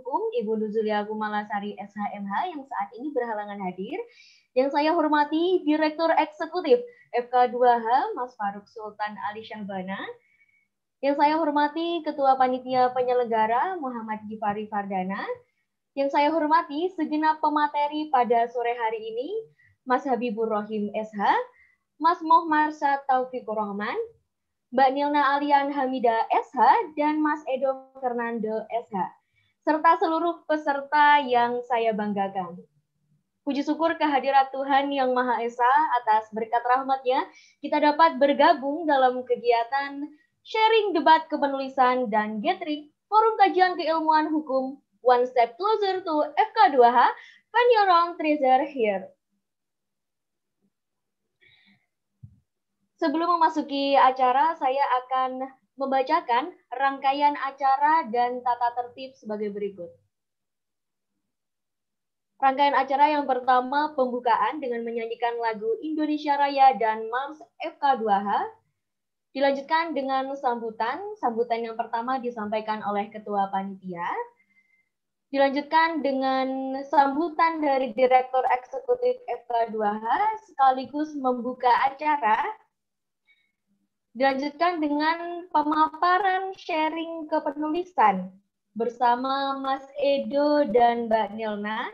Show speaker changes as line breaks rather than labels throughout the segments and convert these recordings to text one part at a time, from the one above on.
Hukum, Ibu Nuzulia Kumalasari SHMH yang saat ini berhalangan hadir. Yang saya hormati Direktur Eksekutif FK2H, Mas Faruk Sultan Ali Syahbana. Yang saya hormati Ketua Panitia Penyelenggara Muhammad Gifari Fardana. Yang saya hormati segenap pemateri pada sore hari ini, Mas Habibur Rohim SH, Mas Moh Marsa Taufikur Rahman, Mbak Nilna Alian Hamida SH, dan Mas Edo Fernando SH, serta seluruh peserta yang saya banggakan. Puji syukur kehadirat Tuhan Yang Maha Esa atas berkat rahmatnya, kita dapat bergabung dalam kegiatan sharing debat kepenulisan dan gathering Forum Kajian Keilmuan Hukum One Step Closer to FK2H, when you're on treasure here. Sebelum memasuki acara, saya akan membacakan rangkaian acara dan tata tertib sebagai berikut. Rangkaian acara yang pertama pembukaan dengan menyanyikan lagu Indonesia Raya dan Mars FK2H. Dilanjutkan dengan sambutan. Sambutan yang pertama disampaikan oleh Ketua Panitia. Dilanjutkan dengan sambutan dari Direktur Eksekutif FK2H sekaligus membuka acara Dilanjutkan dengan pemaparan sharing kepenulisan bersama Mas Edo dan Mbak Nilna.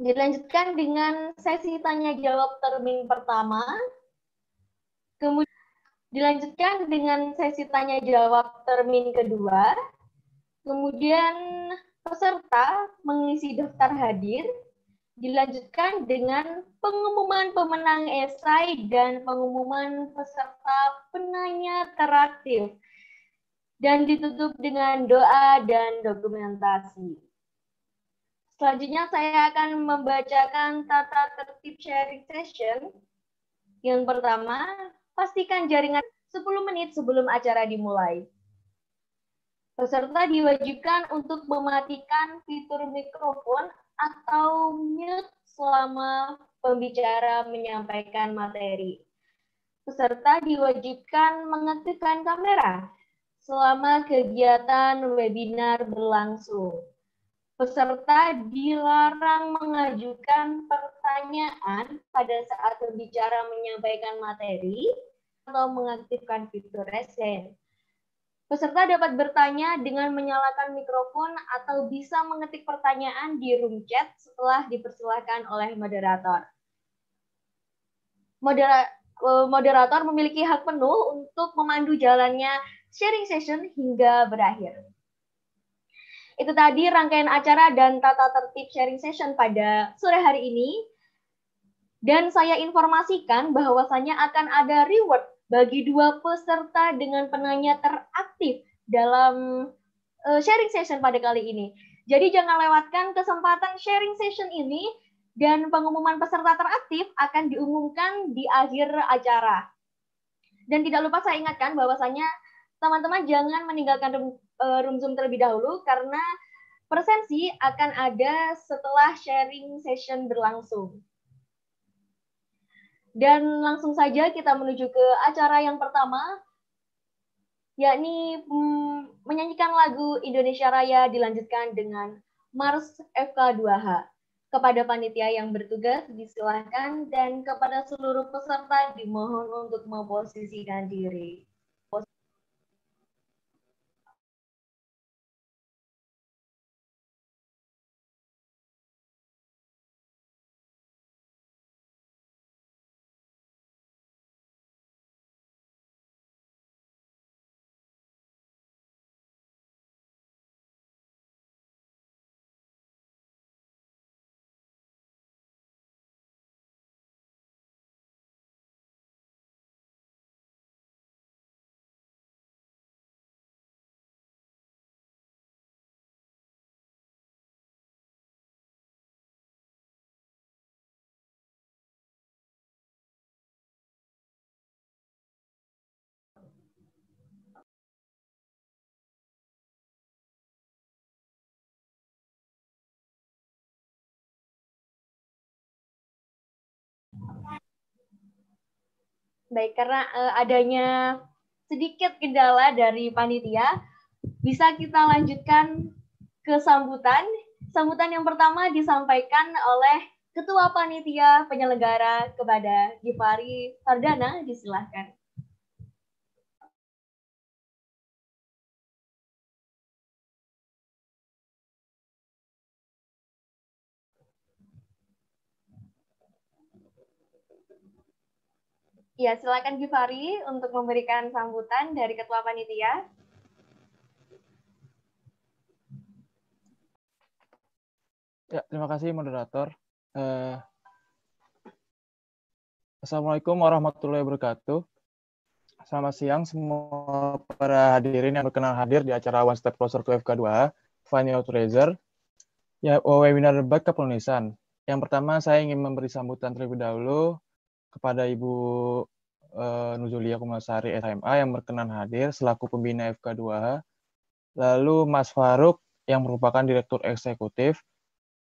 Dilanjutkan dengan sesi tanya jawab termin pertama. Kemudian dilanjutkan dengan sesi tanya jawab termin kedua. Kemudian peserta mengisi daftar hadir dilanjutkan dengan pengumuman pemenang esai dan pengumuman peserta penanya teraktif dan ditutup dengan doa dan dokumentasi. Selanjutnya saya akan membacakan tata tertib sharing session. Yang pertama, pastikan jaringan 10 menit sebelum acara dimulai. Peserta diwajibkan untuk mematikan fitur mikrofon atau mute selama pembicara menyampaikan materi. Peserta diwajibkan mengaktifkan kamera selama kegiatan webinar berlangsung. Peserta dilarang mengajukan pertanyaan pada saat pembicara menyampaikan materi atau mengaktifkan fitur resen. Peserta dapat bertanya dengan menyalakan mikrofon atau bisa mengetik pertanyaan di room chat setelah dipersilahkan oleh moderator. Modera eh, moderator memiliki hak penuh untuk memandu jalannya sharing session hingga berakhir. Itu tadi rangkaian acara dan tata tertib sharing session pada sore hari ini. Dan saya informasikan bahwasannya akan ada reward bagi dua peserta dengan penanya teraktif dalam uh, sharing session pada kali ini. Jadi jangan lewatkan kesempatan sharing session ini dan pengumuman peserta teraktif akan diumumkan di akhir acara. Dan tidak lupa saya ingatkan bahwasanya teman-teman jangan meninggalkan uh, room Zoom terlebih dahulu karena presensi akan ada setelah sharing session berlangsung. Dan langsung saja kita menuju ke acara yang pertama, yakni hmm, menyanyikan lagu Indonesia Raya dilanjutkan dengan Mars FK2H. Kepada panitia yang bertugas disilahkan dan kepada seluruh peserta dimohon untuk memposisikan diri. Baik, karena uh, adanya sedikit kendala dari panitia, bisa kita lanjutkan ke sambutan. Sambutan yang pertama disampaikan oleh Ketua Panitia Penyelenggara kepada Givari Fardana, disilahkan. Ya, silakan Givari untuk memberikan sambutan dari Ketua Panitia.
Ya, terima kasih moderator. Uh, Assalamualaikum warahmatullahi wabarakatuh. Selamat siang semua para hadirin yang berkenan hadir di acara One Step Closer to FK2 Final Treasure. Ya, webinar debat kepenulisan. Yang pertama saya ingin memberi sambutan terlebih dahulu kepada Ibu uh, Nuzulia Kumasari SMA yang berkenan hadir selaku pembina FK2H, lalu Mas Faruk yang merupakan Direktur Eksekutif,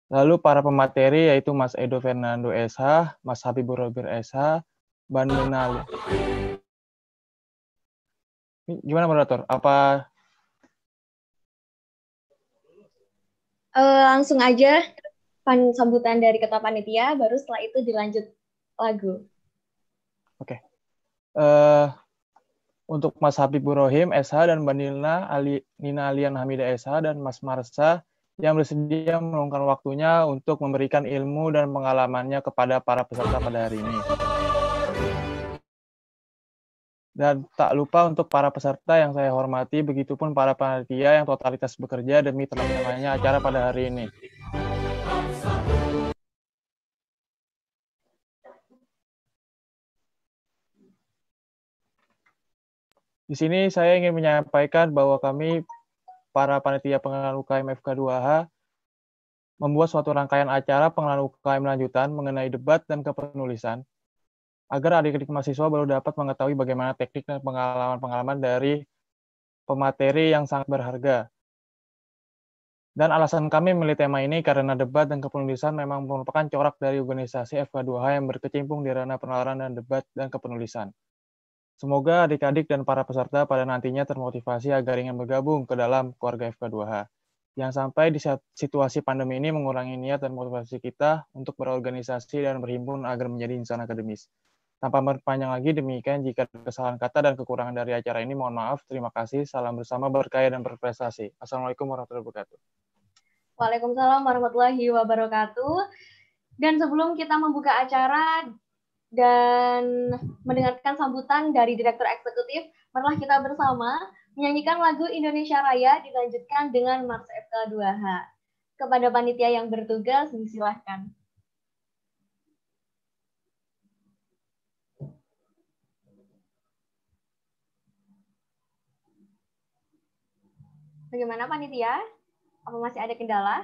lalu para pemateri yaitu Mas Edo Fernando SH, Mas Habibur Robir SH, Minali. Gimana moderator? Apa
uh, langsung aja sambutan dari ketua panitia, baru setelah itu dilanjut lagu.
Oke. Okay. Uh, eh, untuk Mas Habib Rohim SH dan Mbak Nina, Ali, Nina Alian Hamida SH dan Mas Marsa yang bersedia meluangkan waktunya untuk memberikan ilmu dan pengalamannya kepada para peserta pada hari ini. Dan tak lupa untuk para peserta yang saya hormati, begitupun para panitia yang totalitas bekerja demi terlaksananya acara pada hari ini. Di sini saya ingin menyampaikan bahwa kami para panitia pengenalan UKM FK2H membuat suatu rangkaian acara pengenalan UKM lanjutan mengenai debat dan kepenulisan agar adik-adik mahasiswa baru dapat mengetahui bagaimana teknik dan pengalaman-pengalaman dari pemateri yang sangat berharga. Dan alasan kami memilih tema ini karena debat dan kepenulisan memang merupakan corak dari organisasi FK2H yang berkecimpung di ranah penalaran dan debat dan kepenulisan. Semoga adik-adik dan para peserta pada nantinya termotivasi agar ingin bergabung ke dalam keluarga FK2H. Yang sampai di situasi pandemi ini mengurangi niat dan motivasi kita untuk berorganisasi dan berhimpun agar menjadi insan akademis. Tanpa berpanjang lagi, demikian jika kesalahan kata dan kekurangan dari acara ini, mohon maaf. Terima kasih. Salam bersama, berkaya dan berprestasi. Assalamualaikum warahmatullahi wabarakatuh.
Waalaikumsalam warahmatullahi wabarakatuh. Dan sebelum kita membuka acara, dan mendengarkan sambutan dari Direktur Eksekutif, marilah kita bersama menyanyikan lagu Indonesia Raya dilanjutkan dengan Mars FK2H. Kepada panitia yang bertugas, silahkan. Bagaimana panitia? Apa masih ada kendala?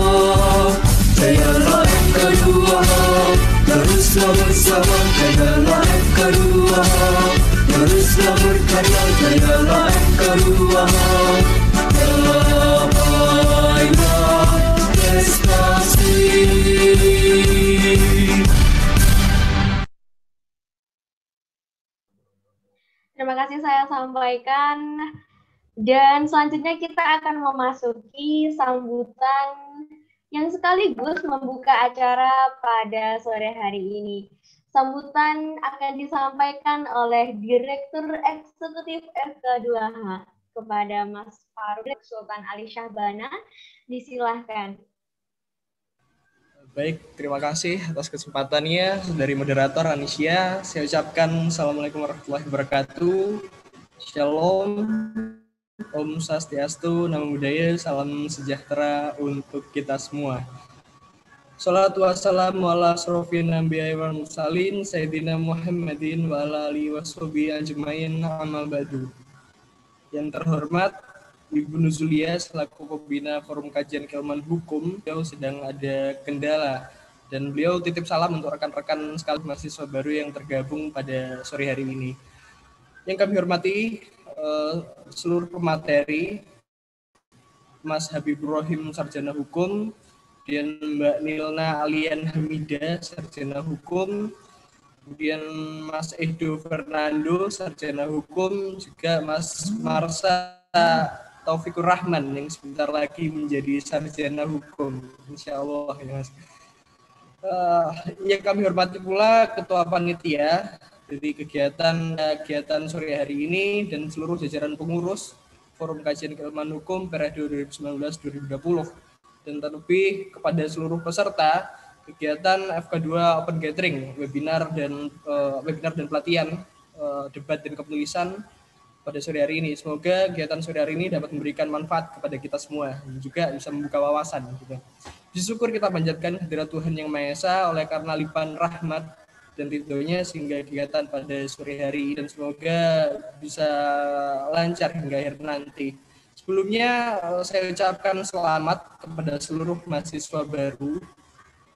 Bersama Jayalah MK2 Teruslah berkarya Jayalah MK2 Damailah prestasi
Terima kasih saya sampaikan. Dan selanjutnya kita akan memasuki sambutan yang sekaligus membuka acara pada sore hari ini. Sambutan akan disampaikan oleh Direktur Eksekutif FK2H kepada Mas Faruk Sultan Ali Syahbana. Disilahkan.
Baik, terima kasih atas kesempatannya dari moderator Anisya. Saya ucapkan Assalamualaikum warahmatullahi wabarakatuh. Shalom, Om Swastiastu, Namo Buddhaya, salam sejahtera untuk kita semua. Salatu wassalamu ala asrofin anbiya wal mursalin Sayyidina Muhammadin wa ala alihi washabihi ajmain amal badu. Yang terhormat Ibu Nuzulia selaku pembina Forum Kajian Keilmuan Hukum, beliau sedang ada kendala dan beliau titip salam untuk rekan-rekan sekali mahasiswa baru yang tergabung pada sore hari ini. Yang kami hormati eh, seluruh pemateri, Mas Habib Rohim Sarjana Hukum, kemudian Mbak Nilna Alian Hamida Sarjana Hukum, kemudian Mas Edo Fernando Sarjana Hukum, juga Mas Marsa Taufikur Rahman yang sebentar lagi menjadi sarjana hukum, insya Allah ya Mas. Uh, yang kami hormati pula Ketua Panitia dari kegiatan kegiatan sore hari ini dan seluruh jajaran pengurus Forum Kajian Keilmuan Hukum periode 2019-2020 dan terlebih kepada seluruh peserta kegiatan FK2 Open Gathering webinar dan uh, webinar dan pelatihan uh, debat dan kepenulisan pada sore hari ini. Semoga kegiatan sore hari ini dapat memberikan manfaat kepada kita semua dan juga bisa membuka wawasan. Gitu. Bersyukur kita panjatkan hadirat Tuhan Yang Maha Esa oleh karena limpahan rahmat dan ridhonya sehingga kegiatan pada sore hari dan semoga bisa lancar hingga akhir nanti. Sebelumnya eh, saya ucapkan selamat kepada seluruh mahasiswa baru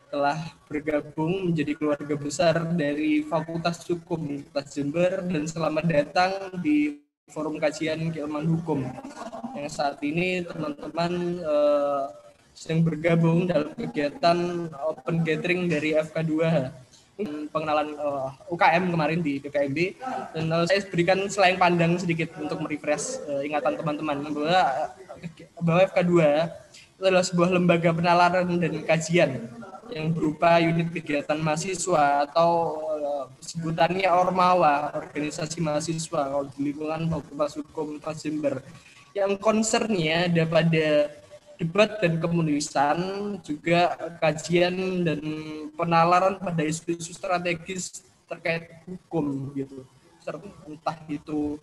telah bergabung menjadi keluarga besar dari Fakultas Hukum Universitas Jember dan selamat datang di Forum Kajian Keilmuan Hukum. Yang saat ini teman-teman uh, sedang bergabung dalam kegiatan open gathering dari FK2 pengenalan uh, eh, UKM kemarin di PKMB dan uh, saya berikan selain pandang sedikit untuk merefresh uh, ingatan teman-teman. Bahwa bahwa FK2 itu adalah sebuah lembaga penalaran dan kajian yang berupa unit kegiatan mahasiswa atau uh, sebutannya Ormawa, organisasi mahasiswa kalau di lingkungan Fakultas Hukum Jember. Yang concernnya ada pada debat dan kemenulisan, juga kajian dan penalaran pada isu-isu strategis terkait hukum gitu. Entah itu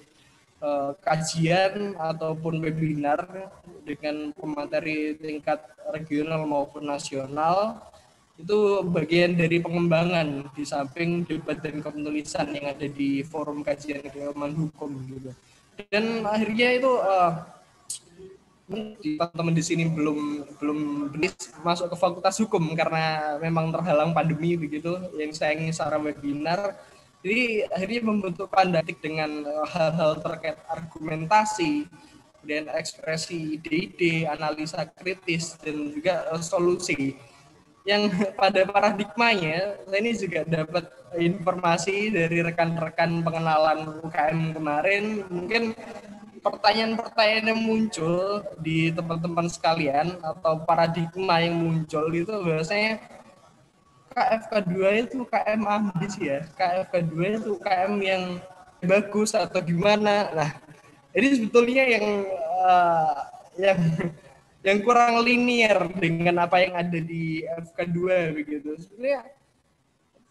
uh, kajian ataupun webinar dengan pemateri tingkat regional maupun nasional itu bagian dari pengembangan di samping debat dan penulisan yang ada di forum kajian keilmuan hukum gitu. Dan akhirnya itu uh, teman-teman di sini belum belum masuk ke fakultas hukum karena memang terhalang pandemi begitu. Yang saya ingin secara webinar. Jadi akhirnya membentuk pandatik dengan eh, hal-hal terkait argumentasi dan ekspresi ide-ide analisa kritis dan juga uh, solusi. Yang pada paradigmanya saya ini juga dapat informasi dari rekan-rekan pengenalan UKM kemarin. Mungkin pertanyaan-pertanyaan yang muncul di teman-teman sekalian atau paradigma yang muncul itu biasanya KFK2 itu KM ambis ya. KFK2 itu KM yang bagus atau gimana. Nah jadi sebetulnya yang eh, yang yang kurang linier dengan apa yang ada di FK2 begitu. Sebenarnya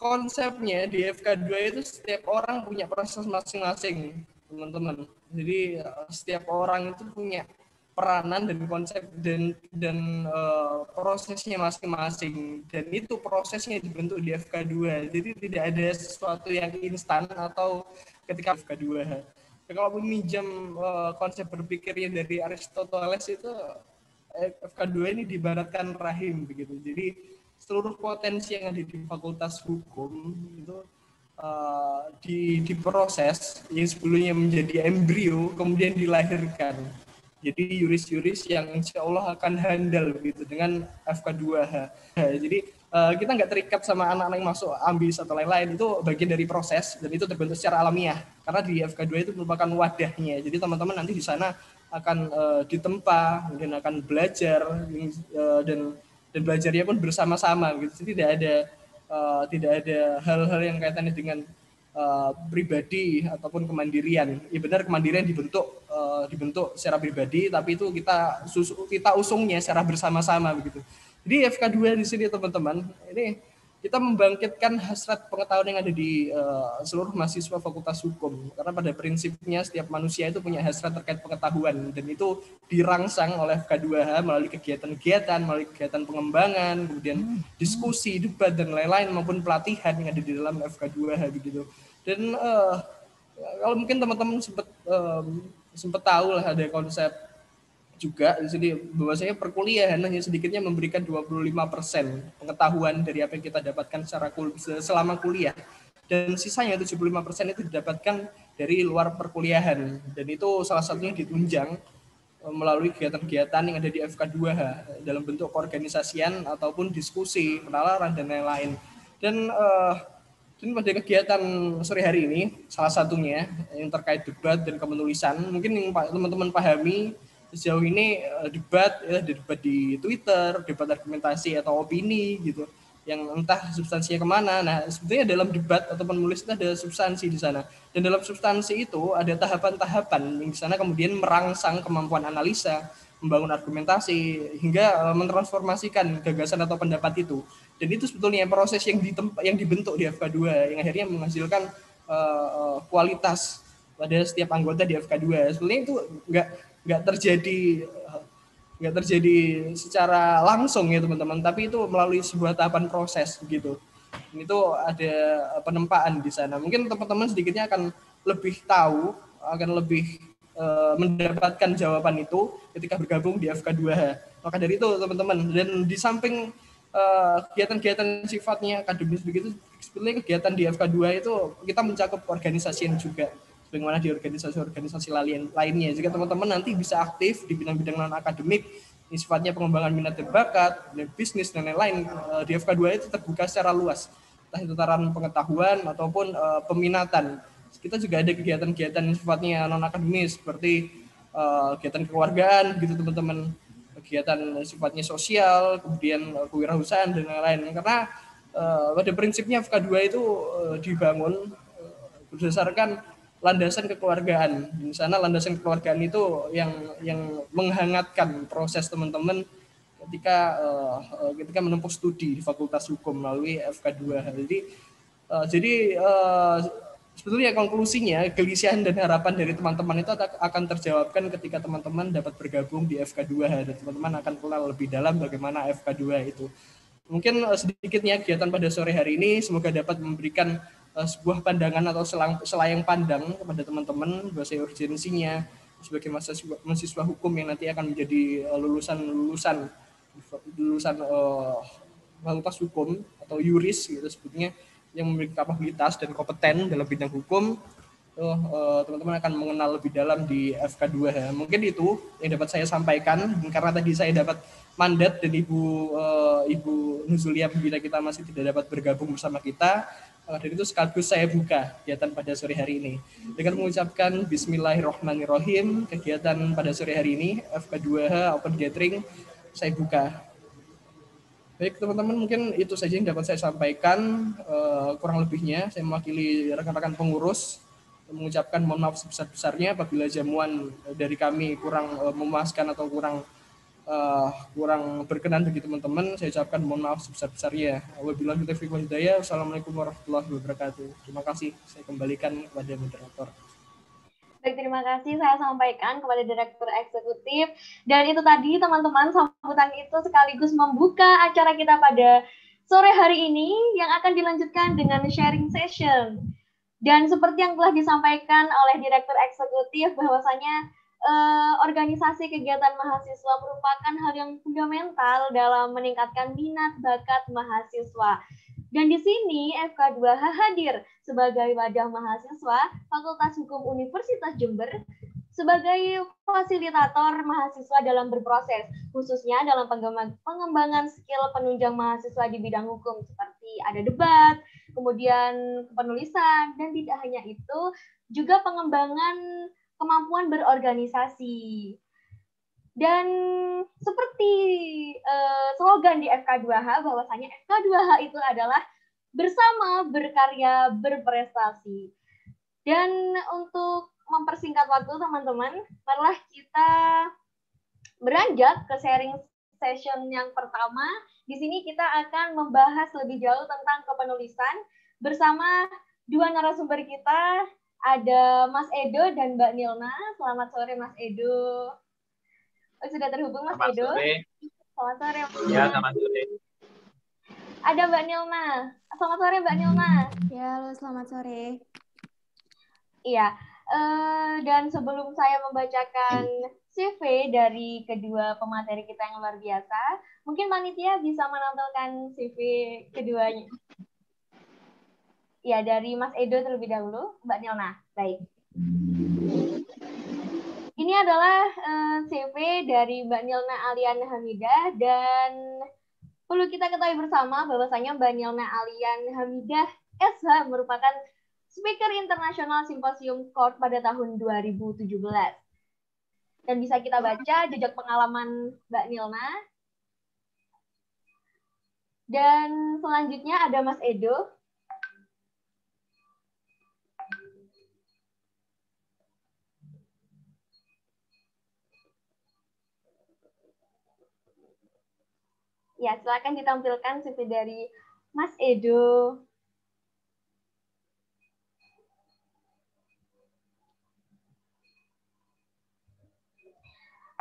konsepnya di FK2 itu setiap orang punya proses masing-masing, teman-teman. Jadi eh, setiap orang itu punya peranan dan konsep dan dan uh, prosesnya masing-masing. Dan itu prosesnya dibentuk di FK2 jadi tidak ada sesuatu yang instan atau ketika FK2 ya, kalau meminjam uh, konsep berpikirnya dari Aristoteles itu eh, FK2 ini dibaratkan rahim begitu. Jadi seluruh potensi yang ada di Fakultas Hukum itu uh, di diproses yang sebelumnya menjadi embrio kemudian dilahirkan jadi yuris-yuris yang insya Allah akan handal gitu dengan FK2H. Jadi uh, kita nggak terikat sama anak-anak yang masuk ambis atau lain-lain itu bagian dari proses dan itu terbentuk secara alamiah karena di FK2 itu merupakan wadahnya. Jadi teman-teman nanti di sana akan uh, ditempa, kemudian akan belajar dan dan belajarnya pun bersama-sama gitu. Jadi tidak ada uh, tidak ada hal-hal yang kaitannya dengan uh, pribadi ataupun kemandirian. Ya benar kemandirian dibentuk uh, dibentuk secara pribadi, tapi itu kita susu, kita usungnya secara bersama-sama begitu. Jadi FK2 di sini teman-teman, ini kita membangkitkan hasrat pengetahuan yang ada di uh, seluruh mahasiswa Fakultas Hukum. Karena pada prinsipnya setiap manusia itu punya hasrat terkait pengetahuan. Dan itu dirangsang oleh FK2H melalui kegiatan-kegiatan, melalui kegiatan pengembangan, kemudian diskusi, debat dan lain-lain maupun pelatihan yang ada di dalam FK2H begitu. Dan uh, kalau mungkin teman-teman sempat um, sempat tahu lah ada konsep juga di sini bahwasanya perkuliahan hanya sedikitnya memberikan 25% pengetahuan dari apa yang kita dapatkan secara kul selama kuliah dan sisanya 75% itu didapatkan dari luar perkuliahan dan itu salah satunya ditunjang e, melalui kegiatan-kegiatan yang ada di FK2H dalam bentuk keorganisasian ataupun diskusi, penalaran dan lain-lain. Dan uh, dan pada kegiatan sore hari ini salah satunya yang terkait debat dan kemenulisan mungkin yang teman-teman pahami sejauh ini uh, debat ya debat di Twitter, debat argumentasi atau opini gitu yang entah substansinya ke mana. Nah, sebetulnya dalam debat atau penulis itu ada substansi di sana. Dan dalam substansi itu ada tahapan-tahapan yang di sana kemudian merangsang kemampuan analisa, membangun argumentasi hingga uh, mentransformasikan gagasan atau pendapat itu. Dan itu sebetulnya proses yang ditempa, yang dibentuk di FK2 yang akhirnya menghasilkan uh, kualitas pada setiap anggota di FK2. Sebetulnya itu enggak nggak terjadi nggak terjadi secara langsung ya teman-teman. Tapi itu melalui sebuah tahapan proses begitu ini tuh ada penempaan di sana. Mungkin teman-teman sedikitnya akan lebih tahu akan lebih e, mendapatkan jawaban itu ketika bergabung di FK2H maka dari itu teman-teman dan di samping kegiatan-kegiatan sifatnya akademis begitu sebetulnya kegiatan di FK2 itu kita mencakup organisasi juga bagaimana di organisasi-organisasi lain lainnya. Jika teman-teman nanti bisa aktif di bidang-bidang non akademik, ini sifatnya pengembangan minat dan bakat, bisnis dan lain-lain eh, di FK2 itu terbuka secara luas, entah itu tataran pengetahuan ataupun uh, peminatan. Kita juga ada kegiatan-kegiatan sifatnya non akademis seperti uh, kegiatan kekeluargaan gitu teman-teman, kegiatan sifatnya sosial, kemudian kewirausahaan dan lain-lain. Karena uh, pada prinsipnya FK2 itu uh, dibangun berdasarkan landasan kekeluargaan. Di sana landasan kekeluargaan itu yang yang menghangatkan proses teman-teman ketika uh, ketika menempuh studi di Fakultas Hukum melalui FK2. Jadi uh, jadi uh, sebetulnya konklusinya kegelisahan dan harapan dari teman-teman itu akan terjawabkan ketika teman-teman dapat bergabung di FK2 dan teman-teman akan kenal lebih dalam bagaimana FK2 itu. Mungkin sedikitnya kegiatan pada sore hari ini semoga dapat memberikan uh, sebuah pandangan atau selang, selayang pandang kepada teman-teman bahasa urgensinya sebagai mahasiswa, mahasiswa hukum yang nanti akan menjadi uh, lulusan lulusan lulusan uh, hukum atau yuris gitu sebetulnya yang memiliki kapabilitas dan kompeten dalam bidang hukum uh, teman-teman akan mengenal lebih dalam di FK2 ya. Mungkin itu yang dapat saya sampaikan karena tadi saya dapat mandat dan Ibu uh, Ibu Nuzulia bila kita masih tidak dapat bergabung bersama kita dan itu sekaligus saya buka kegiatan pada sore hari ini. Dengan mengucapkan Bismillahirrahmanirrahim, kegiatan pada sore hari ini, FK2H Open Gathering, saya buka. Baik teman-teman, mungkin itu saja yang dapat saya sampaikan. Uh, kurang lebihnya, saya mewakili rekan-rekan pengurus mengucapkan mohon maaf sebesar-besarnya apabila jamuan dari kami kurang uh, memuaskan atau kurang uh, kurang berkenan bagi teman-teman. Saya ucapkan mohon maaf sebesar-besarnya. Wabillahi taufiq hidayah. Wassalamualaikum warahmatullahi wabarakatuh. Terima kasih. Saya kembalikan kepada moderator.
Baik, terima kasih saya sampaikan kepada Direktur Eksekutif. Dan itu tadi teman-teman, sambutan itu sekaligus membuka acara kita pada sore hari ini yang akan dilanjutkan dengan sharing session. Dan seperti yang telah disampaikan oleh Direktur Eksekutif bahwasanya eh, organisasi kegiatan mahasiswa merupakan hal yang fundamental dalam meningkatkan minat bakat mahasiswa. Dan di sini FK2H hadir sebagai wadah mahasiswa Fakultas Hukum Universitas Jember sebagai fasilitator mahasiswa dalam berproses, khususnya dalam pengembangan skill penunjang mahasiswa di bidang hukum seperti ada debat, kemudian penulisan, dan tidak hanya itu, juga pengembangan kemampuan berorganisasi. Dan seperti uh, slogan di FK2H bahwasanya FK2H itu adalah bersama berkarya berprestasi. Dan untuk mempersingkat waktu teman-teman, marilah kita beranjak ke sharing session yang pertama. Di sini kita akan membahas lebih jauh tentang kepenulisan bersama dua narasumber kita ada Mas Edo dan Mbak Nilna. Selamat sore Mas Edo. Oh, sudah terhubung Mas
selamat
Edo.
Sore.
Selamat sore.
Ya, selamat sore.
Ada Mbak Nilma. Selamat sore Mbak Nilma.
Ya, halo selamat sore.
Iya. Uh, dan sebelum saya membacakan CV dari kedua pemateri kita yang luar biasa, mungkin panitia bisa menampilkan CV keduanya. Ya, dari Mas Edo terlebih dahulu, Mbak Nilna. Baik. Ini adalah uh, eh, CV dari Mbak Nilna Alian Hamidah dan perlu kita ketahui bersama bahwasanya Mbak Nilna Alian Hamidah SH merupakan Speaker Internasional Simposium Court pada tahun 2017. Dan bisa kita baca jejak pengalaman Mbak Nilna. Dan selanjutnya ada Mas Edo. Ya, silakan ditampilkan CV dari Mas Edo.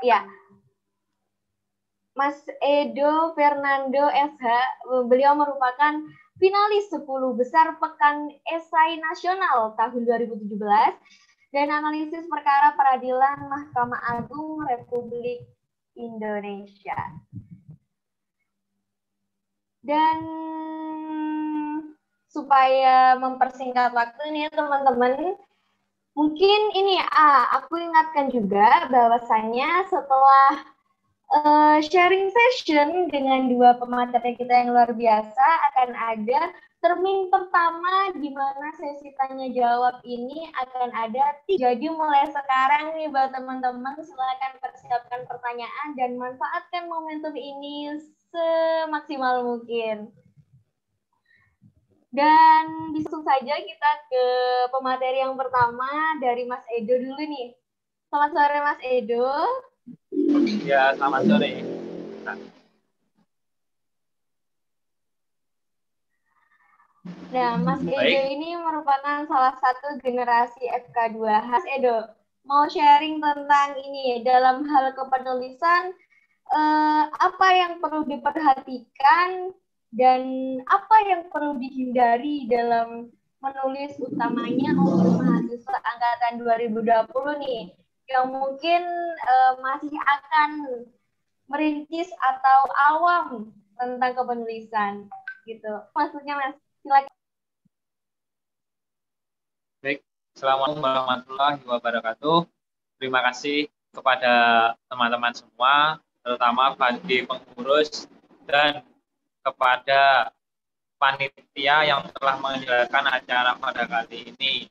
Ya, Mas Edo Fernando SH, beliau merupakan finalis 10 besar Pekan Esai Nasional tahun 2017 dan analisis perkara peradilan Mahkamah Agung Republik Indonesia. Dan supaya mempersingkat waktu nih teman-teman, mungkin ini ah, aku ingatkan juga bahwasanya setelah uh, sharing session dengan dua pemateri kita yang luar biasa akan ada termin pertama di mana sesi tanya jawab ini akan ada. Jadi mulai sekarang nih buat teman-teman silakan persiapkan pertanyaan dan manfaatkan momentum ini semaksimal mungkin. Dan langsung saja kita ke pemateri yang pertama dari Mas Edo dulu nih. Selamat sore Mas Edo.
Ya, selamat sore.
Mas Edo Baik. ini merupakan salah satu generasi FK2. Mas Edo, mau sharing tentang ini dalam hal kepenulisan eh, apa yang perlu diperhatikan dan apa yang perlu dihindari dalam menulis utamanya untuk mahasiswa angkatan 2020 nih yang mungkin eh, masih akan merintis atau awam tentang kepenulisan gitu. Maksudnya Mas, silakan.
Baik, Assalamualaikum warahmatullahi wabarakatuh. Terima kasih kepada teman-teman semua terutama bagi pengurus dan kepada panitia yang telah menyelenggarakan acara pada kali ini.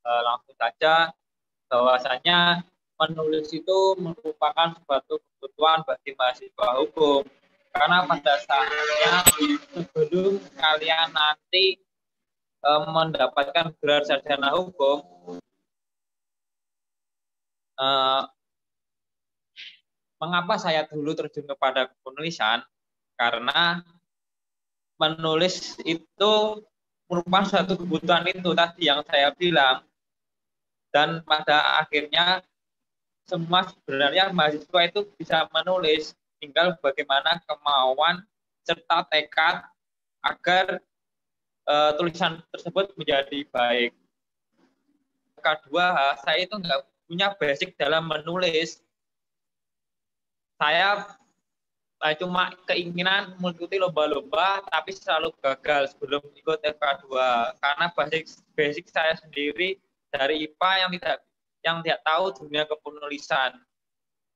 E, langsung saja, bahwasanya menulis itu merupakan suatu kebutuhan bagi mahasiswa hukum. Karena pada saatnya sebelum kalian nanti eh, mendapatkan gelar sarjana hukum, eh, mengapa saya dulu terjun kepada penulisan? Karena menulis itu merupakan suatu kebutuhan itu tadi yang saya bilang. Dan pada akhirnya semua sebenarnya mahasiswa itu bisa menulis, tinggal bagaimana kemauan serta tekad agar uh, tulisan tersebut menjadi baik. Kedua, saya itu nggak punya basic dalam menulis. Saya uh, cuma keinginan mengikuti lomba-lomba, tapi selalu gagal sebelum ikut FK2 karena basic basic saya sendiri dari IPA yang tidak yang tidak tahu dunia kepenulisan.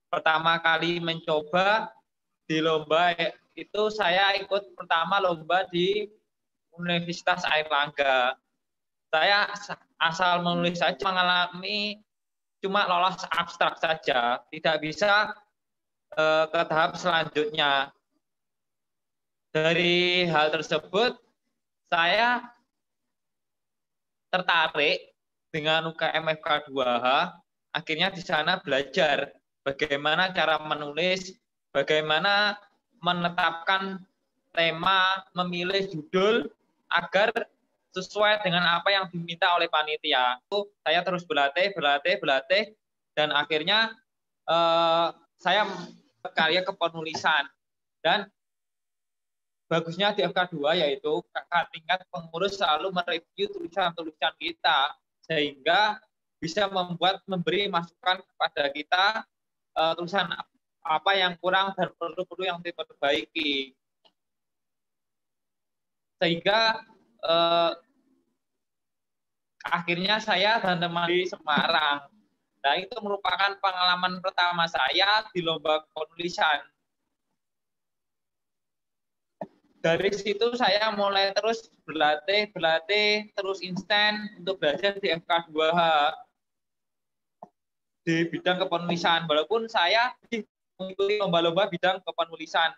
Pertama kali mencoba di lomba itu saya ikut pertama lomba di Universitas Airlangga. Saya asal menulis saja mengalami cuma lolos abstrak saja, tidak bisa eh, ke tahap selanjutnya. Dari hal tersebut, saya tertarik dengan UKM FK2H. Akhirnya di sana belajar bagaimana cara menulis, bagaimana menetapkan tema, memilih judul, agar sesuai dengan apa yang diminta oleh panitia. Saya terus berlatih, berlatih, berlatih, dan akhirnya eh, saya karya kepenulisan. Dan bagusnya di FK2 yaitu kakak tingkat pengurus selalu mereview tulisan-tulisan kita sehingga bisa membuat memberi masukan kepada kita uh, tulisan apa yang kurang dan perlu-perlu yang diperbaiki sehingga eh, akhirnya saya dan teman di Semarang. Nah itu merupakan pengalaman pertama saya di lomba penulisan. Dari situ saya mulai terus berlatih, berlatih, terus instan untuk belajar di FK2H di bidang kepenulisan. Walaupun saya mengikuti lomba-lomba bidang kepenulisan.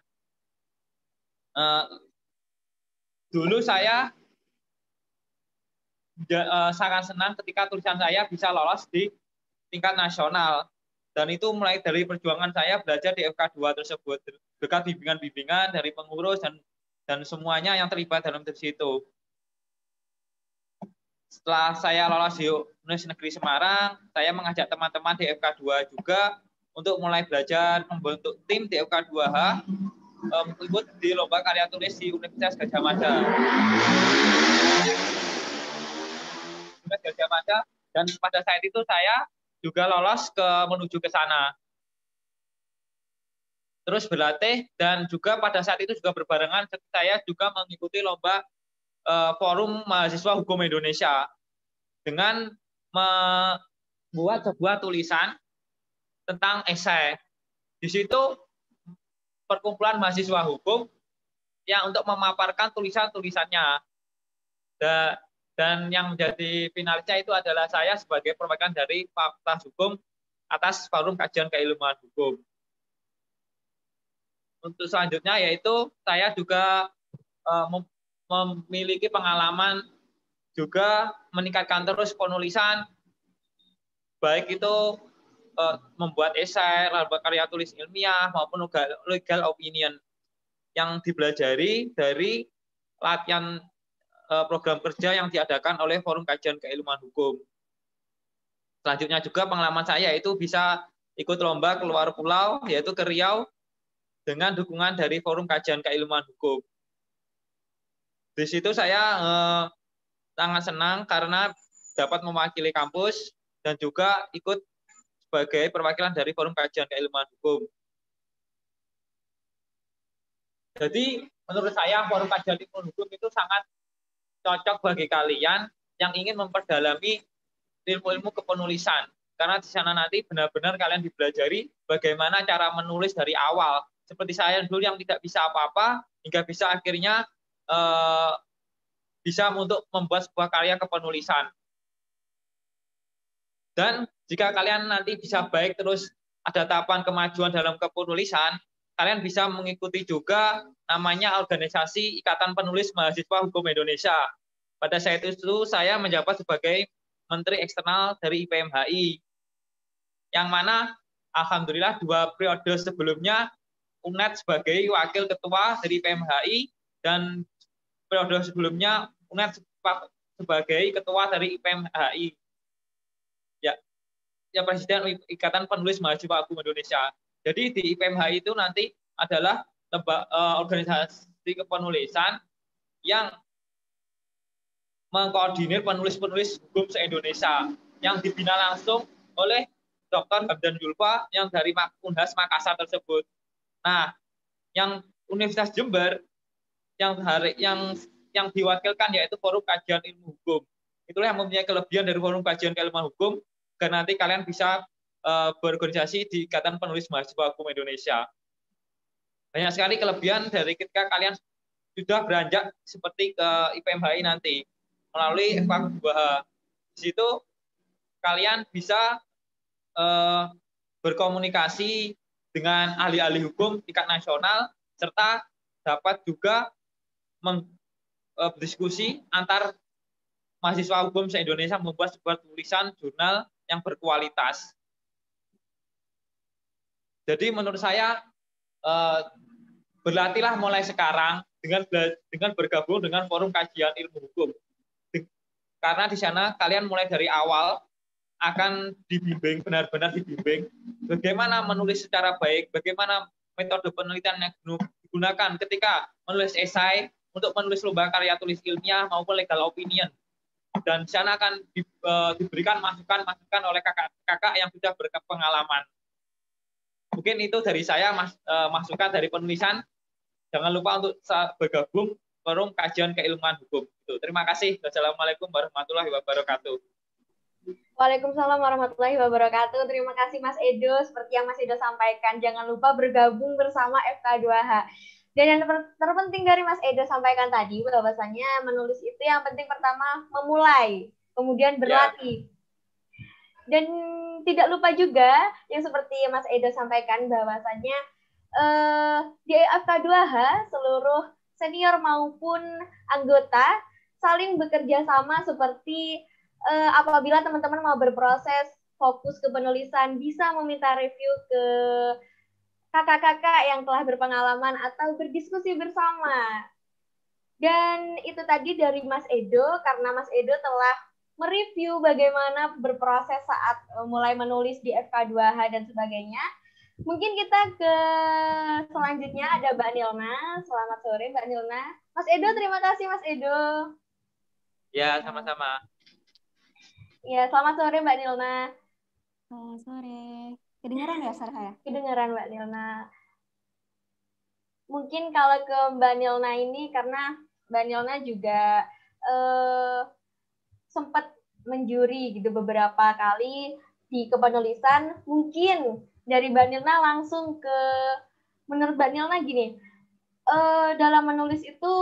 Uh, dulu saya uh, sangat senang ketika tulisan saya bisa lolos di tingkat nasional. Dan itu mulai dari perjuangan saya belajar di FK2 tersebut. Dekat bimbingan-bimbingan dari pengurus dan dan semuanya yang terlibat dalam situ. Setelah saya lolos di Universitas Negeri Semarang, saya mengajak teman-teman di FK2 juga untuk mulai belajar membentuk tim di FK2H um, ikut di lomba karya tulis di Universitas Gajah Mada. Universitas Gajah Mada dan pada saat itu saya juga lolos ke menuju ke sana. Terus berlatih dan juga pada saat itu juga berbarengan saya juga mengikuti lomba uh, forum mahasiswa hukum Indonesia dengan membuat sebuah tulisan tentang esai. Di situ perkumpulan mahasiswa hukum yang untuk memaparkan tulisan-tulisannya. Dan yang menjadi finalisnya itu adalah saya sebagai perwakilan dari Fakultas Hukum atas Forum Kajian Keilmuan Hukum. Untuk selanjutnya yaitu saya juga uh, memiliki pengalaman juga meningkatkan terus penulisan baik itu uh, membuat esai, lomba karya tulis ilmiah maupun legal opinion yang dipelajari dari latihan uh, program kerja yang diadakan oleh Forum Kajian Keilmuan Hukum. Selanjutnya juga pengalaman saya itu bisa ikut lomba keluar pulau yaitu ke Riau dengan dukungan dari Forum Kajian Keilmuan Hukum. Di situ saya eh, sangat senang karena dapat mewakili kampus dan juga ikut sebagai perwakilan dari Forum Kajian Keilmuan Hukum. Jadi menurut saya Forum Kajian Keilmuan Hukum itu sangat cocok bagi kalian yang ingin memperdalami ilmu-ilmu kepenulisan. Karena di sana nanti benar-benar kalian dipelajari bagaimana cara menulis dari awal. Seperti saya dulu yang tidak bisa apa-apa, hingga bisa akhirnya eh, bisa untuk membuat sebuah karya kepenulisan. Dan jika kalian nanti bisa baik terus ada tahapan kemajuan dalam kepenulisan, kalian bisa mengikuti juga namanya organisasi Ikatan Penulis Mahasiswa Hukum Indonesia. pada saat itu saya menjabat sebagai Menteri Eksternal dari IPMHI. Yang mana Alhamdulillah dua periode sebelumnya UNED sebagai wakil ketua dari IPMHI dan periode sebelumnya UNED sebagai ketua dari IPMHI. Ya, ya Presiden Ikatan Penulis Mahasiswa Agung Indonesia. Jadi di IPMHI itu nanti adalah lembaga, uh, organisasi kepenulisan yang mengkoordinir penulis-penulis hukum se-Indonesia yang dibina langsung oleh Dr. Hamdan Julfa yang dari Unhas Makassar tersebut. Nah, yang Universitas Jember yang hari yang yang diwakilkan yaitu Forum Kajian Ilmu Hukum. Itulah yang mempunyai kelebihan dari Forum Kajian Ilmu Hukum karena nanti kalian bisa uh, berorganisasi di Ikatan Penulis Mahasiswa Hukum Indonesia. Banyak sekali kelebihan dari ketika kalian sudah beranjak seperti ke IPMHI nanti melalui FK 2H. Di situ kalian bisa uh, berkomunikasi dengan ahli-ahli hukum tingkat nasional serta dapat juga uh, berdiskusi antar mahasiswa hukum se-Indonesia membuat sebuah tulisan jurnal yang berkualitas. Jadi menurut saya uh, berlatihlah mulai sekarang dengan dengan bergabung dengan forum kajian ilmu hukum karena di sana kalian mulai dari awal akan dibimbing benar-benar dibimbing bagaimana menulis secara baik, bagaimana metode penelitian yang digunakan ketika menulis esai untuk menulis lomba karya tulis ilmiah maupun legal opinion. Dan di sana akan di, e, diberikan masukan-masukan oleh kakak-kakak yang sudah berpengalaman. Mungkin itu dari saya mas, e, masukan dari penulisan. Jangan lupa untuk bergabung forum kajian keilmuan hukum. Terima kasih. Wassalamualaikum warahmatullahi wabarakatuh.
Waalaikumsalam warahmatullahi wabarakatuh. Terima kasih Mas Edo. Seperti yang Mas Edo sampaikan, jangan lupa bergabung bersama FK2H. Dan yang terpenting dari Mas Edo sampaikan tadi, bahwasanya menulis itu yang penting pertama memulai, kemudian ya. berlatih. Ya. Dan tidak lupa juga yang seperti Mas Edo sampaikan bahwasanya eh, di FK2H seluruh senior maupun anggota saling bekerja sama seperti uh, apabila teman-teman mau berproses fokus ke penulisan bisa meminta review ke kakak-kakak yang telah berpengalaman atau berdiskusi bersama. Dan itu tadi dari Mas Edo karena Mas Edo telah mereview bagaimana berproses saat eh, mulai menulis di FK2H dan sebagainya. Mungkin kita ke selanjutnya ada Mbak Nilna. Selamat sore Mbak Nilna. Mas Edo, terima kasih Mas Edo.
Ya, sama-sama.
Ya, selamat sore Mbak Nilna.
Selamat sore. Kedengaran ya suara saya?
Kedengaran Mbak Nilna. Mungkin kalau ke Mbak Nilna ini karena Mbak Nilna juga eh, sempat menjuri gitu beberapa kali di kepenulisan. Mungkin dari Mbak Nilna langsung ke menurut Mbak Nilna gini, uh, dalam menulis itu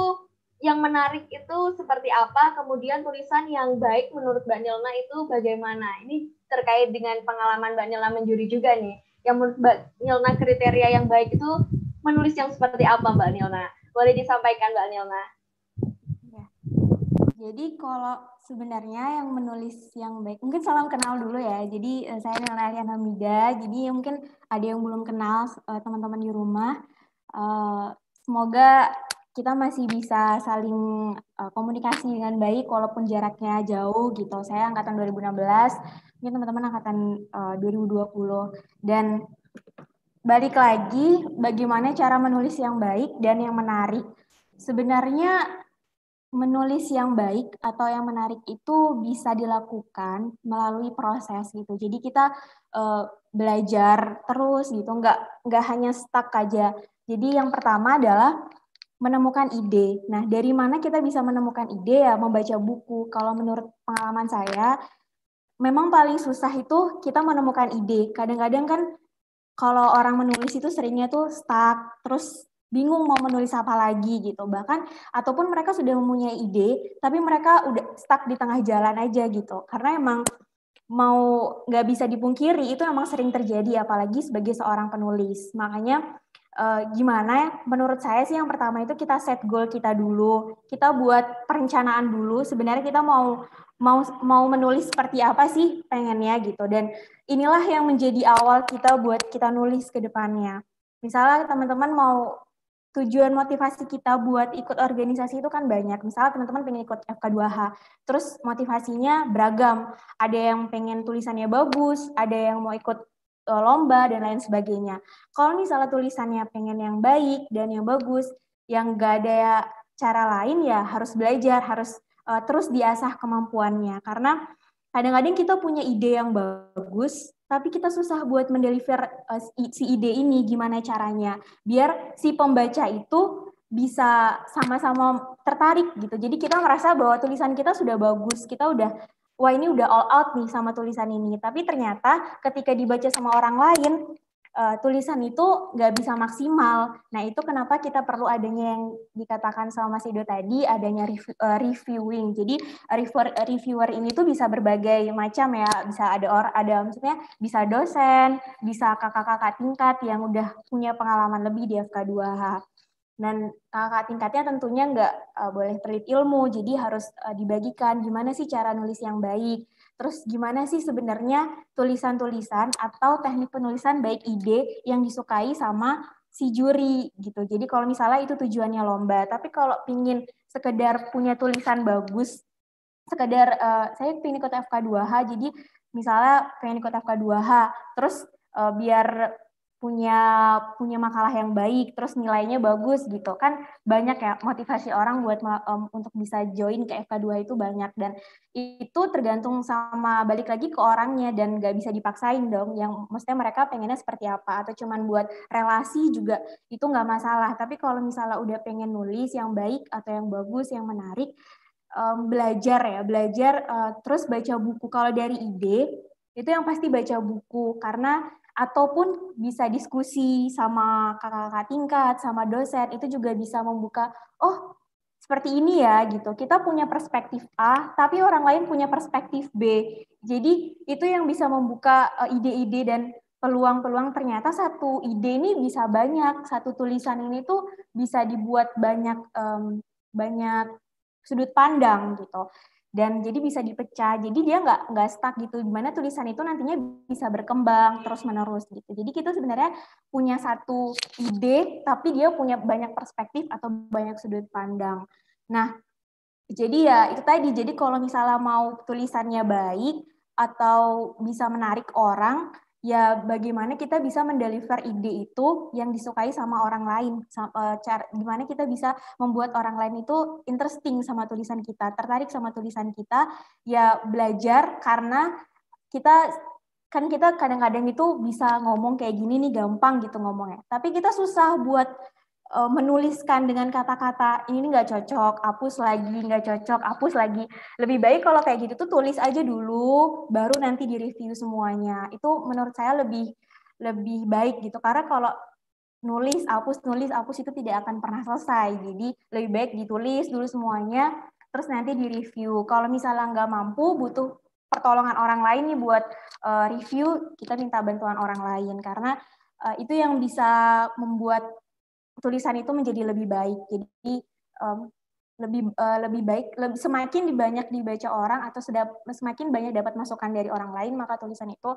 yang menarik itu seperti apa, kemudian tulisan yang baik menurut Mbak Nilna itu bagaimana? Ini terkait dengan pengalaman Mbak Nilna menjuri juga nih. Yang menurut Mbak Nilna kriteria yang baik itu menulis yang seperti apa Mbak Nilna? Boleh disampaikan Mbak Nilna?
Ya. Jadi kalau sebenarnya yang menulis yang baik, mungkin salam kenal dulu ya. Jadi uh, saya Nela Alian Hamida. Jadi mungkin ada yang belum kenal uh, teman-teman di rumah. Uh, semoga kita masih bisa saling uh, komunikasi dengan baik walaupun jaraknya jauh gitu. Saya angkatan 2016, mungkin teman-teman angkatan uh, 2020. Dan balik lagi bagaimana cara menulis yang baik dan yang menarik. Sebenarnya menulis yang baik atau yang menarik itu bisa dilakukan melalui proses gitu. Jadi kita uh, belajar terus gitu, nggak nggak hanya stuck aja. Jadi yang pertama adalah menemukan ide. Nah, dari mana kita bisa menemukan ide ya membaca buku. Kalau menurut pengalaman saya, memang paling susah itu kita menemukan ide. Kadang-kadang kan kalau orang menulis itu seringnya tuh stuck, terus bingung mau menulis apa lagi gitu bahkan ataupun mereka sudah mempunyai ide tapi mereka udah stuck di tengah jalan aja gitu karena emang mau nggak bisa dipungkiri itu emang sering terjadi apalagi sebagai seorang penulis makanya uh, gimana ya? Menurut saya sih yang pertama itu kita set goal kita dulu. Kita buat perencanaan dulu. Sebenarnya kita mau mau mau menulis seperti apa sih pengennya gitu. Dan inilah yang menjadi awal kita buat kita nulis ke depannya. Misalnya teman-teman mau tujuan motivasi kita buat ikut organisasi itu kan banyak. Misalnya teman-teman pengen ikut FK2H, terus motivasinya beragam. Ada yang pengen tulisannya bagus, ada yang mau ikut lomba dan lain sebagainya. Kalau misalnya tulisannya pengen yang baik dan yang bagus, yang gak ada cara lain ya harus belajar, harus uh, terus diasah kemampuannya. Karena kadang-kadang kita punya ide yang bagus, tapi kita susah buat mendeliver uh, si ide ini gimana caranya biar si pembaca itu bisa sama-sama tertarik gitu. Jadi kita merasa bahwa tulisan kita sudah bagus, kita udah wah ini udah all out nih sama tulisan ini. Tapi ternyata ketika dibaca sama orang lain, uh, tulisan itu nggak bisa maksimal. Nah itu kenapa kita perlu adanya yang dikatakan sama Mas Ido tadi, adanya review, uh, reviewing. Jadi reviewer, reviewer ini tuh bisa berbagai macam ya, bisa ada or, ada maksudnya bisa dosen, bisa kakak-kakak tingkat yang udah punya pengalaman lebih di FK2H. Dan kakak tingkatnya tentunya nggak uh, boleh pelit ilmu, jadi harus uh, dibagikan gimana sih cara nulis yang baik, Terus gimana sih sebenarnya tulisan-tulisan atau teknik penulisan baik ide yang disukai sama si juri gitu. Jadi kalau misalnya itu tujuannya lomba, tapi kalau pingin sekedar punya tulisan bagus, sekedar uh, saya pengen ikut FK2H, jadi misalnya pengen ikut FK2H, terus uh, biar punya punya makalah yang baik terus nilainya bagus gitu. Kan banyak ya motivasi orang buat um, untuk bisa join ke FK2 itu banyak. Dan itu tergantung sama balik lagi ke orangnya dan gak bisa dipaksain dong. Yang mestinya mereka pengennya seperti apa. Atau cuman buat relasi juga itu nggak masalah. Tapi kalau misalnya udah pengen nulis yang baik atau yang bagus yang menarik um, belajar ya belajar uh, terus baca buku. Kalau dari ide itu yang pasti baca buku. Karena ataupun bisa diskusi sama kakak-kakak tingkat, sama dosen, itu juga bisa membuka, oh seperti ini ya gitu. Kita punya perspektif A, tapi orang lain punya perspektif B. Jadi itu yang bisa membuka eh, ide-ide dan peluang-peluang ternyata satu ide ini bisa banyak, satu tulisan ini tuh bisa dibuat banyak um, banyak sudut pandang gitu dan jadi bisa dipecah. Jadi dia nggak nggak stuck gitu. Gimana tulisan itu nantinya bisa berkembang terus menerus gitu. Jadi kita sebenarnya punya satu ide tapi dia punya banyak perspektif atau banyak sudut pandang. Nah jadi ya itu tadi. Jadi kalau misalnya mau tulisannya baik atau bisa menarik orang ya bagaimana kita bisa mendeliver ide itu yang disukai sama orang lain? Eh, cara gimana kita bisa membuat orang lain itu interesting sama tulisan kita tertarik sama tulisan kita? Ya belajar karena kita kan kita kadang-kadang itu bisa ngomong kayak gini nih gampang gitu ngomongnya. Tapi kita susah buat uh, menuliskan dengan kata-kata ini nggak cocok, hapus lagi, nggak cocok, hapus lagi. Lebih baik kalau kayak gitu tuh tulis aja dulu, baru nanti di review semuanya. Itu menurut saya lebih lebih baik gitu. Karena kalau nulis, hapus, nulis, hapus itu tidak akan pernah selesai. Jadi lebih baik ditulis dulu semuanya, terus nanti di review. Kalau misalnya nggak mampu, butuh pertolongan orang lain nih buat uh, review, kita minta bantuan orang lain karena uh, itu yang bisa membuat tulisan itu menjadi lebih baik. Jadi um, lebih uh, lebih baik lebih, semakin banyak dibaca orang atau sedap, semakin banyak dapat masukan dari orang lain maka tulisan itu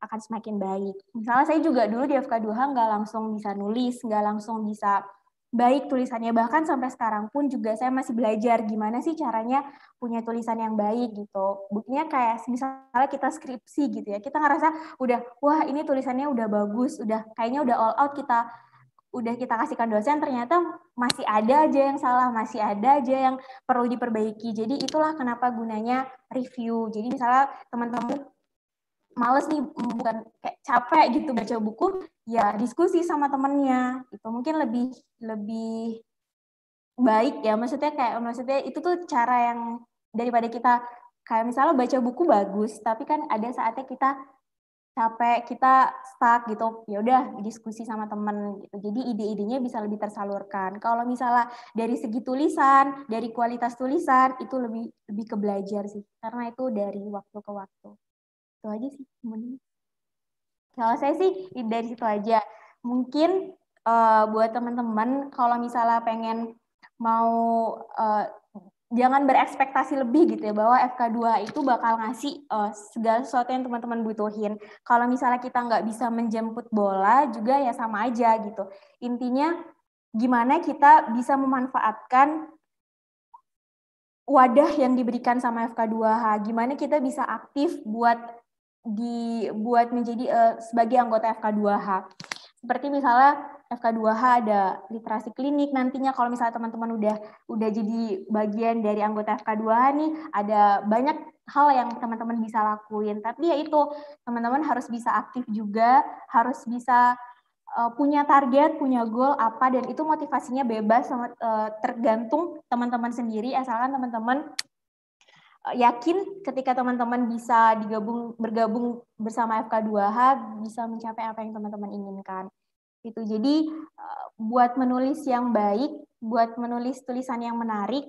akan semakin baik. Misalnya saya juga dulu di FK2H nggak langsung bisa nulis, nggak langsung bisa baik tulisannya bahkan sampai sekarang pun juga saya masih belajar gimana sih caranya punya tulisan yang baik gitu. Buktinya kayak misalnya kita skripsi gitu ya. Kita ngerasa udah wah ini tulisannya udah bagus, udah kayaknya udah all out kita udah kita kasihkan dosen ternyata masih ada aja yang salah, masih ada aja yang perlu diperbaiki. Jadi itulah kenapa gunanya review. Jadi misalnya teman-teman males nih bukan kayak capek gitu baca buku, ya diskusi sama temennya. Itu mungkin lebih lebih baik ya. Maksudnya kayak maksudnya itu tuh cara yang daripada kita kayak misalnya baca buku bagus, tapi kan ada saatnya kita capek kita stuck gitu ya udah diskusi sama temen gitu. Jadi ide-idenya bisa lebih tersalurkan. Kalau misalnya dari segi tulisan dari kualitas tulisan itu lebih lebih ke belajar sih. Karena itu dari waktu ke waktu. Itu aja sih kemudian kalau saya sih dari situ aja. Mungkin uh, buat teman-teman kalau misalnya pengen mau uh, jangan berekspektasi lebih gitu ya bahwa FK2 itu bakal ngasih uh, segala sesuatu yang teman-teman butuhin. Kalau misalnya kita nggak bisa menjemput bola juga ya sama aja gitu. Intinya gimana kita bisa memanfaatkan wadah yang diberikan sama FK2H. Gimana kita bisa aktif buat di buat menjadi uh, sebagai anggota FK2H. Seperti misalnya FK2H ada literasi klinik nantinya. Kalau misalnya teman-teman udah udah jadi bagian dari anggota FK2H nih ada banyak hal yang teman-teman bisa lakuin. Tapi ya itu teman-teman harus bisa aktif juga harus bisa uh, punya target punya goal apa dan itu motivasinya bebas uh, tergantung teman-teman sendiri. Asalkan teman-teman uh, yakin ketika teman-teman bisa digabung bergabung bersama FK2H bisa mencapai apa yang teman-teman inginkan gitu. Jadi eh, buat menulis yang baik, buat menulis tulisan yang menarik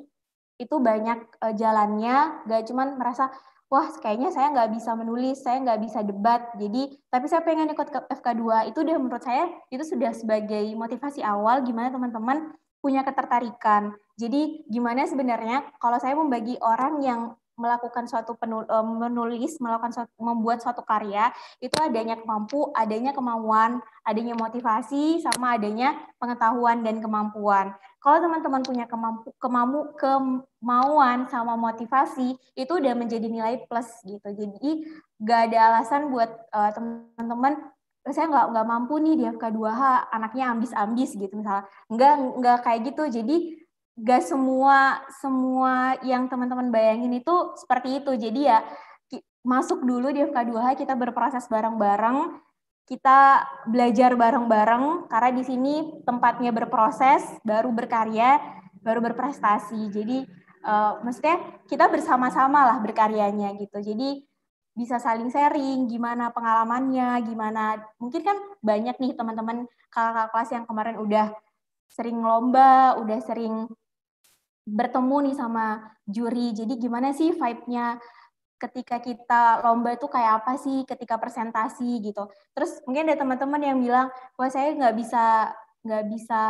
itu banyak uh, jalannya. Gak cuman merasa wah kayaknya saya nggak bisa menulis, saya nggak bisa debat. Jadi tapi saya pengen ikut ke FK2 itu udah menurut saya itu sudah sebagai motivasi awal gimana teman-teman punya ketertarikan. Jadi gimana sebenarnya kalau saya membagi orang yang melakukan suatu penul, eh, menulis, melakukan suatu, membuat suatu karya itu adanya kemampu, adanya kemauan, adanya motivasi, sama adanya pengetahuan dan kemampuan. Kalau teman-teman punya kemampu, kemamu, kemauan sama motivasi itu udah menjadi nilai plus gitu. Jadi gak ada alasan buat uh, teman-teman saya nggak nggak mampu nih di FK2H anaknya ambis-ambis gitu misalnya nggak nggak kayak gitu jadi gak semua semua yang teman-teman bayangin itu seperti itu. Jadi ya masuk dulu di FK2H kita berproses bareng-bareng, kita belajar bareng-bareng karena di sini tempatnya berproses, baru berkarya, baru berprestasi. Jadi uh, maksudnya kita bersama-sama lah berkaryanya gitu. Jadi bisa saling sharing gimana pengalamannya, gimana mungkin kan banyak nih teman-teman kakak kelas yang kemarin udah sering lomba, udah sering bertemu nih sama juri. Jadi gimana sih vibe-nya ketika kita lomba itu kayak apa sih ketika presentasi gitu. Terus mungkin ada teman-teman yang bilang, wah saya nggak bisa nggak bisa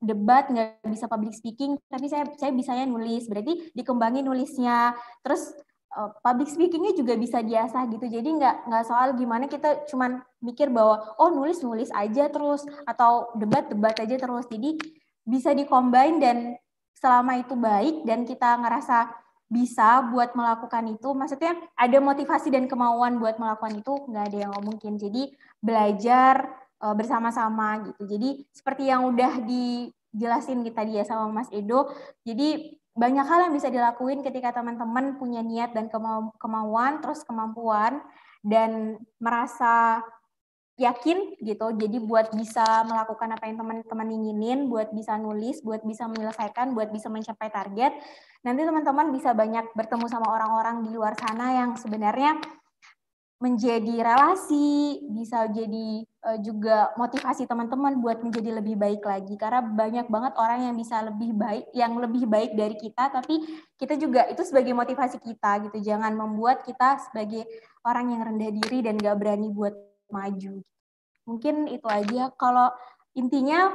debat, nggak bisa public speaking, tapi saya saya bisanya nulis. Berarti dikembangin nulisnya. Terus uh, public speakingnya juga bisa diasah gitu. Jadi nggak nggak soal gimana kita cuman mikir bahwa oh nulis nulis aja terus atau debat debat aja terus. Jadi bisa dikombin dan selama itu baik dan kita ngerasa bisa buat melakukan itu, maksudnya ada motivasi dan kemauan buat melakukan itu, nggak ada yang mungkin. Jadi belajar uh, bersama-sama gitu. Jadi seperti yang udah dijelasin kita dia sama Mas Edo, jadi banyak hal yang bisa dilakuin ketika teman-teman punya niat dan kemauan, terus kemampuan, dan merasa yakin gitu. Jadi buat bisa melakukan apa yang teman-teman inginin, buat bisa nulis, buat bisa menyelesaikan, buat bisa mencapai target. Nanti teman-teman bisa banyak bertemu sama orang-orang di luar sana yang sebenarnya menjadi relasi, bisa jadi uh, juga motivasi teman-teman buat menjadi lebih baik lagi. Karena banyak banget orang yang bisa lebih baik, yang lebih baik dari kita, tapi kita juga itu sebagai motivasi kita gitu. Jangan membuat kita sebagai orang yang rendah diri dan gak berani buat maju. Mungkin itu aja. Kalau intinya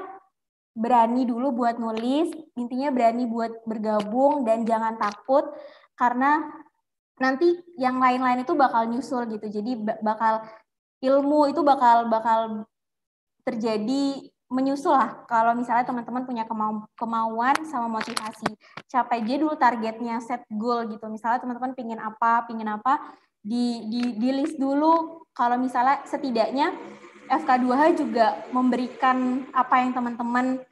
berani dulu buat nulis, intinya berani buat bergabung dan jangan takut karena nanti yang lain-lain itu bakal nyusul gitu. Jadi bakal ilmu itu bakal bakal terjadi menyusul lah kalau misalnya teman-teman punya kemau kemauan sama motivasi capai aja dulu targetnya set goal gitu misalnya teman-teman pingin apa pingin apa di, di di list dulu kalau misalnya setidaknya FK2H juga memberikan apa yang teman-teman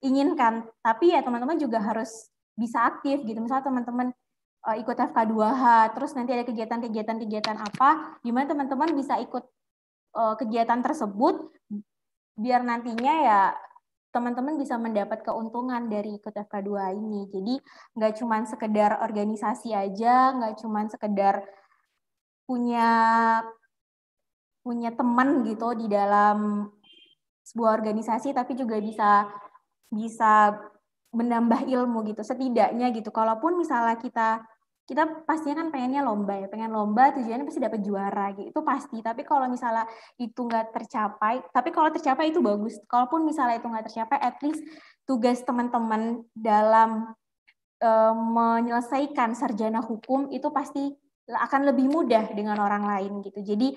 inginkan, tapi ya teman-teman juga harus bisa aktif gitu. Misalnya teman-teman uh, ikut FK2H, terus nanti ada kegiatan-kegiatan-kegiatan apa, gimana teman-teman bisa ikut uh, kegiatan tersebut, biar nantinya ya teman-teman bisa mendapat keuntungan dari ikut FK2 ini. Jadi nggak cuma sekedar organisasi aja, nggak cuma sekedar punya punya teman gitu di dalam sebuah organisasi tapi juga bisa bisa menambah ilmu gitu setidaknya gitu kalaupun misalnya kita kita pastinya kan pengennya lomba ya, pengen lomba tujuannya pasti dapat juara gitu, itu pasti. Tapi kalau misalnya itu nggak tercapai, tapi kalau tercapai itu bagus. Kalaupun misalnya itu nggak tercapai, at least tugas teman-teman dalam uh, menyelesaikan sarjana hukum itu pasti akan lebih mudah dengan orang lain gitu. Jadi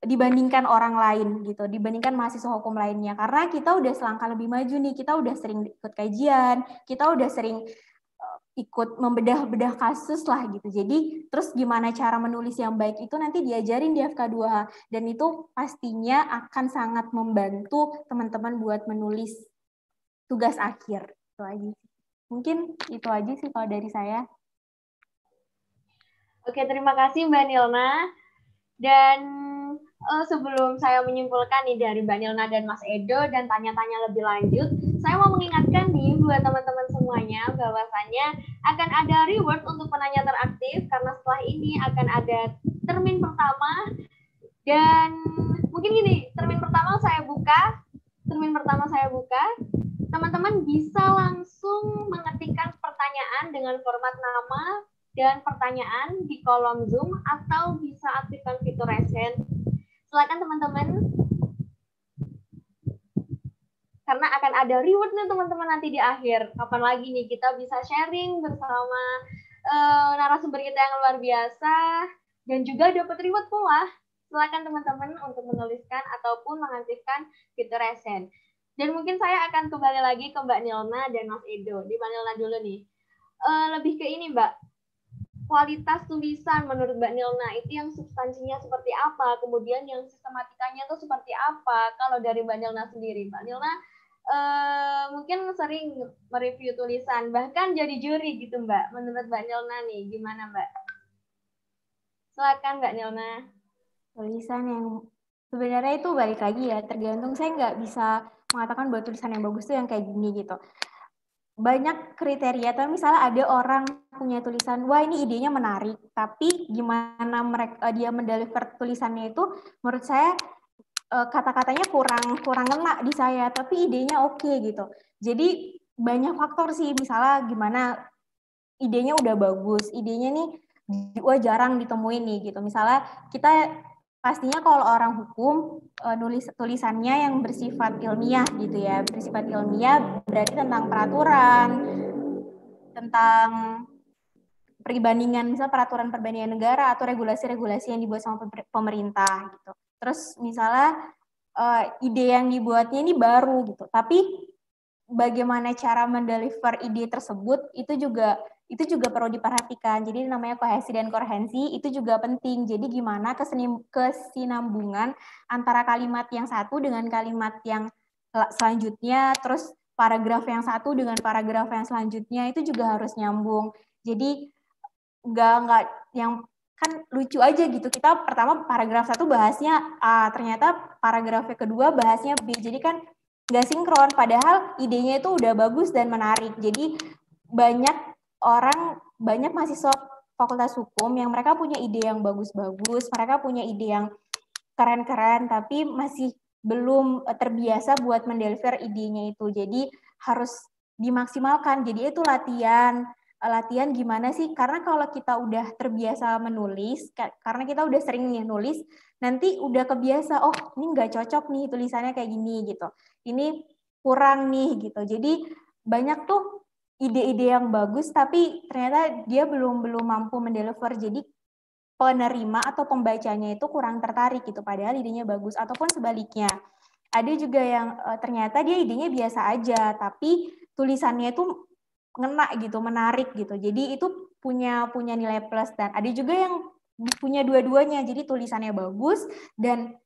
dibandingkan orang lain gitu, dibandingkan mahasiswa hukum lainnya. Karena kita udah selangkah lebih maju nih, kita udah sering ikut kajian, kita udah sering ikut membedah-bedah kasus lah gitu. Jadi terus gimana cara menulis yang baik itu nanti diajarin di FK2H dan itu pastinya akan sangat membantu teman-teman buat menulis tugas akhir. Itu aja. Mungkin itu aja sih kalau dari saya.
Oke, terima kasih Mbak Nilna. Dan uh, sebelum saya menyimpulkan nih dari Mbak Nilna dan Mas Edo dan tanya-tanya lebih lanjut, saya mau mengingatkan nih buat teman-teman semuanya bahwasannya akan ada reward untuk penanya teraktif karena setelah ini akan ada termin pertama dan mungkin gini, termin pertama saya buka, termin pertama saya buka, teman-teman bisa langsung mengetikkan pertanyaan dengan format nama dan pertanyaan di kolom Zoom atau bisa aktifkan fitur resen. Silakan teman-teman. Karena akan ada rewardnya teman-teman nanti di akhir. Kapan lagi nih kita bisa sharing bersama uh, narasumber kita yang luar biasa dan juga dapat reward pula. Silakan teman-teman untuk menuliskan ataupun mengaktifkan fitur resen. Dan mungkin saya akan kembali lagi ke Mbak Nilna dan Mas Edo. Di Mbak Nilna dulu nih. Uh, lebih ke ini Mbak, kualitas tulisan menurut Mbak Nilna itu yang substansinya seperti apa, kemudian yang sistematikanya itu seperti apa. Kalau dari Mbak Nilna sendiri, Mbak Nilna eh, mungkin sering mereview tulisan, bahkan jadi juri gitu Mbak. Menurut Mbak Nilna nih, gimana Mbak? Silakan Mbak Nilna.
Tulisan yang sebenarnya itu balik lagi ya, tergantung saya nggak bisa mengatakan bahwa tulisan yang bagus itu yang kayak gini gitu banyak kriteria tapi misalnya ada orang punya tulisan wah ini idenya menarik. Tapi gimana mereka eh, dia mendeliver tulisannya itu menurut saya eh, kata-katanya kurang kurang ngena di saya tapi idenya oke okay, gitu. Jadi banyak faktor sih misalnya gimana idenya udah bagus idenya nih wah jarang ditemuin nih gitu. Misalnya kita pastinya kalau orang hukum uh, nulis tulisannya yang bersifat ilmiah gitu ya. Bersifat ilmiah berarti tentang peraturan tentang perbandingan misal peraturan perbandingan negara atau regulasi-regulasi yang dibuat sama pemerintah gitu. Terus misalnya uh, ide yang dibuatnya ini baru gitu. Tapi bagaimana cara mendeliver ide tersebut itu juga itu juga perlu diperhatikan. Jadi namanya kohesi dan koherensi itu juga penting. Jadi gimana kesinambungan antara kalimat yang satu dengan kalimat yang selanjutnya, terus paragraf yang satu dengan paragraf yang selanjutnya itu juga harus nyambung. Jadi nggak nggak yang kan lucu aja gitu. Kita pertama paragraf satu bahasnya A, ternyata paragraf kedua bahasnya B. Jadi kan nggak sinkron. Padahal idenya itu udah bagus dan menarik. Jadi banyak orang banyak mahasiswa fakultas hukum yang mereka punya ide yang bagus-bagus, mereka punya ide yang keren-keren, tapi masih belum terbiasa buat mendeliver idenya itu. Jadi harus dimaksimalkan. Jadi itu latihan, latihan gimana sih? Karena kalau kita udah terbiasa menulis, karena kita udah sering nulis, nanti udah kebiasa, oh ini nggak cocok nih tulisannya kayak gini gitu. Ini kurang nih gitu. Jadi banyak tuh ide-ide yang bagus tapi ternyata dia belum belum mampu mendeliver jadi penerima atau pembacanya itu kurang tertarik gitu padahal idenya bagus ataupun sebaliknya ada juga yang uh, ternyata dia idenya biasa aja tapi tulisannya itu ngena gitu menarik gitu jadi itu punya punya nilai plus dan ada juga yang punya dua-duanya jadi tulisannya bagus dan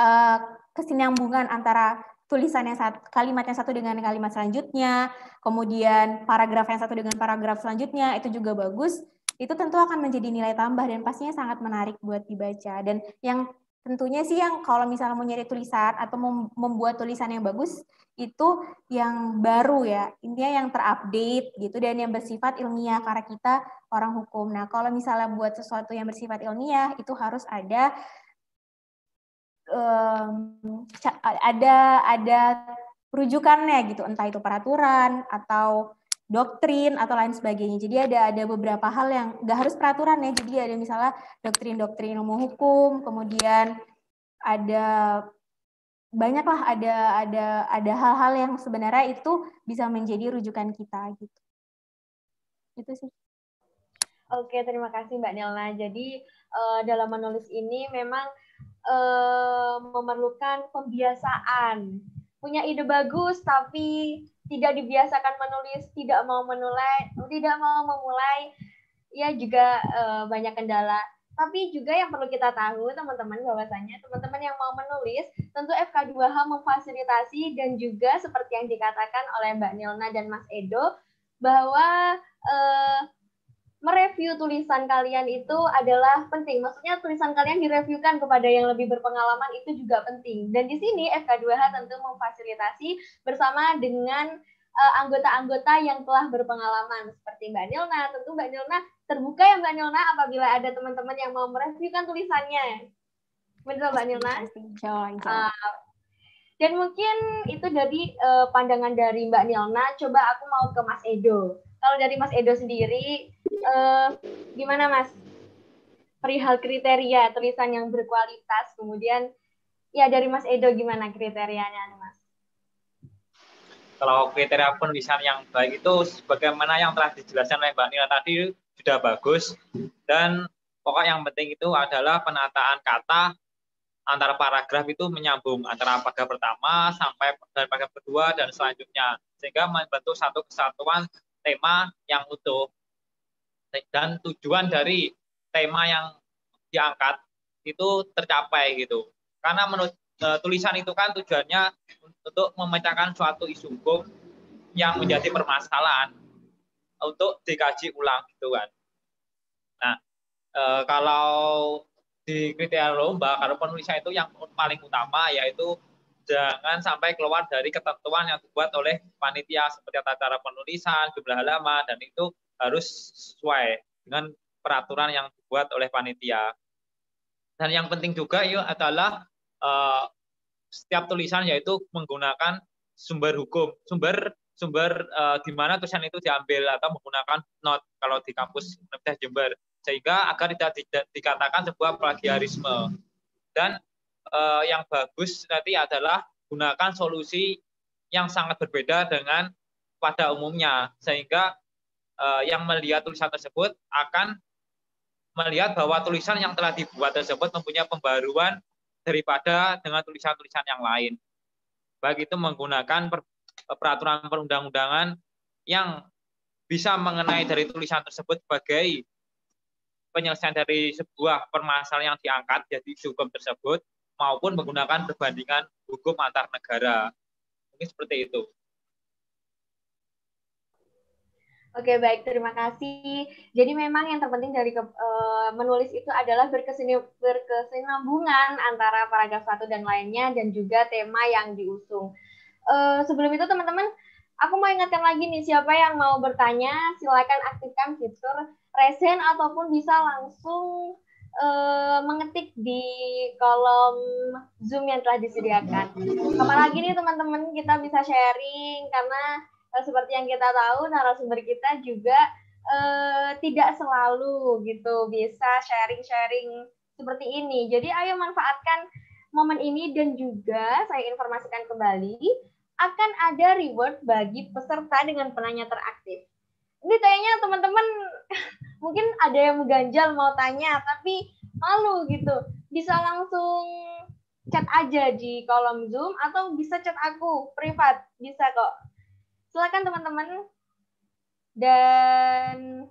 uh, kesinambungan antara tulisan yang satu, kalimat yang satu dengan kalimat selanjutnya, kemudian paragraf yang satu dengan paragraf selanjutnya itu juga bagus, itu tentu akan menjadi nilai tambah dan pastinya sangat menarik buat dibaca. Dan yang tentunya sih yang kalau misalnya mau nyari tulisan atau membuat tulisan yang bagus itu yang baru ya, intinya yang terupdate gitu dan yang bersifat ilmiah karena kita orang hukum. Nah, kalau misalnya buat sesuatu yang bersifat ilmiah itu harus ada um, ada ada rujukannya gitu entah itu peraturan atau doktrin atau lain sebagainya. Jadi ada ada beberapa hal yang nggak harus peraturan ya. Jadi ada misalnya doktrin-doktrin ilmu hukum, kemudian ada banyaklah ada ada ada hal-hal yang sebenarnya itu bisa menjadi rujukan kita gitu. Itu sih.
Oke, terima kasih Mbak Nelna. Jadi uh, dalam menulis ini memang uh, memerlukan pembiasaan. Punya ide bagus tapi tidak dibiasakan menulis, tidak mau menulai, tidak mau memulai, ya juga uh, banyak kendala. Tapi juga yang perlu kita tahu teman-teman bahwasanya teman-teman yang mau menulis tentu FK2H memfasilitasi dan juga seperti yang dikatakan oleh Mbak Nilna dan Mas Edo bahwa uh, mereview tulisan kalian itu adalah penting. Maksudnya tulisan kalian direviewkan kepada yang lebih berpengalaman itu juga penting. Dan di sini FK2H tentu memfasilitasi bersama dengan uh, anggota-anggota yang telah berpengalaman seperti Mbak Nilna. Tentu Mbak Nilna terbuka ya Mbak Nilna apabila ada teman-teman yang mau mereviewkan tulisannya. Benar Mbak Nilna? Uh, dan mungkin itu dari uh, pandangan dari Mbak Nilna. Coba aku mau ke Mas Edo. Kalau dari Mas Edo sendiri, uh, gimana Mas? Perihal kriteria tulisan yang berkualitas, kemudian ya dari Mas Edo gimana kriterianya Mas?
Kalau kriteria penulisan yang baik itu sebagaimana yang telah dijelaskan oleh Mbak Nila tadi sudah bagus dan pokok yang penting itu adalah penataan kata antara paragraf itu menyambung antara paragraf pertama sampai dari paragraf kedua dan selanjutnya sehingga membentuk satu kesatuan tema yang utuh dan tujuan dari tema yang diangkat itu tercapai gitu. Karena menurut uh, tulisan itu kan tujuannya untuk memecahkan suatu isu hukum yang menjadi permasalahan untuk dikaji ulang gitu kan. Nah, e, kalau di kriteria lomba kalau penulisan itu yang paling utama yaitu jangan sampai keluar dari ketentuan yang dibuat oleh panitia seperti tata cara penulisan, jumlah halaman, dan itu harus sesuai dengan peraturan yang dibuat oleh panitia. Dan yang penting juga yuk adalah uh, setiap tulisan yaitu menggunakan sumber hukum, sumber sumber uh, di mana tulisan itu diambil atau menggunakan not kalau di kampus Universitas Jember sehingga agar tidak, tidak dikatakan sebuah plagiarisme. Dan uh, yang bagus nanti adalah gunakan solusi yang sangat berbeda dengan pada umumnya sehingga yang melihat tulisan tersebut akan melihat bahwa tulisan yang telah dibuat tersebut mempunyai pembaruan daripada dengan tulisan-tulisan yang lain. Baik itu menggunakan per, peraturan perundang-undangan yang bisa mengenai dari tulisan tersebut sebagai penyelesaian dari sebuah permasalahan yang diangkat jadi hukum tersebut maupun menggunakan perbandingan hukum antar negara. Mungkin seperti itu.
Oke, baik. Terima kasih. Jadi memang yang terpenting dari ke, uh, menulis itu adalah berkesinambungan antara paragraf satu dan lainnya dan juga tema yang diusung. Uh, sebelum itu teman-teman, aku mau ingatkan lagi nih siapa yang mau bertanya, silakan aktifkan fitur resen ataupun bisa langsung uh, mengetik di kolom Zoom yang telah disediakan. Apalagi nih teman-teman kita bisa sharing karena seperti yang kita tahu narasumber kita juga uh, tidak selalu gitu bisa sharing-sharing seperti ini. Jadi ayo manfaatkan momen ini dan juga saya informasikan kembali akan ada reward bagi peserta dengan penanya teraktif. Ini kayaknya teman-teman mungkin ada yang mengganjal mau tanya tapi malu gitu bisa langsung chat aja di kolom zoom atau bisa chat aku privat bisa kok silakan teman-teman. Dan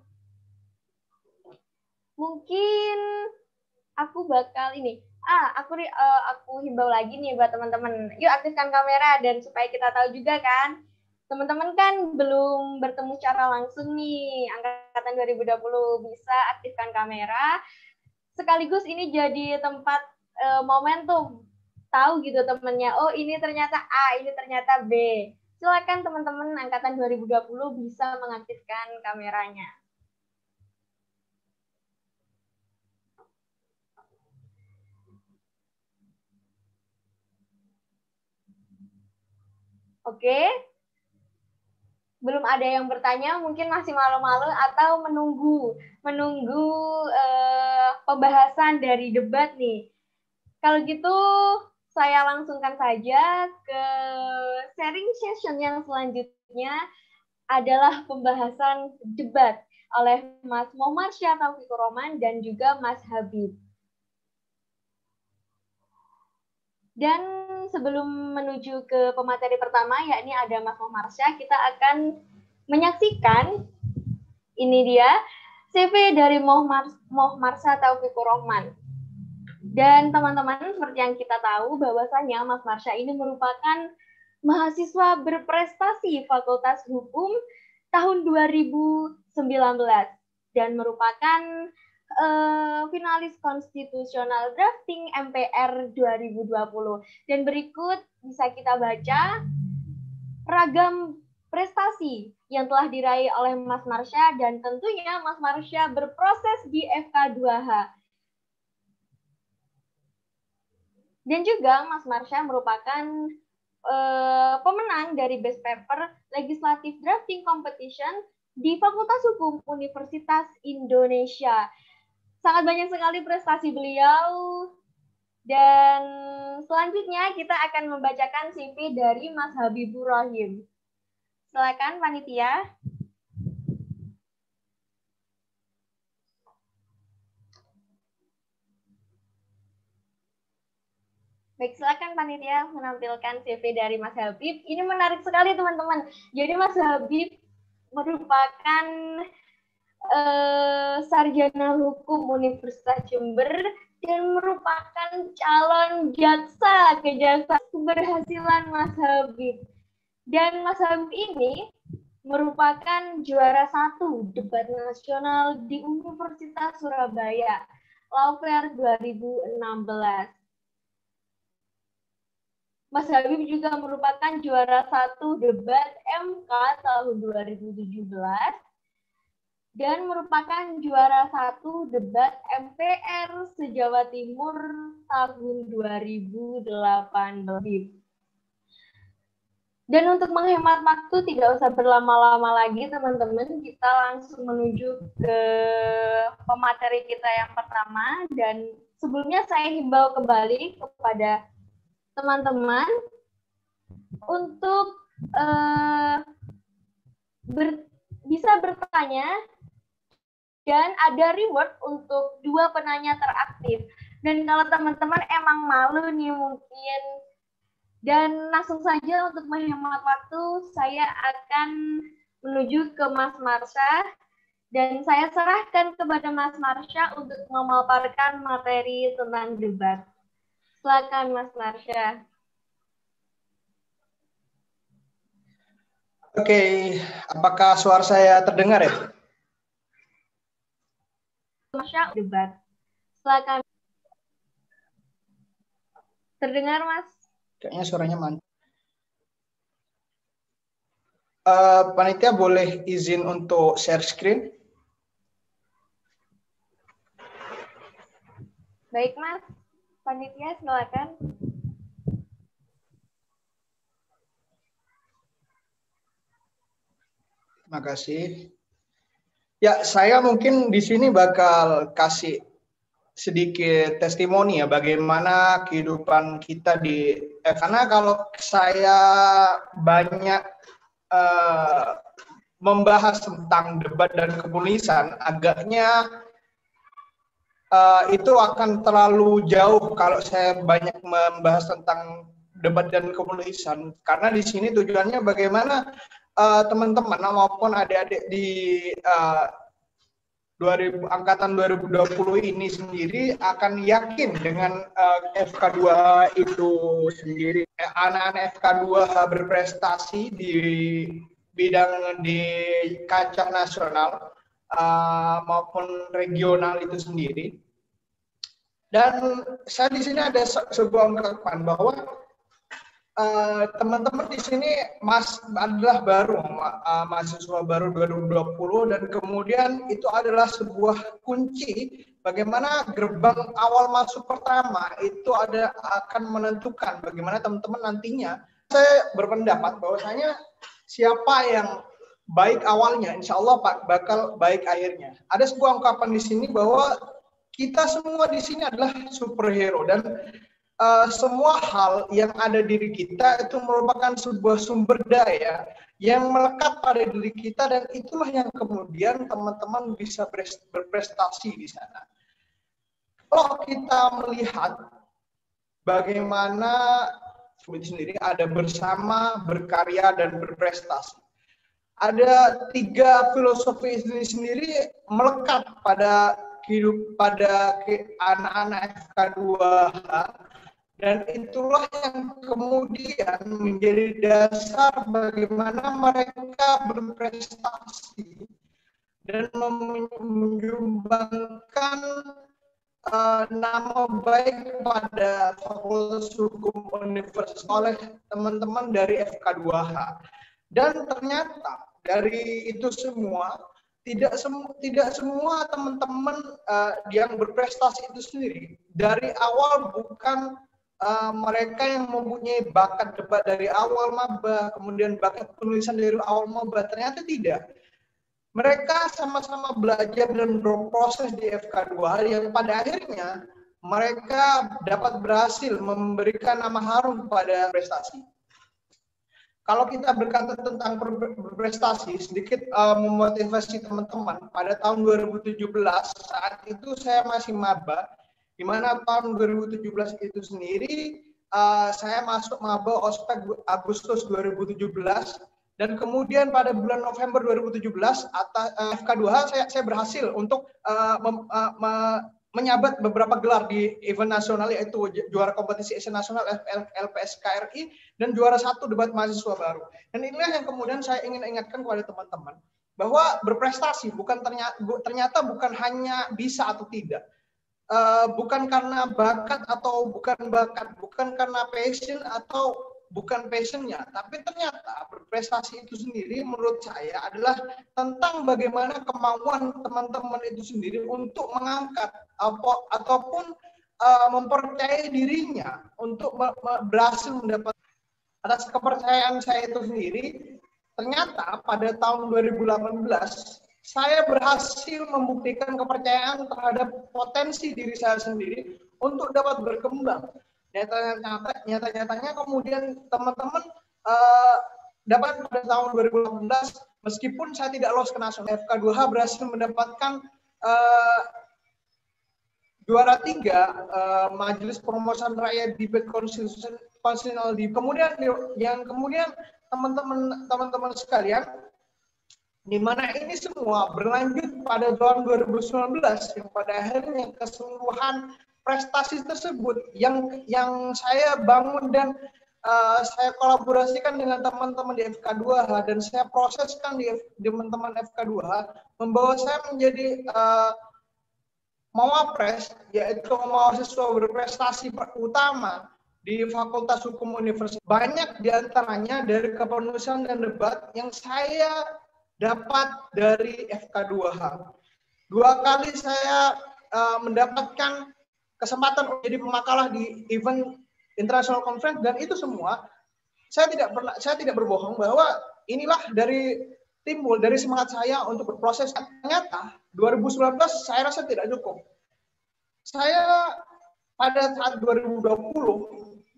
mungkin aku bakal ini. Ah aku uh, aku himbau lagi nih buat teman-teman. Yuk aktifkan kamera dan supaya kita tahu juga kan. Teman-teman kan belum bertemu secara langsung nih. Angkatan 2020 bisa aktifkan kamera. Sekaligus ini jadi tempat uh, momentum. Tahu gitu temennya oh ini ternyata A ini ternyata B silakan teman-teman angkatan 2020 bisa mengaktifkan kameranya Oke, belum ada yang bertanya, mungkin masih malu-malu atau menunggu menunggu uh, pembahasan dari debat nih. Kalau gitu saya langsungkan saja ke sharing session yang selanjutnya adalah pembahasan debat oleh Mas Muhammad Syah Taufiq Roman dan juga Mas Habib. Dan sebelum menuju ke pemateri pertama, yakni ada Mas Marsha, kita akan menyaksikan ini dia CV dari Moh Marsha Taufikur Rahman. Dan teman-teman, seperti yang kita tahu bahwasanya Mas Marsha ini merupakan mahasiswa berprestasi Fakultas Hukum tahun 2019 dan merupakan uh, finalis konstitusional drafting MPR 2020. Dan berikut bisa kita baca ragam prestasi yang telah diraih oleh Mas Marsha dan tentunya Mas Marsha berproses di FK2H. Dan juga Mas Marsha merupakan uh, pemenang dari Best Paper Legislative Drafting Competition di Fakultas Hukum Universitas Indonesia sangat banyak sekali prestasi beliau dan selanjutnya kita akan membacakan CV dari Mas Habibur Rahim. Silakan panitia. Baik, silakan panitia menampilkan CV dari Mas Habib. Ini menarik sekali teman-teman. Jadi Mas Habib merupakan uh, sarjana hukum Universitas Jember dan merupakan calon jaksa kejaksaan keberhasilan Mas Habib. Dan Mas Habib ini merupakan juara satu debat nasional di Universitas Surabaya, Lawfair 2016. Mas Habib juga merupakan juara satu debat MK tahun 2017 dan merupakan juara satu debat MPR se-Jawa Timur tahun 2018. Dan untuk menghemat waktu tidak usah berlama-lama lagi teman-teman, kita langsung menuju ke pemateri kita yang pertama dan sebelumnya saya himbau kembali kepada teman-teman untuk uh, ber, bisa bertanya dan ada reward untuk dua penanya teraktif. Dan kalau teman-teman emang malu nih mungkin dan langsung saja untuk menghemat waktu saya akan menuju ke Mas Marsha dan saya serahkan kepada Mas Marsha untuk memaparkan materi tentang debat. Silakan Mas Marsha.
Oke, apakah suara saya terdengar ya?
Masya debat. Silakan. Terdengar, Mas?
Kayaknya suaranya mantap. Uh, panitia boleh izin untuk share screen?
Baik, Mas. Panitia, silakan.
Terima kasih. Ya, saya mungkin di sini bakal kasih sedikit testimoni ya bagaimana kehidupan kita di eh, karena kalau saya banyak uh, membahas tentang debat dan kepolisian agaknya uh, itu akan terlalu jauh kalau saya banyak membahas tentang debat dan kepolisian karena di sini tujuannya bagaimana Eh, teman-teman uh, maupun adik-adik di uh, 2000 angkatan 2020 ini sendiri akan yakin dengan uh, FK2 itu sendiri. Anak-anak FK2 berprestasi di bidang di kancah nasional uh, maupun regional itu sendiri. Dan saya di sini ada sebuah ungkapan bahwa Eh, teman-teman uh, di sini mas adalah baru uh, mahasiswa baru 2020 dan kemudian itu adalah sebuah kunci bagaimana gerbang awal masuk pertama itu ada akan menentukan bagaimana teman-teman nantinya saya berpendapat bahwasanya siapa yang baik awalnya, insya Allah Pak bakal baik akhirnya. Ada sebuah ungkapan di sini bahwa kita semua di sini adalah superhero dan uh, semua hal yang ada di diri kita itu merupakan sebuah sumber daya yang melekat pada diri kita dan itulah yang kemudian teman-teman bisa berprestasi di sana. Kalau kita melihat bagaimana sendiri ada bersama, berkarya, dan berprestasi. Ada tiga filosofi ini sendiri melekat pada hidup pada anak-anak FK2H dan itulah yang kemudian menjadi dasar bagaimana mereka berprestasi dan menyumbangkan uh, nama baik pada Fakultas Hukum Universitas oleh teman-teman dari FK2H. Dan ternyata dari itu semua tidak semua tidak semua teman-teman uh, yang berprestasi itu sendiri dari awal bukan uh, mereka yang mempunyai bakat debat dari awal maba, kemudian bakat penulisan dari awal maba, ternyata tidak. Mereka sama-sama belajar dan berproses di FK2 yang pada akhirnya mereka dapat berhasil memberikan nama harum pada prestasi. Kalau kita berkata tentang berprestasi, sedikit uh, memotivasi teman-teman. Pada tahun 2017, saat itu saya masih maba, di mana tahun 2017 itu sendiri uh, saya masuk maba ospek Agustus 2017 dan kemudian pada bulan November 2017 atas uh, FK2H saya, saya berhasil untuk uh, mem, uh, menyabat beberapa gelar di event nasional yaitu juara kompetisi Asian Nasional LPS KRI dan juara satu debat mahasiswa baru. Dan inilah yang kemudian saya ingin ingatkan kepada teman-teman bahwa berprestasi bukan ternyata, ternyata bukan hanya bisa atau tidak, uh, bukan karena bakat atau bukan bakat, bukan karena passion atau bukan passionnya, tapi ternyata berprestasi itu sendiri menurut saya adalah tentang bagaimana kemauan teman-teman itu sendiri untuk mengangkat apa, ataupun uh, mempercayai dirinya untuk berhasil mendapat atas kepercayaan saya itu sendiri. Ternyata pada tahun 2018 saya berhasil membuktikan kepercayaan terhadap potensi diri saya sendiri untuk dapat berkembang. Nyata-nyata, nyatanya kemudian teman-teman uh, dapat pada tahun 2018 meskipun saya tidak lolos ke nasional FK2H berhasil mendapatkan uh, juara tiga uh, majelis perumusan rakyat debate konstitusional di kemudian yang kemudian teman-teman teman-teman sekalian di mana ini semua berlanjut pada tahun 2019 yang pada akhirnya keseluruhan prestasi tersebut yang yang saya bangun dan uh, saya kolaborasikan dengan teman-teman di FK2H dan saya proseskan di teman-teman FK2H membawa saya menjadi uh, mawapres yaitu mahasiswa berprestasi utama di Fakultas Hukum Universitas. Banyak di antaranya dari kepenulisan dan debat yang saya dapat dari FK2H. Dua kali saya uh, mendapatkan kesempatan menjadi pemakalah di event international conference dan itu semua saya tidak pernah saya tidak berbohong bahwa inilah dari timbul dari semangat saya untuk berproses. Ternyata 2019 saya rasa tidak cukup. Saya pada saat 2020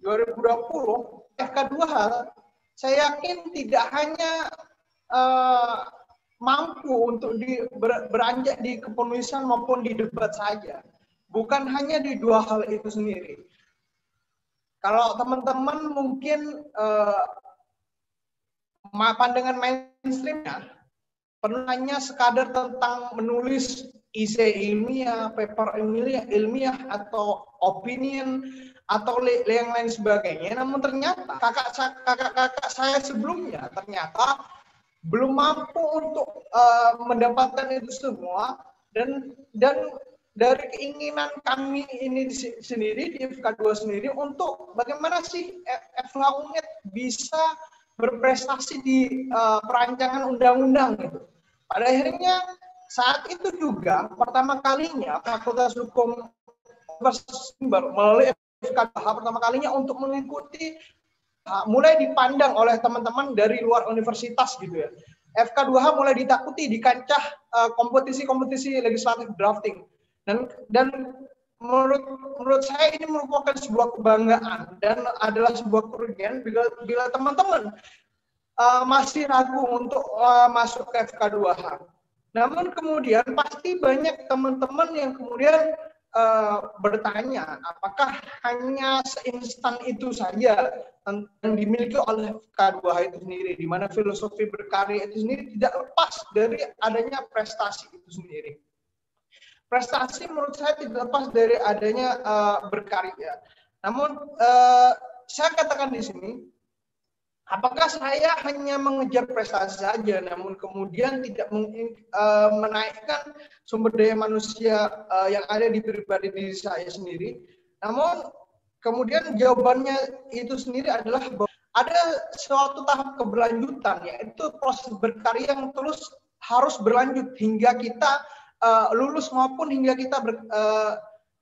2020 FK2H saya yakin tidak hanya uh, mampu untuk di, ber, beranjak di kepenulisan maupun di debat saja. Bukan hanya di dua hal itu sendiri. Kalau teman-teman mungkin uh, pandangan mainstreamnya hanya sekadar tentang menulis isi ilmiah, paper ilmiah, ilmiah atau opinion atau yang lain sebagainya. Namun ternyata kakak kakak kakak saya sebelumnya ternyata belum mampu untuk uh, mendapatkan itu semua dan dan dari keinginan kami ini sendiri di FK2 sendiri untuk bagaimana sih FH UNED bisa berprestasi di uh, perancangan undang-undang gitu. Pada akhirnya saat itu juga pertama kalinya Fakultas Hukum melalui FK2 pertama kalinya untuk mengikuti mulai dipandang oleh teman-teman dari luar universitas gitu ya. FK2H mulai ditakuti di kancah uh, kompetisi-kompetisi legislatif drafting. Dan dan menurut menurut saya ini merupakan sebuah kebanggaan dan adalah sebuah kerugian bila bila teman-teman uh, masih ragu untuk uh, masuk ke FK2H. Namun kemudian pasti banyak teman-teman yang kemudian uh, bertanya apakah hanya seinstan itu saja yang dimiliki oleh FK2H itu sendiri di mana filosofi berkarya itu sendiri tidak lepas dari adanya prestasi itu sendiri. Prestasi menurut saya tidak lepas dari adanya uh, berkarya. Namun uh, saya katakan di sini apakah saya hanya mengejar prestasi saja namun kemudian tidak uh, menaikkan sumber daya manusia uh, yang ada di pribadi diri saya sendiri namun kemudian jawabannya itu sendiri adalah bahwa ada suatu tahap keberlanjutan yaitu proses berkarya yang terus harus berlanjut hingga kita uh, lulus maupun hingga kita ber, uh,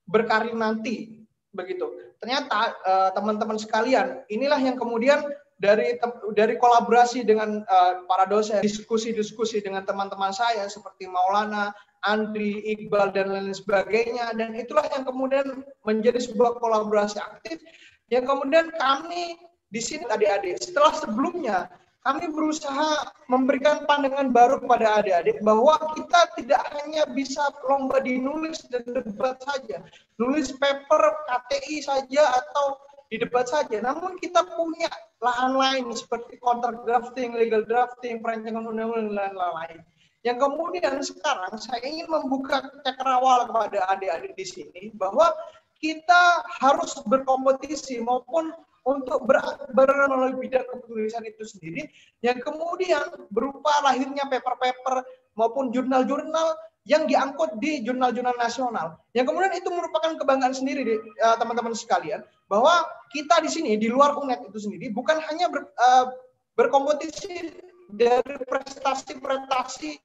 berkarir nanti begitu. Ternyata teman-teman uh, sekalian inilah yang kemudian dari dari kolaborasi dengan uh, para dosen, diskusi-diskusi dengan teman-teman saya seperti Maulana, Andri, Iqbal dan lain sebagainya dan itulah yang kemudian menjadi sebuah kolaborasi aktif yang kemudian kami di sini adik-adik setelah sebelumnya kami berusaha memberikan pandangan baru kepada adik-adik bahwa kita tidak hanya bisa lomba di nulis dan debat saja, nulis paper KTI saja atau di debat saja. Namun kita punya lahan lain seperti counter drafting, legal drafting, perancangan undang-undang dan lain-lain. Yang kemudian sekarang saya ingin membuka cakrawala kepada adik-adik di sini bahwa kita harus berkompetisi maupun untuk ber, melalui bidang kepenulisan itu sendiri yang kemudian berupa lahirnya paper-paper maupun jurnal-jurnal yang diangkut di jurnal-jurnal nasional. Yang kemudian itu merupakan kebanggaan sendiri eh, teman-teman uh, sekalian bahwa kita di sini di luar UNED itu sendiri bukan hanya ber, uh, berkompetisi dari prestasi-prestasi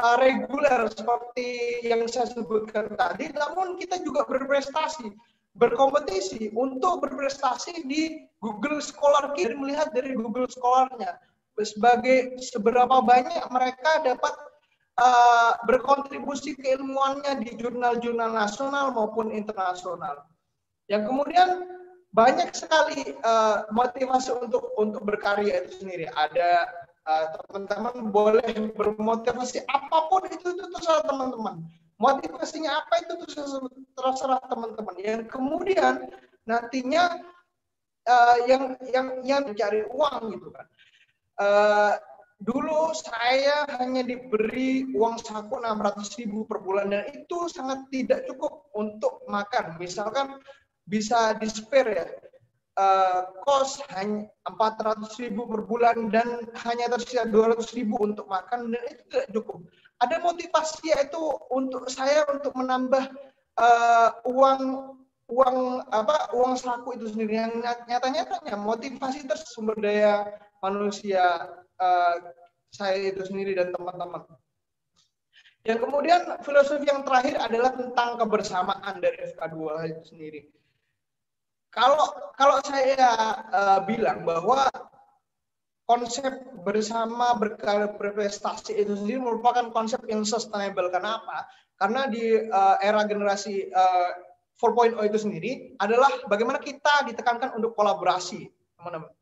uh, reguler seperti yang saya sebutkan tadi, namun kita juga berprestasi, berkompetisi untuk berprestasi di Google Scholar kita melihat dari Google Scholar-nya sebagai seberapa banyak mereka dapat uh, berkontribusi keilmuannya di jurnal-jurnal nasional maupun internasional. Yang kemudian banyak sekali uh, motivasi untuk untuk berkarya itu sendiri. Ada teman-teman uh, boleh bermotivasi apa pun itu itu terserah teman-teman. Motivasinya apa itu terserah teman-teman. Yang kemudian nantinya uh, yang yang yang mencari uang gitu kan. Uh, dulu saya hanya diberi uang saku 600 ribu per bulan dan itu sangat tidak cukup untuk makan. Misalkan bisa di spare ya, uh, kos hanya 400 ribu per bulan dan hanya tersisa 200 ribu untuk makan dan itu tidak cukup. Ada motivasi yaitu untuk saya untuk menambah uh, uang uang apa uang saku itu sendiri yang nyata-nyatanya motivasi tersumber daya manusia uh, saya itu sendiri dan teman-teman. Yang kemudian filosofi yang terakhir adalah tentang kebersamaan dari FK2 itu sendiri. Kalau kalau saya uh, bilang bahwa konsep bersama berkarya berprestasi itu sendiri merupakan konsep yang sustainable. Kenapa? Karena di uh, era generasi uh, 4.0 itu sendiri adalah bagaimana kita ditekankan untuk kolaborasi, teman-teman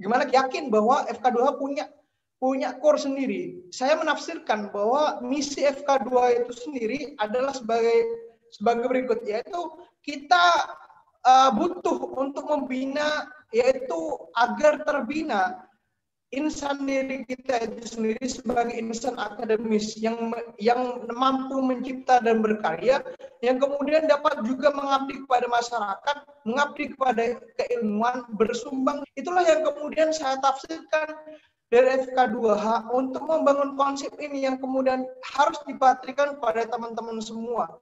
gimana yakin bahwa FK2 punya punya core sendiri. Saya menafsirkan bahwa misi FK2 itu sendiri adalah sebagai sebagai berikut yaitu kita uh, butuh untuk membina yaitu agar terbina insan diri kita itu sendiri sebagai insan akademis yang yang mampu mencipta dan berkarya yang kemudian dapat juga mengabdi kepada masyarakat mengabdi kepada keilmuan bersumbang itulah yang kemudian saya tafsirkan dari FK2H untuk membangun konsep ini yang kemudian harus dipatrikan kepada teman-teman semua.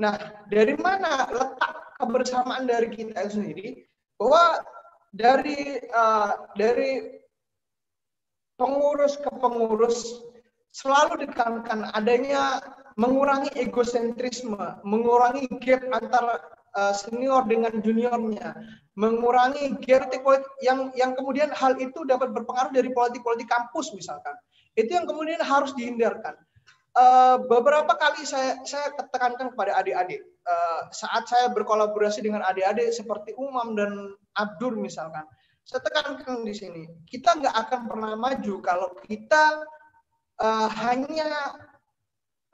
Nah, dari mana letak kebersamaan dari kita sendiri? Bahwa dari uh, dari pengurus ke pengurus selalu ditekankan adanya mengurangi egosentrisme, mengurangi gap antara uh, senior dengan juniornya, mengurangi geopolitik yang yang kemudian hal itu dapat berpengaruh dari politik-politik kampus misalkan. Itu yang kemudian harus dihindarkan. Uh, beberapa kali saya saya tekankan kepada adik-adik uh, saat saya berkolaborasi dengan adik-adik seperti Umam dan Abdur misalkan saya tekankan di sini kita nggak akan pernah maju kalau kita uh, hanya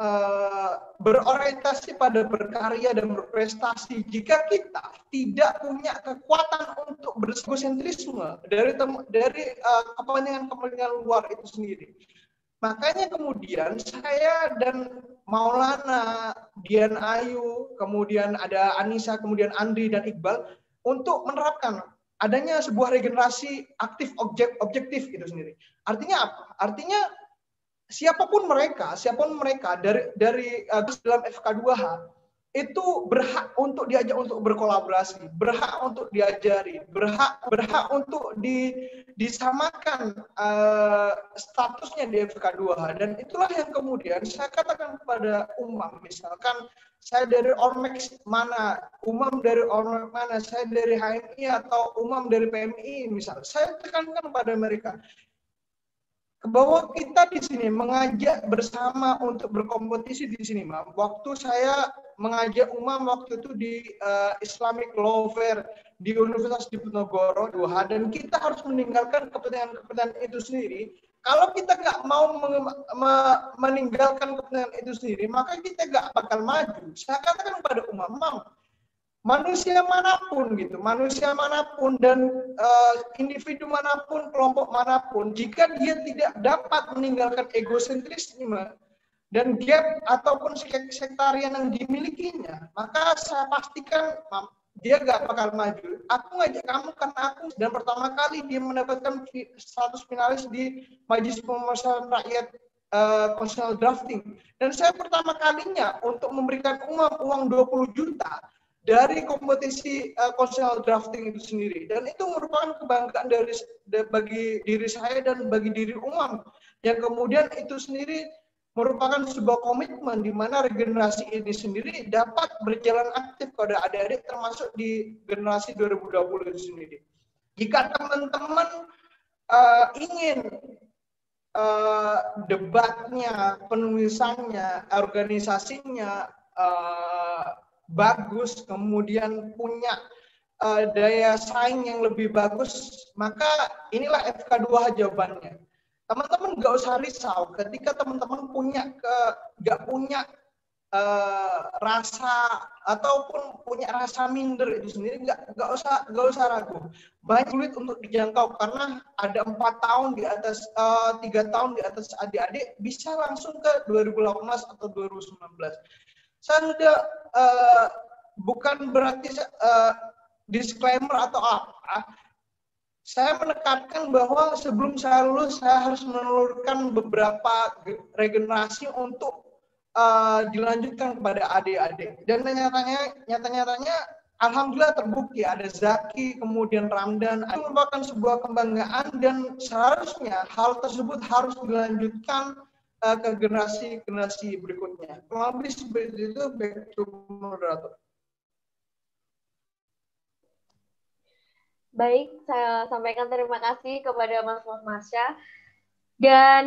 uh, berorientasi pada berkarya dan berprestasi. Jika kita tidak punya kekuatan untuk bersegosentrisme dari dari uh, kepentingan-kepentingan luar itu sendiri Makanya kemudian saya dan Maulana, Dian Ayu, kemudian ada Anissa, kemudian Andri dan Iqbal untuk menerapkan adanya sebuah regenerasi aktif objek objektif itu sendiri. Artinya apa? Artinya siapa pun mereka, siapa pun mereka dari dari uh, dalam FK2H itu berhak untuk diajak untuk berkolaborasi, berhak untuk diajari, berhak berhak untuk di, disamakan uh, statusnya di FK2H dan itulah yang kemudian saya katakan kepada umam. Misalkan saya dari Ormex mana, umam dari Ormex mana, saya dari HMI atau umam dari PMI misal, saya tekankan kepada mereka bahwa kita di sini mengajak bersama untuk berkompetisi di sini, Mam. Waktu saya mengajak umam waktu itu di uh, Islamic Law Fair di Universitas Diponegoro dua dan kita harus meninggalkan kepentingan-kepentingan itu sendiri. Kalau kita nggak mau meninggalkan kepentingan itu sendiri, maka kita nggak bakal maju. Saya katakan kepada umam, Mam, manusia mana pun gitu, manusia mana pun dan uh, individu mana pun, kelompok mana pun, jika dia tidak dapat meninggalkan egosentrisme dan gap ataupun sektarian yang dimilikinya, maka saya pastikan dia gak bakal maju. Aku ngajak kamu karena aku dan pertama kali dia mendapatkan status finalis di Majelis Pemusyawaratan Rakyat uh, Drafting. Dan saya pertama kalinya untuk memberikan uang uang 20 juta dari kompetisi uh, constitutional drafting itu sendiri dan itu merupakan kebanggaan dari bagi diri saya dan bagi diri umum yang kemudian itu sendiri merupakan sebuah komitmen di mana regenerasi ini sendiri dapat berjalan aktif pada adik-adik termasuk di generasi 2020 itu sendiri. Jika teman-teman uh, ingin uh, debatnya, penulisannya, organisasinya, uh, bagus, kemudian punya uh, daya saing yang lebih bagus, maka inilah FK2 jawabannya. Teman-teman nggak usah risau ketika teman-teman punya ke nggak punya uh, rasa ataupun punya rasa minder itu sendiri nggak nggak usah nggak usah ragu banyak sulit untuk dijangkau karena ada empat tahun di atas eh, tiga uh, tahun di atas adik-adik bisa langsung ke 2018 atau 2019 saya sudah uh, bukan berarti uh, disclaimer atau apa. Saya menekankan bahwa sebelum saya lulus saya harus menelurkan beberapa regenerasi untuk uh, dilanjutkan kepada adik-adik. Dan nyatanya nyata-nyatanya alhamdulillah terbukti ada Zaki, kemudian Ramdan. Itu merupakan sebuah kebanggaan dan seharusnya hal tersebut harus dilanjutkan uh, ke generasi-generasi berikutnya. Kurang seperti itu back to moderator.
Baik, saya sampaikan terima kasih kepada Mas Mas Masya. Dan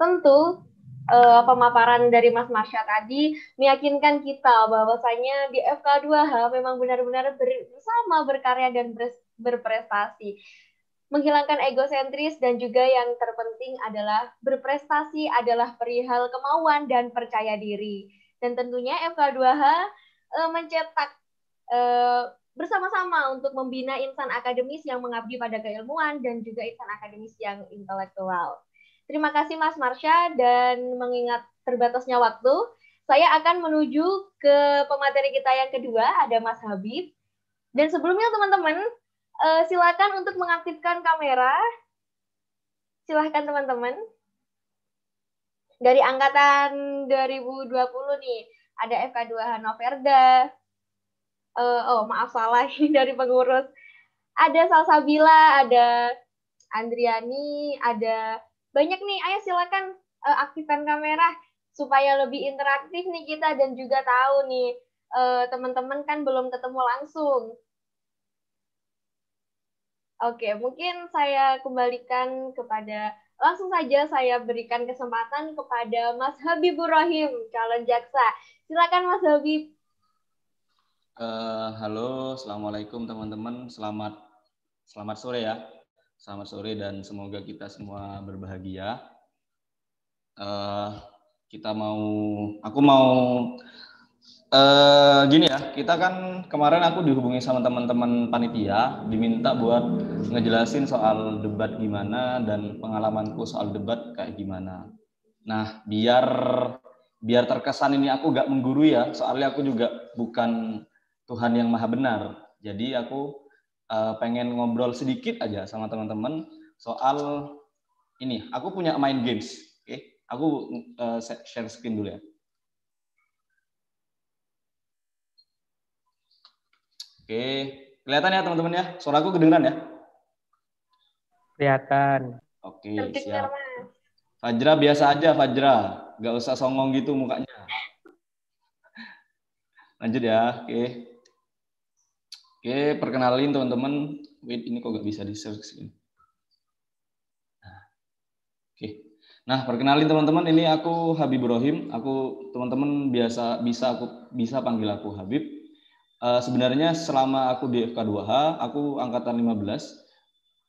tentu uh, pemaparan dari Mas Marsha tadi meyakinkan kita bahwasanya di FK2H memang benar-benar bersama berkarya dan berprestasi menghilangkan egosentris dan juga yang terpenting adalah berprestasi adalah perihal kemauan dan percaya diri. Dan tentunya FK2H e, eh, mencetak e, bersama-sama untuk membina insan akademis yang mengabdi pada keilmuan dan juga insan akademis yang intelektual. Terima kasih Mas Marsha dan mengingat terbatasnya waktu, saya akan menuju ke pemateri kita yang kedua, ada Mas Habib. Dan sebelumnya teman-teman, Uh, silakan untuk mengaktifkan kamera. Silahkan teman-teman. Dari angkatan 2020 nih, ada FK2 Hanoverda. Uh, oh, maaf salah ini dari pengurus. Ada Salsabila, ada Andriani, ada banyak nih. Ayo silakan uh, aktifkan kamera supaya lebih interaktif nih kita dan juga tahu nih teman-teman kan belum ketemu langsung. Oke, mungkin saya kembalikan kepada langsung saja saya berikan kesempatan kepada Mas Habibur Rahim, calon jaksa. Silakan Mas Habib.
Eh, halo, assalamualaikum teman-teman. Selamat selamat sore ya. Selamat sore dan semoga kita semua berbahagia. Eh, kita mau, aku mau eh, gini ya. Kita kan kemarin aku dihubungi sama teman-teman panitia, diminta buat ngejelasin soal debat gimana dan pengalamanku soal debat kayak gimana. Nah, biar biar terkesan ini aku gak menggurui ya, soalnya aku juga bukan Tuhan yang maha benar. Jadi aku uh, pengen ngobrol sedikit aja sama teman-teman soal ini. Aku punya main games. Oke, okay? aku uh, share screen dulu ya. Oke, kelihatan ya teman-teman ya. Suaraku kedengeran ya?
Kelihatan.
Oke, siap. Fajra biasa aja, Fajra. Gak usah songong gitu mukanya. Lanjut ya, oke. Oke, perkenalin teman-teman. Wait, ini kok gak bisa di share sini. Nah, oke. Nah, perkenalin teman-teman, ini aku Habib Ibrahim. Aku teman-teman biasa bisa aku bisa panggil aku Habib. Uh, sebenarnya selama aku di FK2H, aku angkatan 15.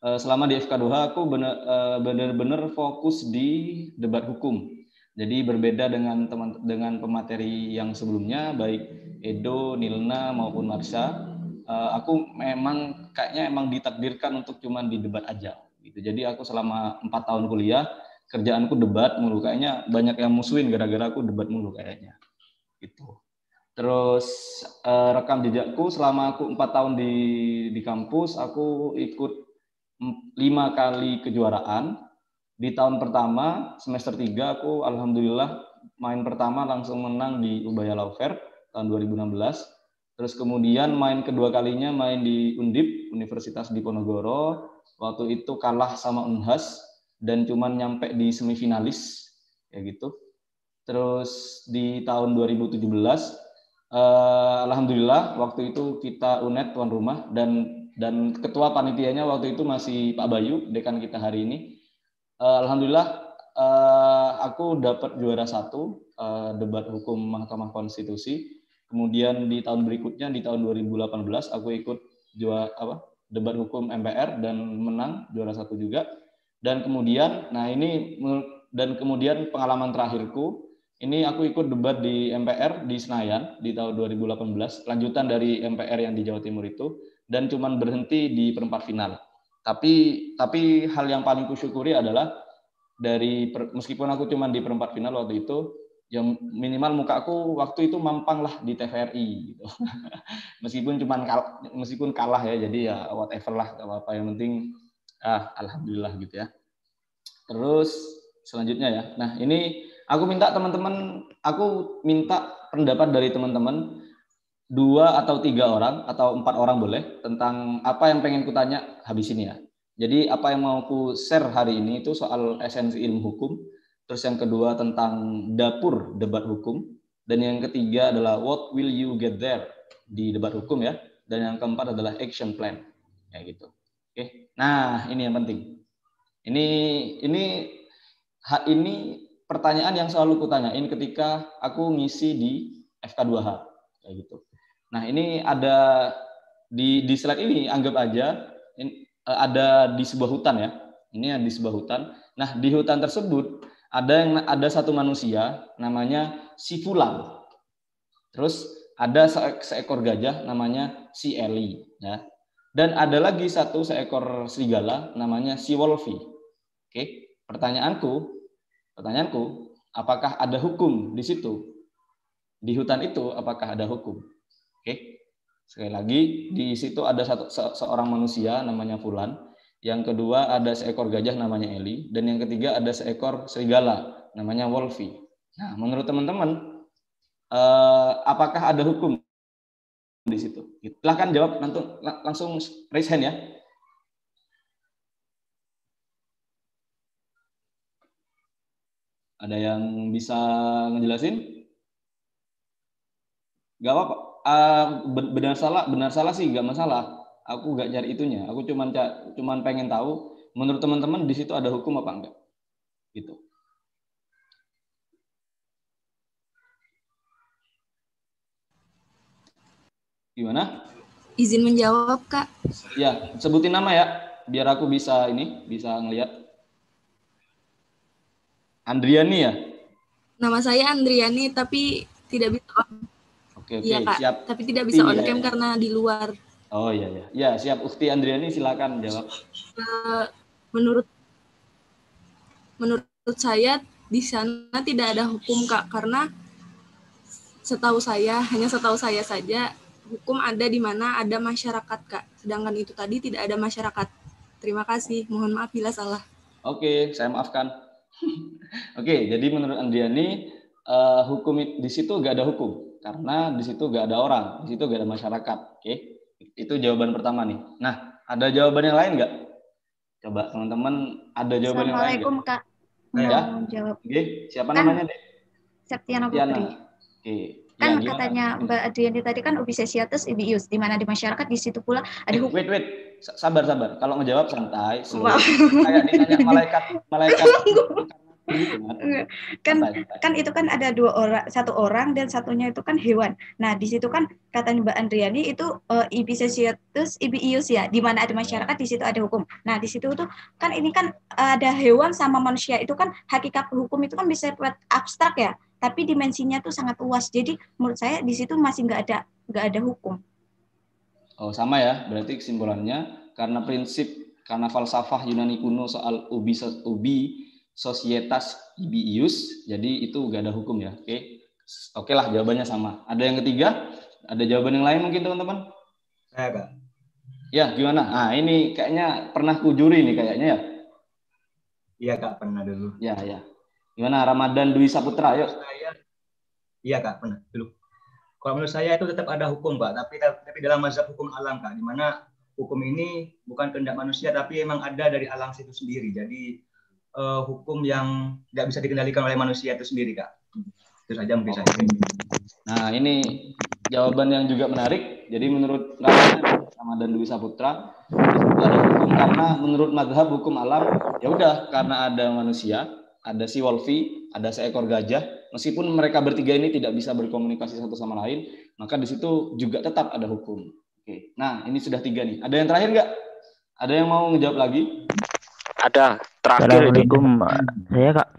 Uh, selama di FK2H aku eh, benar-benar uh, fokus di debat hukum. Jadi berbeda dengan teman dengan pemateri yang sebelumnya, baik Edo, Nilna maupun Marsha uh, aku memang kayaknya emang ditakdirkan untuk cuman di debat aja gitu. Jadi aku selama empat tahun kuliah kerjaanku debat mulu kayaknya banyak yang musuhin gara-gara aku debat mulu kayaknya gitu. Terus uh, rekam jejakku selama aku empat tahun di di kampus aku ikut lima kali kejuaraan. Di tahun pertama semester tiga aku alhamdulillah main pertama langsung menang di Ubaya Fair tahun 2016 Terus kemudian main kedua kalinya main di Undip, Universitas Diponegoro. Waktu itu kalah sama Unhas dan cuman nyampe di semifinalis kayak gitu. Terus di tahun 2017 eh, alhamdulillah waktu itu kita UNED tuan rumah dan dan ketua panitianya waktu itu masih Pak Bayu, dekan kita hari ini. Eh, alhamdulillah eh, aku dapat juara satu eh, debat hukum Mahkamah Konstitusi Kemudian di tahun berikutnya di tahun 2018 aku ikut juara apa debat hukum MPR dan menang juara satu juga. Dan kemudian, nah ini dan kemudian pengalaman terakhirku ini aku ikut debat di MPR di Senayan di tahun 2018, lanjutan dari MPR yang di Jawa Timur itu dan cuman berhenti di perempat final. Tapi tapi hal yang paling kusyukuri adalah dari meskipun aku cuman di perempat final waktu itu, yang minimal muka aku waktu itu mampang lah di TVRI gitu. meskipun cuman kal meskipun kalah ya jadi ya whatever lah apa, apa yang penting ah alhamdulillah gitu ya terus selanjutnya ya nah ini aku minta teman-teman aku minta pendapat dari teman-teman dua atau tiga orang atau empat orang boleh tentang apa yang pengen kutanya habis ini ya jadi apa yang mau ku share hari ini itu soal esensi ilmu hukum Terus yang kedua tentang dapur debat hukum. Dan yang ketiga adalah what will you get there di debat hukum ya. Dan yang keempat adalah action plan. Ya gitu. Oke. Nah, ini yang penting. Ini ini ini pertanyaan yang selalu kutanyain ketika aku ngisi di FK2H kayak gitu. Nah, ini ada di di slide ini anggap aja ini, eh, ada di sebuah hutan ya. Ini di sebuah hutan. Nah, di hutan tersebut ada yang ada satu manusia namanya si Fulan. Terus ada seekor gajah namanya si Eli ya. Dan ada lagi satu seekor serigala namanya si Wolfi. Oke, pertanyaanku, pertanyaanku, apakah ada hukum di situ? Di hutan itu apakah ada hukum? Oke. Sekali lagi di situ ada satu se seorang manusia namanya Fulan yang kedua ada seekor gajah namanya Eli, dan yang ketiga ada seekor serigala namanya Wolfi. Nah, menurut teman-teman, eh, apakah ada hukum di situ? Silahkan jawab, langsung raise hand ya. Ada yang bisa ngejelasin? Gak apa-apa. ben- benar salah benar salah sih nggak masalah. Aku nggak cari itunya. Aku cuman cuman pengen tahu menurut teman-teman di situ ada hukum apa enggak. Gitu. Gimana?
Izin menjawab, Kak.
Ya, sebutin nama ya, biar aku bisa ini, bisa ngelihat. Andriani ya?
Nama saya Andriani, tapi tidak bisa on.
Oke, oke,
Iya, Kak.
siap.
Tapi tidak bisa
Iya,
on cam
iya.
karena di luar.
Oh iya ya. Ya, siap Ukti Andriani silakan jawab.
Eh, menurut menurut saya di sana tidak ada hukum, Kak, karena setahu saya, hanya setahu saya saja hukum ada di mana ada masyarakat, Kak. Sedangkan itu tadi tidak ada masyarakat. Terima kasih. Mohon maaf bila salah.
Oke, saya maafkan. Oke, jadi menurut Andriani eh, hukum di situ gak ada hukum karena di situ gak ada orang, di situ gak ada masyarakat. Oke, itu jawaban pertama nih. Nah, ada jawaban yang lain nggak? Coba teman-teman ada jawaban yang lain
Assalamualaikum? Kak.
Ya.
Jawab.
Oke, siapa
Kan
namanya deh?
Septiana
Tiana.
Putri.
Oke.
Kan
Ya,
katanya Mbak Adriani tadi kan ubisesiatus ibius di mana di masyarakat di situ pula ada
Eh,
hukum.
wait, wait. Sa- Sabar, sabar. Kalau ngejawab santai, slow.
Wow.
Kayak ditanya malaikat, malaikat. Gitu, kan?
kan kan itu kan ada dua orang satu orang dan satunya itu kan hewan nah di situ kan kata Mbak Andriani itu uh, ibisesiatus ibius ya di mana ada masyarakat di situ ada hukum nah di situ tuh kan ini kan ada hewan sama manusia itu kan hakikat hukum itu kan bisa abstrak ya tapi dimensinya tuh sangat luas jadi menurut saya di situ masih nggak ada nggak ada hukum
Oh, sama ya. Berarti kesimpulannya karena prinsip karena falsafah Yunani kuno soal ubi ubi societas ibius, jadi itu gak ada hukum ya. Oke. Oke lah jawabannya sama. Ada yang ketiga? Ada jawaban yang lain mungkin teman-teman?
Saya kak.
Ya, gimana? Ah, ini kayaknya pernah kujuri nih kayaknya ya.
Iya kak pernah dulu.
Ya, ya. Gimana Ramadan Dwi Saputra? Yuk.
Iya kak pernah dulu. Kalau menurut saya itu tetap ada hukum pak, tapi tapi dalam mazhab hukum alam kak, di mana hukum ini bukan kehendak manusia tapi memang ada dari alam itu sendiri. Jadi eh, hukum yang tidak bisa dikendalikan oleh manusia itu sendiri kak. Itu saja mungkin saya.
Nah, ini jawaban yang juga menarik. Jadi menurut Ramadan Dwi Saputra, ada hukum karena menurut madhab hukum alam, ya udah karena ada manusia, ada si Wolfi, ada seekor gajah, meskipun mereka bertiga ini tidak bisa berkomunikasi satu sama lain, maka di situ juga tetap ada hukum. Oke. Nah, ini sudah tiga nih. Ada yang terakhir nggak? Ada yang mau ngejawab lagi?
Ada. Terakhir ini.
Assalamualaikum, saya kak.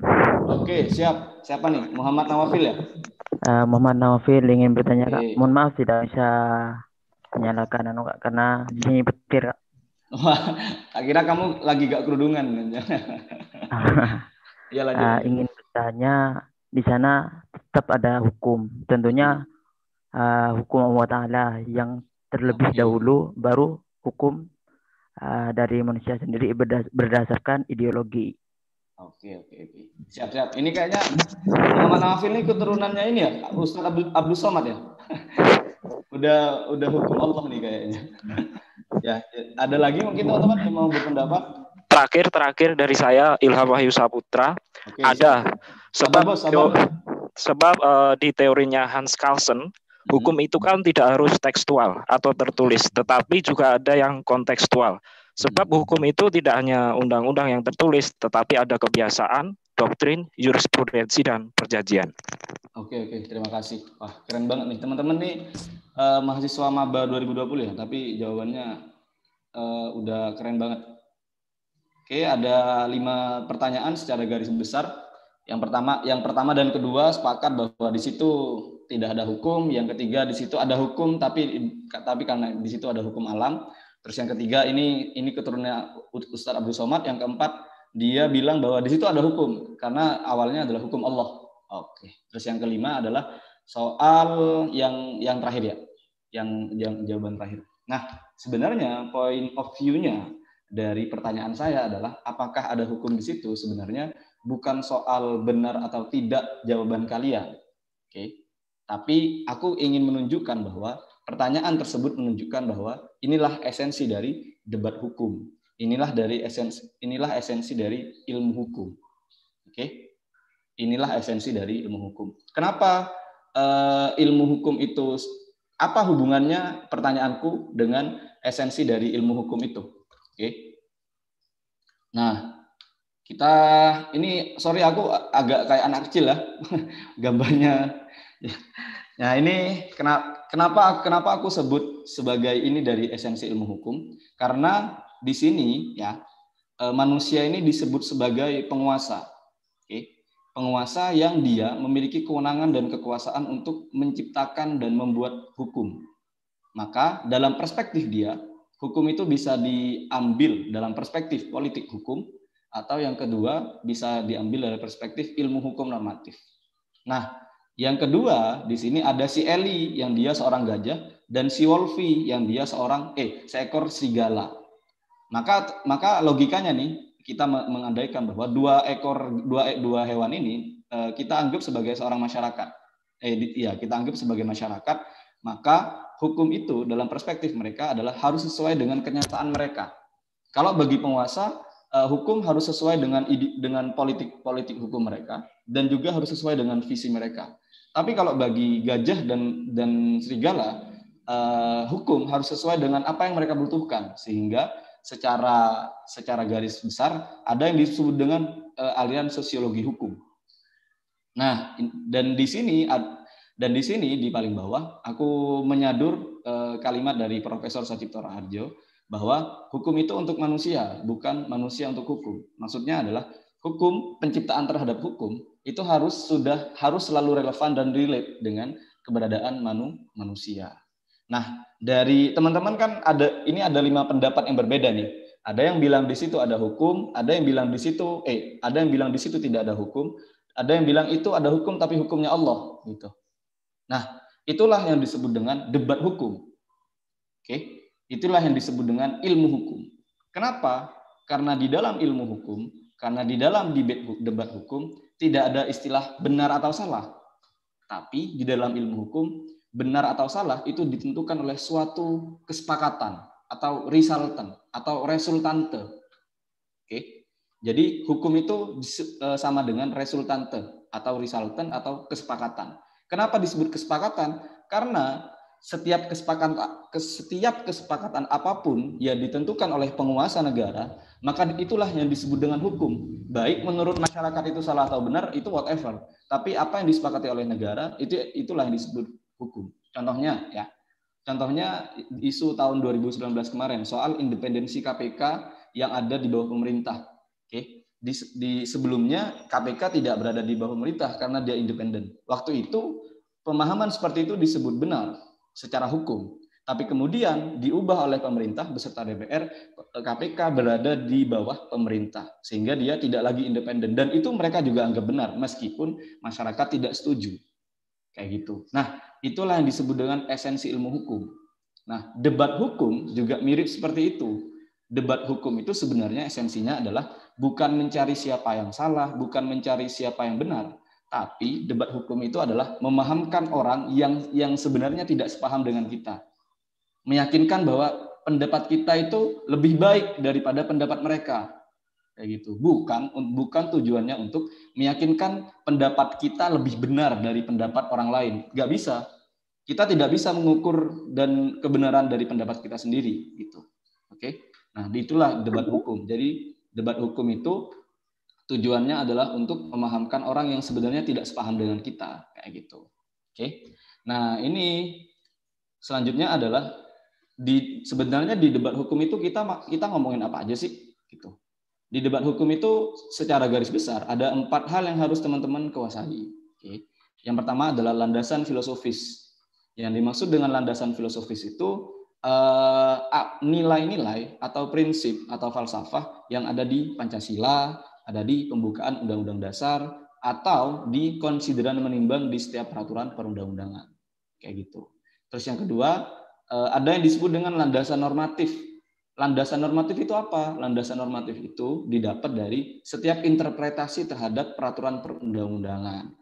Oke, siap. Siapa nih? Muhammad Nawafil ya?
Eh, Muhammad Nawafil ingin bertanya kak.
Oke.
Mohon maaf tidak bisa menyalakan anu kak karena di sini petir kak.
Wah, akhirnya kamu lagi gak kerudungan. Iya lanjut.
Eh, ingin bertanya di sana tetap ada hukum. Tentunya eh, hukum Allah Taala yang terlebih dahulu baru hukum eh, dari manusia sendiri berdas- berdasarkan ideologi.
Oke oke oke. Siap siap. Ini kayaknya Muhammad Nawafil ini keturunannya ini ya, Ustaz Abdul, Abdul Somad ya. udah udah hukum Allah nih kayaknya. ya, ada lagi mungkin teman-teman yang mau berpendapat?
Terakhir terakhir dari saya Ilham Wahyu Saputra.
Oke,
ada sebab
sabar,
teo- sebab eh, di teorinya Hans Carlsen hukum itu kan tidak harus tekstual atau tertulis, tetapi juga ada yang kontekstual. Sebab hukum itu tidak hanya undang-undang yang tertulis, tetapi ada kebiasaan, doktrin, jurisprudensi dan perjanjian.
Oke oke, terima kasih. Wah, keren banget nih. Teman-teman nih eh, mahasiswa maba 2020 ya, tapi jawabannya eh, udah keren banget. Oke, ada lima pertanyaan secara garis besar. Yang pertama, yang pertama dan kedua sepakat bahwa di situ tidak ada hukum. Yang ketiga di situ ada hukum, tapi tapi karena di situ ada hukum alam. Terus yang ketiga ini ini keturunannya Ustadz Abdul Somad. Yang keempat dia bilang bahwa di situ ada hukum karena awalnya adalah hukum Allah. Oke. Terus yang kelima adalah soal yang yang terakhir ya, yang yang jawaban terakhir. Nah, sebenarnya point of view-nya dari pertanyaan saya adalah apakah ada hukum di situ sebenarnya bukan soal benar atau tidak jawaban kalian. Oke. Tapi aku ingin menunjukkan bahwa pertanyaan tersebut menunjukkan bahwa inilah esensi dari debat hukum. Inilah dari esensi inilah esensi dari ilmu hukum. Oke. Inilah esensi dari ilmu hukum. Kenapa eh, ilmu hukum itu apa hubungannya pertanyaanku dengan esensi dari ilmu hukum itu? Oke. Nah, kita ini sorry aku agak kayak anak kecil ya gambarnya. Nah, ini kenapa kenapa aku sebut sebagai ini dari esensi ilmu hukum? Karena di sini ya eh, manusia ini disebut sebagai penguasa. Oke. Penguasa yang dia memiliki kewenangan dan kekuasaan untuk menciptakan dan membuat hukum. Maka dalam perspektif dia, hukum itu bisa diambil dalam perspektif politik hukum atau yang kedua bisa diambil dari perspektif ilmu hukum normatif. Nah, yang kedua di sini ada si Eli yang dia seorang gajah dan si Wolfi yang dia seorang eh seekor serigala. Maka maka logikanya nih kita mengandaikan bahwa dua ekor dua dua hewan ini eh, kita anggap sebagai seorang masyarakat. Eh ya, kita anggap sebagai masyarakat, maka hukum itu dalam perspektif mereka adalah harus sesuai dengan kenyataan mereka. Kalau bagi penguasa eh, hukum harus sesuai dengan dengan politik politik hukum mereka dan juga harus sesuai dengan visi mereka. Tapi kalau bagi gajah dan dan serigala eh, hukum harus sesuai dengan apa yang mereka butuhkan sehingga secara secara garis besar ada yang disebut dengan uh, aliran sosiologi hukum. Nah, dan di sini dan di sini di paling bawah aku menyadur uh, kalimat dari Profesor Sacipto Raharjo bahwa hukum itu untuk manusia, bukan manusia untuk hukum. Maksudnya adalah hukum penciptaan terhadap hukum itu harus sudah harus selalu relevan dan relate dengan keberadaan manu, manusia. Nah, dari teman-teman kan ada ini ada lima pendapat yang berbeda nih. Ada yang bilang di situ ada hukum, ada yang bilang di situ eh ada yang bilang di situ tidak ada hukum, ada yang bilang itu ada hukum tapi hukumnya Allah gitu. Nah, itulah yang disebut dengan debat hukum. Oke, itulah yang disebut dengan ilmu hukum. Kenapa? Karena di dalam ilmu hukum, karena di dalam debat hukum tidak ada istilah benar atau salah. Tapi di dalam ilmu hukum benar atau salah itu ditentukan oleh suatu kesepakatan atau resultant atau resultante. Oke. Jadi hukum itu e, sama dengan resultante atau resultant atau kesepakatan. Kenapa disebut kesepakatan? Karena setiap kesepakatan setiap kesepakatan apa pun yang ditentukan oleh penguasa negara, maka itulah yang disebut dengan hukum. Baik menurut masyarakat itu salah atau benar itu whatever. Tapi apa yang disepakati oleh negara itu itulah yang disebut hukum. Contohnya ya, contohnya isu tahun 2019 kemarin soal independensi KPK yang ada di bawah pemerintah. Di, di sebelumnya KPK tidak berada di bawah pemerintah karena dia independen. Waktu itu pemahaman seperti itu disebut benar secara hukum. Tapi kemudian diubah oleh pemerintah beserta DPR, KPK berada di bawah pemerintah sehingga dia tidak lagi independen dan itu mereka juga anggap benar meskipun masyarakat tidak setuju. Kayak gitu. Nah, itulah yang disebut dengan esensi ilmu hukum. Nah, debat hukum juga mirip seperti itu. Debat hukum itu sebenarnya esensinya adalah bukan mencari siapa yang salah, bukan mencari siapa yang benar, tapi debat hukum itu adalah memahamkan orang yang yang sebenarnya tidak sepaham dengan kita. Meyakinkan bahwa pendapat kita itu lebih baik daripada pendapat mereka. Kayak gitu. Bukan bukan tujuannya untuk meyakinkan pendapat kita lebih benar dari pendapat orang lain. Nggak bisa. Kita tidak bisa mengukur dan kebenaran dari pendapat kita sendiri gitu. Oke nah itulah debat hukum jadi debat hukum itu tujuannya adalah untuk memahamkan orang yang sebenarnya tidak sepaham dengan kita kayak gitu oke nah ini selanjutnya adalah di sebenarnya di debat hukum itu kita kita ngomongin apa aja sih gitu di debat hukum itu secara garis besar ada empat hal yang harus teman-teman kuasai. Oke. Yang pertama adalah landasan filosofis. Yang dimaksud dengan landasan filosofis itu nilai-nilai atau prinsip atau falsafah yang ada di Pancasila, ada di pembukaan Undang-Undang Dasar, atau di konsideran menimbang di setiap peraturan perundang-undangan. Kayak gitu. Terus yang kedua, eh, ada yang disebut dengan landasan normatif Landasan normatif itu apa? Landasan normatif itu didapat dari setiap interpretasi terhadap peraturan perundang-undangan.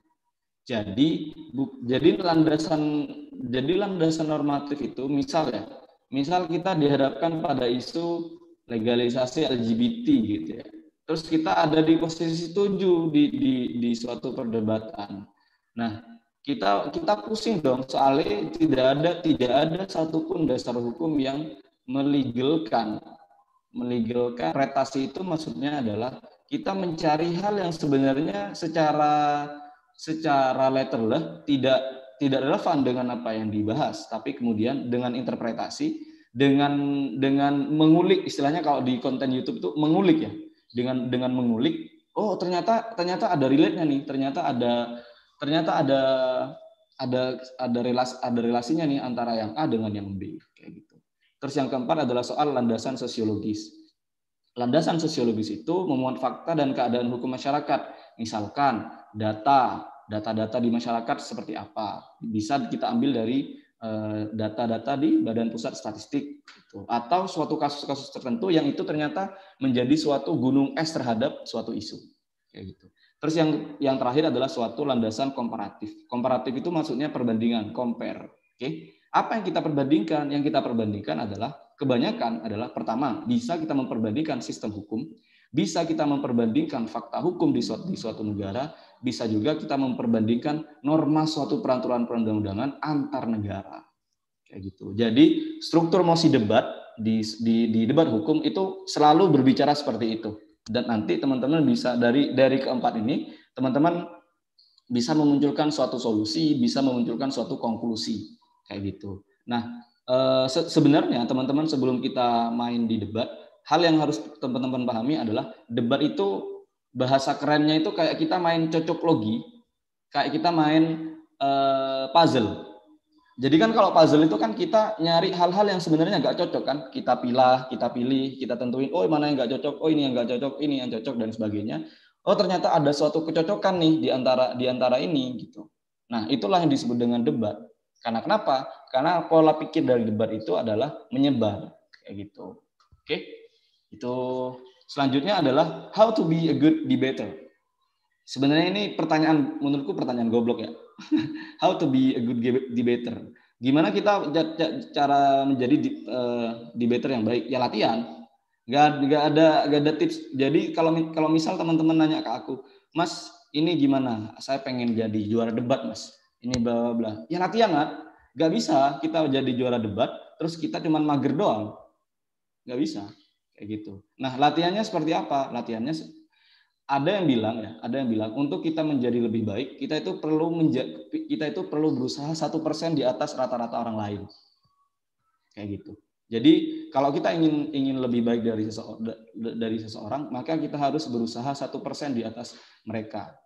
Jadi bu, jadi landasan jadi landasan normatif itu misal ya, misal kita dihadapkan pada isu legalisasi LGBT gitu ya. Terus kita ada di posisi tujuh di, di, di suatu perdebatan. Nah, kita kita pusing dong soalnya tidak ada tidak ada satupun dasar hukum yang melegalkan melegalkan retasi itu maksudnya adalah kita mencari hal yang sebenarnya secara secara letterless tidak tidak relevan dengan apa yang dibahas tapi kemudian dengan interpretasi dengan dengan mengulik istilahnya kalau di konten YouTube itu mengulik ya dengan dengan mengulik oh ternyata ternyata ada relate-nya nih ternyata ada ternyata ada ada ada relasi ada relasinya nih antara yang A dengan yang B kayak gitu. Terus yang keempat adalah soal landasan sosiologis. Landasan sosiologis itu memuat fakta dan keadaan hukum masyarakat. Misalkan data, data-data di masyarakat seperti apa. Bisa kita ambil dari eh, data-data di Badan Pusat Statistik gitu. atau suatu kasus-kasus tertentu yang itu ternyata menjadi suatu gunung es terhadap suatu isu kayak gitu. Terus yang yang terakhir adalah suatu landasan komparatif. Komparatif itu maksudnya perbandingan, compare. Oke. Apa yang kita perbandingkan? Yang kita perbandingkan adalah kebanyakan adalah pertama, bisa kita memperbandingkan sistem hukum, bisa kita memperbandingkan fakta hukum di suatu, di suatu negara, bisa juga kita memperbandingkan norma suatu peraturan perundang-undangan antar negara. Kayak gitu. Jadi struktur mosi debat di, di, di debat hukum itu selalu berbicara seperti itu dan nanti teman-teman bisa dari dari keempat ini teman-teman bisa memunculkan suatu solusi, bisa memunculkan suatu konklusi kayak gitu. Nah, se sebenarnya teman-teman sebelum kita main di debat, hal yang harus teman-teman pahami adalah debat itu bahasa kerennya itu kayak kita main cocok logi, kayak kita main eh, puzzle. Jadi kan kalau puzzle itu kan kita nyari hal-hal yang sebenarnya nggak cocok kan, kita pilih, kita pilih, kita tentuin, oh mana yang nggak cocok, oh ini yang nggak cocok, ini yang cocok dan sebagainya. Oh ternyata ada suatu kecocokan nih di antara di antara ini gitu. Nah itulah yang disebut dengan debat. Karena kenapa? Karena pola pikir dari debat itu adalah menyebar kayak gitu. Oke, itu selanjutnya adalah how to be a good debater. Sebenarnya ini pertanyaan menurutku pertanyaan goblok ya. How to be a good debater. Gimana kita cara menjadi uh, debater yang baik? Ya latihan. Gak, gak ada gak ada tips. Jadi kalau kalau misal teman-teman nanya ke aku, Mas, ini gimana? Saya pengen jadi juara debat, Mas. Ini bla bla bla. Ya latihan kan? Gak bisa kita jadi juara debat, terus kita cuma mager doang. Gak bisa kayak gitu. Nah latihannya seperti apa? Latihannya ada yang bilang ya, ada yang bilang untuk kita menjadi lebih baik, kita itu perlu menja kita itu perlu berusaha satu persen di atas rata-rata orang lain, kayak gitu. Jadi kalau kita ingin ingin lebih baik dari seseorang, dari seseorang, maka kita harus berusaha satu persen di atas mereka.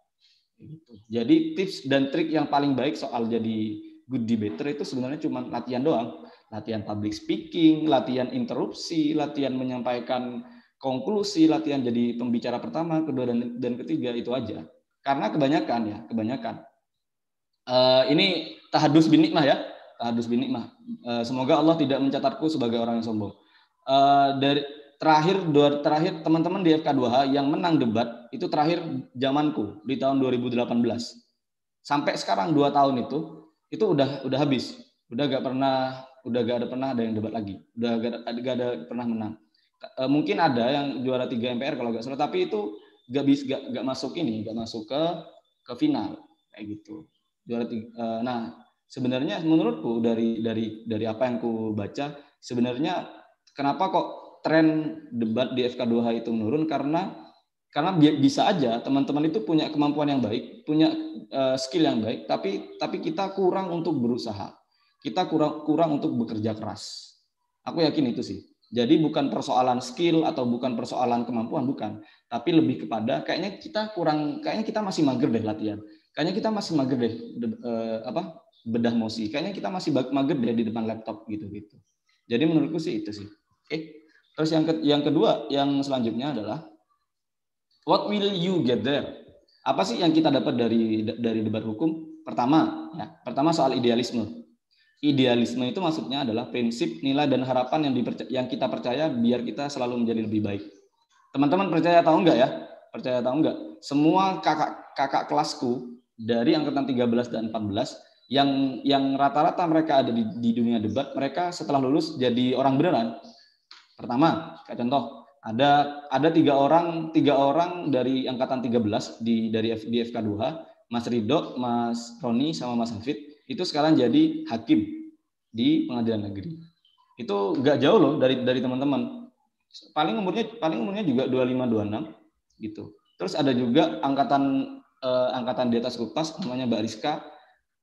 Gitu. Jadi tips dan trik yang paling baik soal jadi good debater itu sebenarnya cuma latihan doang, latihan public speaking, latihan interupsi, latihan menyampaikan konklusi latihan jadi pembicara pertama, kedua dan dan ketiga itu aja. Karena kebanyakan ya, kebanyakan. Uh, ini tahadus bin nikmah ya, tahadus bin nikmah. Uh, semoga Allah tidak mencatatku sebagai orang yang sombong. Uh, dari terakhir dua terakhir teman-teman di FK2H yang menang debat itu terakhir zamanku di tahun 2018. Sampai sekarang dua tahun itu itu udah udah habis. Udah gak pernah udah gak ada pernah ada yang debat lagi. Udah gak ada, gak ada pernah menang. Eh, mungkin ada yang juara 3 MPR kalau nggak salah tapi itu nggak bisa nggak nggak masuk ini nggak masuk ke ke final kayak gitu juara tiga, uh, nah sebenarnya menurutku dari dari dari apa yang ku baca sebenarnya kenapa kok tren debat di FK2H itu menurun karena karena bisa aja teman-teman itu punya kemampuan yang baik punya uh, skill yang baik tapi tapi kita kurang untuk berusaha kita kurang kurang untuk bekerja keras aku yakin itu sih jadi bukan persoalan skill atau bukan persoalan kemampuan, bukan. Tapi lebih kepada kayaknya kita kurang, kayaknya kita masih mager deh latihan. Kayaknya kita masih mager deh de, eh, apa bedah mosi. Kayaknya kita masih mager deh di depan laptop gitu gitu. Jadi menurutku sih itu sih. Oke. Terus yang ke, yang kedua, yang selanjutnya adalah what will you get there? Apa sih yang kita dapat dari dari debat hukum? Pertama, ya, pertama soal idealisme idealisme itu maksudnya adalah prinsip, nilai dan harapan yang yang kita percaya biar kita selalu menjadi lebih baik. Teman-teman percaya atau enggak ya? Percaya atau enggak? Semua kakak kakak kelasku dari angkatan 13 dan 14 yang yang rata-rata mereka ada di, di dunia debat, mereka setelah lulus jadi orang beneran. Pertama, kayak contoh, ada ada tiga orang tiga orang dari angkatan 13 di dari di FK2 Mas Ridho, Mas Roni, sama Mas Hafid itu sekarang jadi hakim di pengadilan negeri. Itu nggak jauh loh dari dari teman-teman. Paling umurnya paling umurnya juga 25 26 gitu. Terus ada juga angkatan eh, angkatan di atas Kupas namanya Mbak Rizka.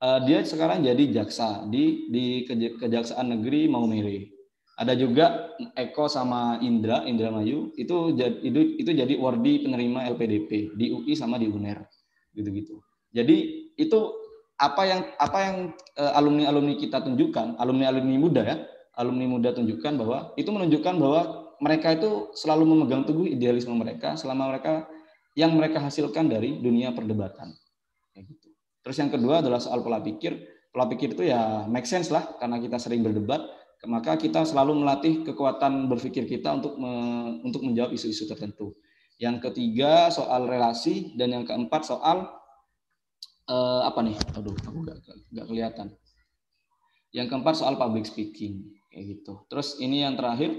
Eh, dia sekarang jadi jaksa di di Keja- Kejaksaan Negeri Maumere. Ada juga Eko sama Indra, Indra Mayu itu itu, itu jadi wardi penerima LPDP di UI sama di UNER gitu-gitu. Jadi itu apa yang apa yang alumni alumni kita tunjukkan, alumni alumni muda ya, alumni muda tunjukkan bahwa itu menunjukkan bahwa mereka itu selalu memegang teguh idealisme mereka selama mereka yang mereka hasilkan dari dunia perdebatan. Kayak gitu. Terus yang kedua adalah soal pola pikir. Pola pikir itu ya make sense lah karena kita sering berdebat, maka kita selalu melatih kekuatan berpikir kita untuk me- untuk menjawab isu-isu tertentu. Yang ketiga soal relasi dan yang keempat soal eh, apa nih? Aduh, aku nggak nggak kelihatan. Yang keempat soal public speaking kayak gitu. Terus ini yang terakhir.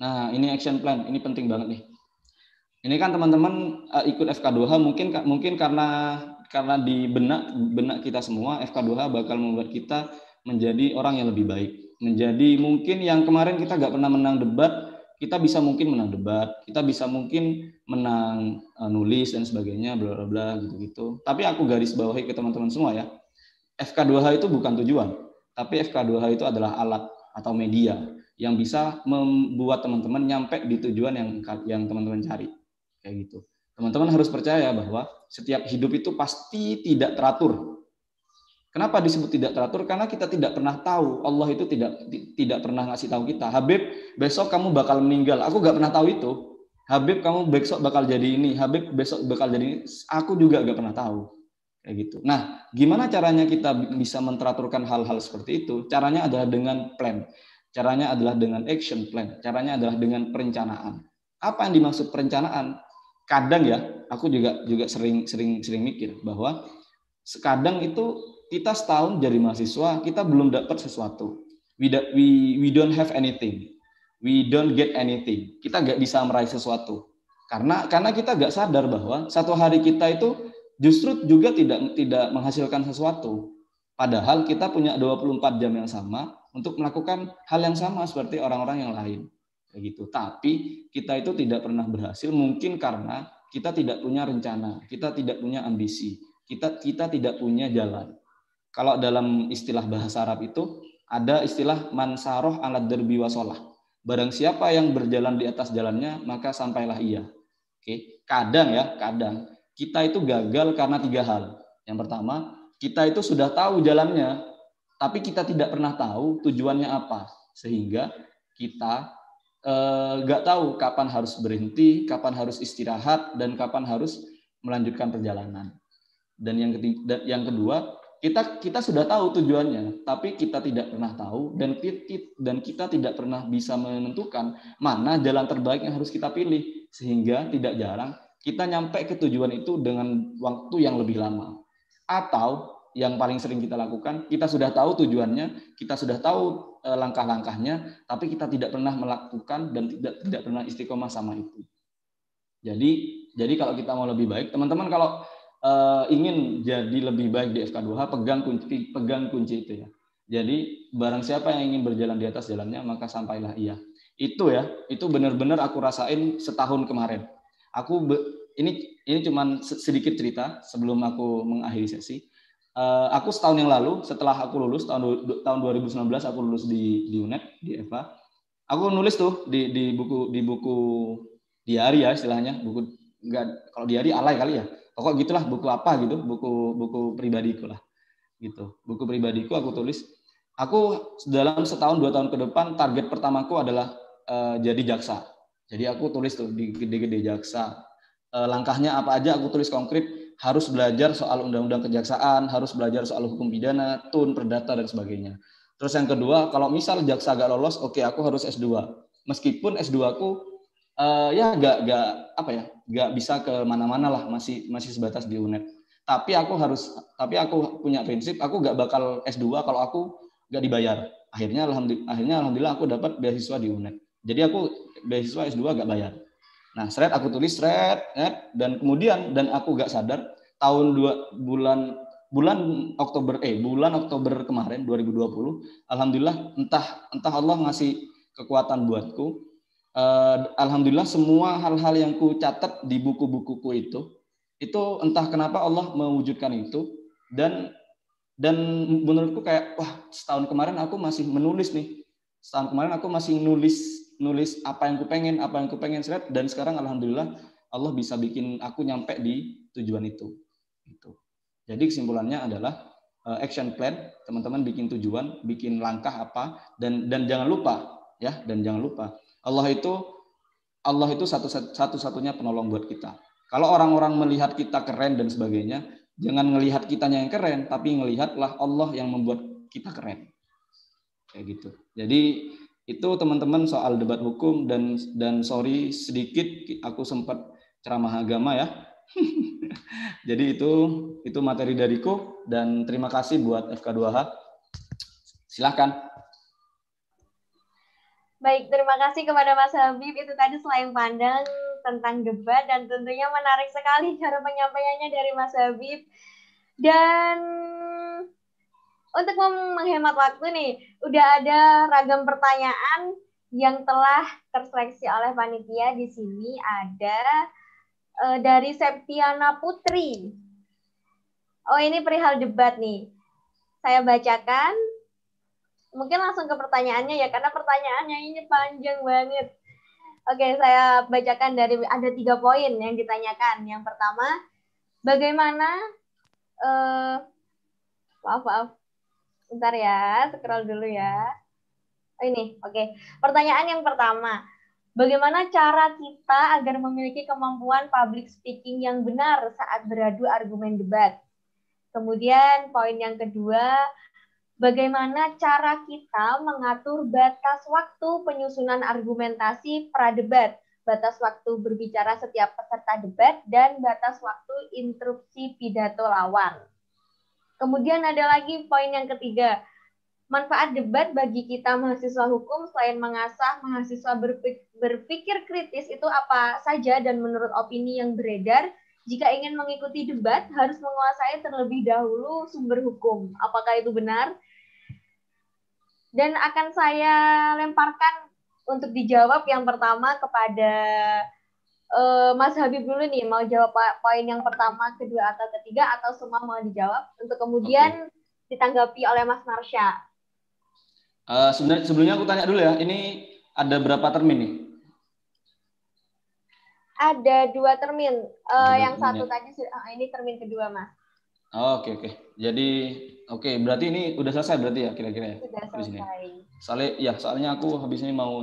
Nah, ini action plan. Ini penting banget nih. Ini kan teman-teman eh, ikut FK2H mungkin mungkin karena karena di benak benak kita semua FK2H bakal membuat kita menjadi orang yang lebih baik. Menjadi mungkin yang kemarin kita nggak pernah menang debat, kita bisa mungkin menang debat, kita bisa mungkin menang eh, nulis dan sebagainya, bla bla bla gitu-gitu. Tapi aku garis bawahi ke teman-teman semua ya. FK2H itu bukan tujuan, tapi FK2H itu adalah alat atau media yang bisa membuat teman-teman nyampe di tujuan yang yang teman-teman cari. Kayak gitu. Teman-teman harus percaya bahwa setiap hidup itu pasti tidak teratur. Kenapa disebut tidak teratur? Karena kita tidak pernah tahu. Allah itu tidak tidak pernah ngasih tahu kita. Habib, besok kamu bakal meninggal. Aku nggak pernah tahu itu. Habib, kamu besok bakal jadi ini. Habib, besok bakal jadi ini. Aku juga nggak pernah tahu. Kayak gitu. Nah, gimana caranya kita bisa menteraturkan hal-hal seperti itu? Caranya adalah dengan plan. Caranya adalah dengan action plan. Caranya adalah dengan perencanaan. Apa yang dimaksud perencanaan? Kadang ya, aku juga juga sering sering sering mikir bahwa sekadang itu kita setahun jadi mahasiswa kita belum dapat sesuatu. We, we we don't have anything. We don't get anything. Kita nggak bisa meraih sesuatu. Karena karena kita nggak sadar bahwa satu hari kita itu justru juga tidak tidak menghasilkan sesuatu. Padahal kita punya 24 jam yang sama untuk melakukan hal yang sama seperti orang-orang yang lain kayak gitu. Tapi kita itu tidak pernah berhasil mungkin karena kita tidak punya rencana, kita tidak punya ambisi, kita kita tidak punya jalan. Kalau dalam istilah bahasa Arab itu ada istilah mansaroh alat derbi wasolah. Barang siapa yang berjalan di atas jalannya maka sampailah ia. Oke, kadang ya, kadang kita itu gagal karena tiga hal. Yang pertama, kita itu sudah tahu jalannya, tapi kita tidak pernah tahu tujuannya apa, sehingga kita nggak tahu kapan harus berhenti, kapan harus istirahat, dan kapan harus melanjutkan perjalanan. Dan yang ketiga, yang kedua, kita kita sudah tahu tujuannya, tapi kita tidak pernah tahu dan kita, dan kita tidak pernah bisa menentukan mana jalan terbaik yang harus kita pilih, sehingga tidak jarang kita nyampe ke tujuan itu dengan waktu yang lebih lama. Atau yang paling sering kita lakukan, kita sudah tahu tujuannya, kita sudah tahu eh, langkah-langkahnya, tapi kita tidak pernah melakukan dan tidak tidak pernah istiqomah sama itu. Jadi jadi kalau kita mau lebih baik, teman-teman kalau eh, ingin jadi lebih baik di FK2H, pegang kunci pegang kunci itu ya. Jadi barang siapa yang ingin berjalan di atas jalannya, maka sampailah ia. Itu ya, itu benar-benar aku rasain setahun kemarin. Aku be- ini ini cuman sedikit cerita sebelum aku mengakhiri sesi. Eh, aku setahun yang lalu setelah aku lulus tahun tahun 2019 aku lulus di di UNED di EVA. Aku nulis tuh di di buku di buku diary ya istilahnya, buku enggak kalau diary alay kali ya. Pokok gitulah buku apa gitu, buku buku pribadiku lah. Gitu. Buku pribadiku aku tulis aku dalam setahun dua tahun ke depan target pertamaku adalah eh, jadi jaksa. Jadi aku tulis tuh di gede-gede jaksa. Eh, langkahnya apa aja aku tulis konkret harus belajar soal undang-undang kejaksaan, harus belajar soal hukum pidana, tun, perdata dan sebagainya. Terus yang kedua, kalau misal jaksa gak lolos, oke aku harus S2. Meskipun S2 aku eh, ya gak gak apa ya, gak bisa ke mana-mana lah, masih masih sebatas di UNED. Tapi aku harus tapi aku punya prinsip, aku gak bakal S2 kalau aku gak dibayar. Akhirnya alhamdulillah, akhirnya alhamdulillah aku dapat beasiswa di UNED. Jadi aku beasiswa S2 gak bayar. Nah, seret aku tulis seret, dan kemudian dan aku gak sadar tahun dua bulan bulan Oktober eh bulan Oktober kemarin 2020 alhamdulillah entah entah Allah ngasih kekuatan buatku Eh, alhamdulillah semua hal-hal yang ku catat di buku-bukuku itu itu entah kenapa Allah mewujudkan itu. Dan dan menurutku kayak wah setahun kemarin aku masih menulis nih. Setahun kemarin aku masih nulis nulis apa yang ku pengen apa yang ku pengen seret. Dan sekarang alhamdulillah Allah bisa bikin aku nyampe di tujuan itu. Itu jadi kesimpulannya adalah uh, action plan teman-teman bikin tujuan bikin langkah apa dan dan jangan lupa ya dan jangan lupa Allah itu Allah itu satu satu-satunya penolong buat kita. Kalau orang-orang melihat kita keren dan sebagainya, jangan melihat kitanya yang keren, tapi ngelihatlah Allah yang membuat kita keren. Kayak gitu. Jadi itu teman-teman soal debat hukum dan dan sorry sedikit aku sempat ceramah agama ya. Jadi itu itu materi dariku dan terima kasih buat FK2H. Silahkan.
Baik, terima kasih kepada Mas Habib. Itu tadi selain pandang tentang debat dan tentunya menarik sekali cara penyampaiannya dari Mas Habib. Dan untuk menghemat waktu nih, udah ada ragam pertanyaan yang telah terseleksi oleh panitia di sini ada uh, dari Septiana Putri. Oh, ini perihal debat nih. Saya bacakan mungkin langsung ke pertanyaannya ya karena pertanyaannya ini panjang banget. Oke, saya bacakan dari ada tiga poin yang ditanyakan. Yang pertama, bagaimana uh, maaf maaf, bentar ya, scroll dulu ya. Oh, ini, oke. Pertanyaan yang pertama, bagaimana cara kita agar memiliki kemampuan public speaking yang benar saat beradu argumen debat? Kemudian poin yang kedua, bagaimana cara kita mengatur batas waktu penyusunan argumentasi pradebat, batas waktu berbicara setiap peserta debat, dan batas waktu interupsi pidato lawan. Kemudian ada lagi poin yang ketiga, manfaat debat bagi kita mahasiswa hukum selain mengasah mahasiswa berpikir kritis itu apa saja dan menurut opini yang beredar, jika ingin mengikuti debat harus menguasai terlebih dahulu sumber hukum. Apakah itu benar? Dan akan saya lemparkan untuk dijawab yang pertama kepada uh, Mas Habib dulu nih, mau jawab poin yang pertama, kedua, atau ketiga, atau semua mau dijawab, untuk kemudian okay. ditanggapi oleh Mas Marsha.
Uh, sebenarnya sebelumnya aku tanya dulu ya, ini ada berapa termin nih?
Ada dua termin. Uh, yang termin satu ya? tadi, uh, ini termin kedua, Mas.
Oh, oke oke. Jadi oke okay, berarti ini udah selesai berarti ya kira-kira ya.
Sudah selesai.
Soalnya ya soalnya aku habis ini mau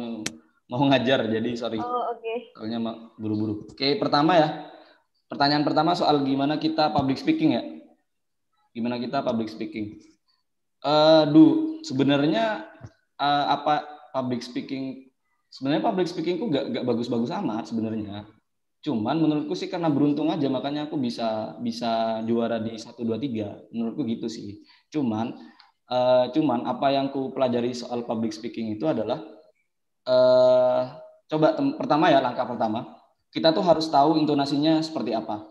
mau ngajar jadi sorry.
Oh oke. Okay.
Soalnya buru-buru. Oke okay, pertama ya. Pertanyaan pertama soal gimana kita public speaking ya. Gimana kita public speaking. Uh, du sebenarnya uh, apa public speaking sebenarnya public speakingku gak gak bagus-bagus amat sebenarnya Cuman menurutku sih karena beruntung aja makanya aku bisa bisa juara di satu dua tiga Menurutku gitu sih. Cuman uh, cuman apa yang ku pelajari soal public speaking itu adalah uh, coba pertama ya langkah pertama kita tuh harus tahu intonasinya seperti apa.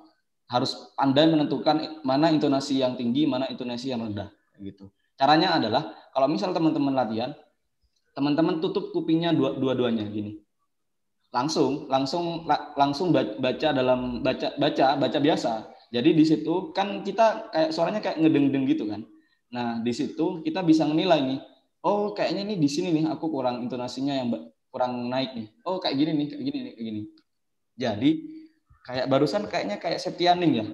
Harus pandai menentukan mana intonasi yang tinggi, mana intonasi yang rendah gitu. Caranya adalah kalau misal teman-teman latihan, teman-teman tutup kupingnya dua-duanya gini langsung langsung langsung baca dalam baca baca baca biasa jadi di situ kan kita kayak suaranya kayak ngedeng-deng gitu kan nah di situ kita bisa menilai nih oh kayaknya nih di sini nih aku kurang intonasinya yang kurang naik nih oh kayak gini nih kayak gini nih kayak gini jadi kayak barusan kayaknya kayak Septianing ya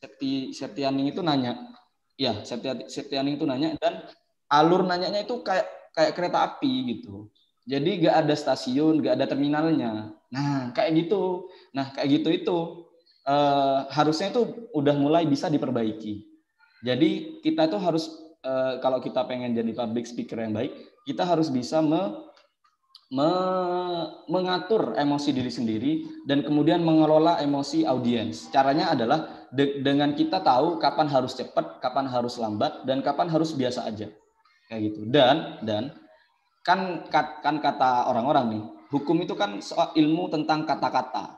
Septi Septianing itu nanya ya Septi Septianing itu nanya dan alur nanyanya itu kayak kayak kereta api gitu jadi gak ada stasiun, gak ada terminalnya. Nah, kayak gitu. Nah, kayak gitu itu uh, harusnya itu udah mulai bisa diperbaiki. Jadi kita itu harus uh, kalau kita pengen jadi public speaker yang baik, kita harus bisa me, me, mengatur emosi diri sendiri dan kemudian mengelola emosi audiens. Caranya adalah de, dengan kita tahu kapan harus cepat, kapan harus lambat, dan kapan harus biasa aja. Kayak gitu. Dan dan kan kan kata orang-orang nih, hukum itu kan soal ilmu tentang kata-kata.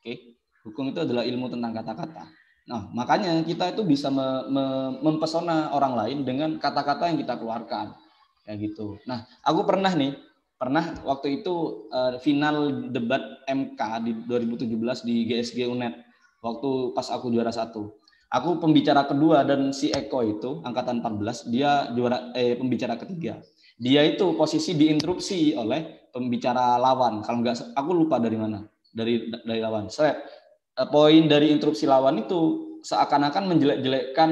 Oke. Hukum itu adalah ilmu tentang kata-kata. Nah, makanya kita itu bisa me, me, mempesona orang lain dengan kata-kata yang kita keluarkan. Ya gitu. Nah, aku pernah nih, pernah waktu itu uh, final debat MK di 2017 di GSG UNED waktu pas aku juara satu. Aku pembicara kedua dan si Eko itu angkatan 14 dia juara eh pembicara ketiga. Dia itu posisi diinterupsi oleh pembicara lawan. Kalau nggak aku lupa dari mana. Dari dari lawan. Eh, poin dari interupsi lawan itu seakan-akan menjelek-jelekkan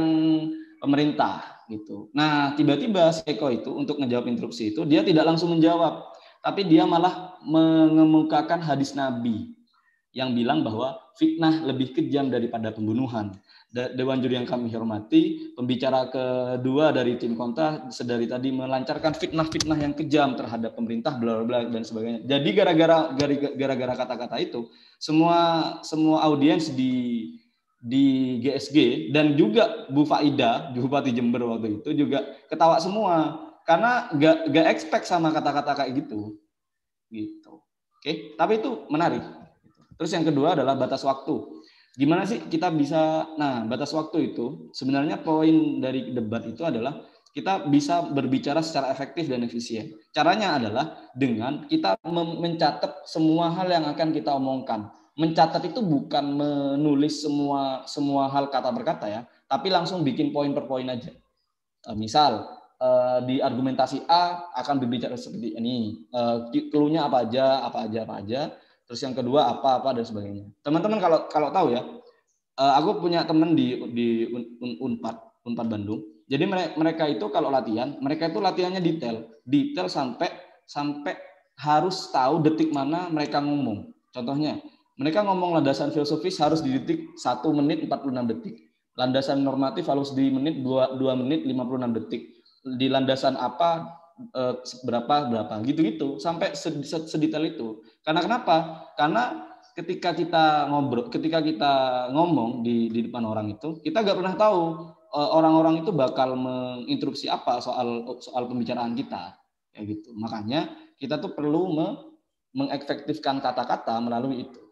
pemerintah gitu. Nah, tiba-tiba Eko itu untuk menjawab interupsi itu dia tidak langsung menjawab, tapi dia malah mengemukakan hadis Nabi yang bilang bahwa fitnah lebih kejam daripada pembunuhan. Dewan juri yang kami hormati, pembicara kedua dari tim kontra sedari tadi melancarkan fitnah-fitnah yang kejam terhadap pemerintah, bla bla dan sebagainya. Jadi gara-gara gara-gara kata-kata itu, semua semua audiens di di GSG dan juga Bu Faida, Bupati Jember waktu itu juga ketawa semua karena gak, gak expect sama kata-kata kayak gitu, gitu. Oke, tapi itu menarik. Terus yang kedua adalah batas waktu Gimana sih kita bisa, nah batas waktu itu sebenarnya poin dari debat itu adalah kita bisa berbicara secara efektif dan efisien. Caranya adalah dengan kita mencatat semua hal yang akan kita omongkan. Mencatat itu bukan menulis semua semua hal kata berkata ya, tapi langsung bikin poin per poin aja. Eh, misal eh, di argumentasi A akan berbicara seperti ini, clue apa aja, apa aja, apa aja terus yang kedua apa apa dan sebagainya. Teman-teman kalau kalau tahu ya eh, aku punya teman di di unpad unpad Bandung. Jadi mereka itu kalau latihan mereka itu latihannya detail. Detail sampai sampai harus tahu detik mana mereka ngomong. Contohnya mereka ngomong landasan filosofis harus di detik 1 menit 46 detik. Landasan normatif harus di menit 2, 2 menit 56 detik. Di landasan apa Eh, berapa berapa gitu-gitu sampai sedetail itu. Karena kenapa? Karena ketika kita ngobrol, ketika kita ngomong di di depan orang itu, kita nggak pernah tahu eh, orang-orang itu bakal menginterupsi apa soal soal pembicaraan kita, kayak gitu. Makanya kita tuh perlu me, mengefektifkan kata-kata melalui itu,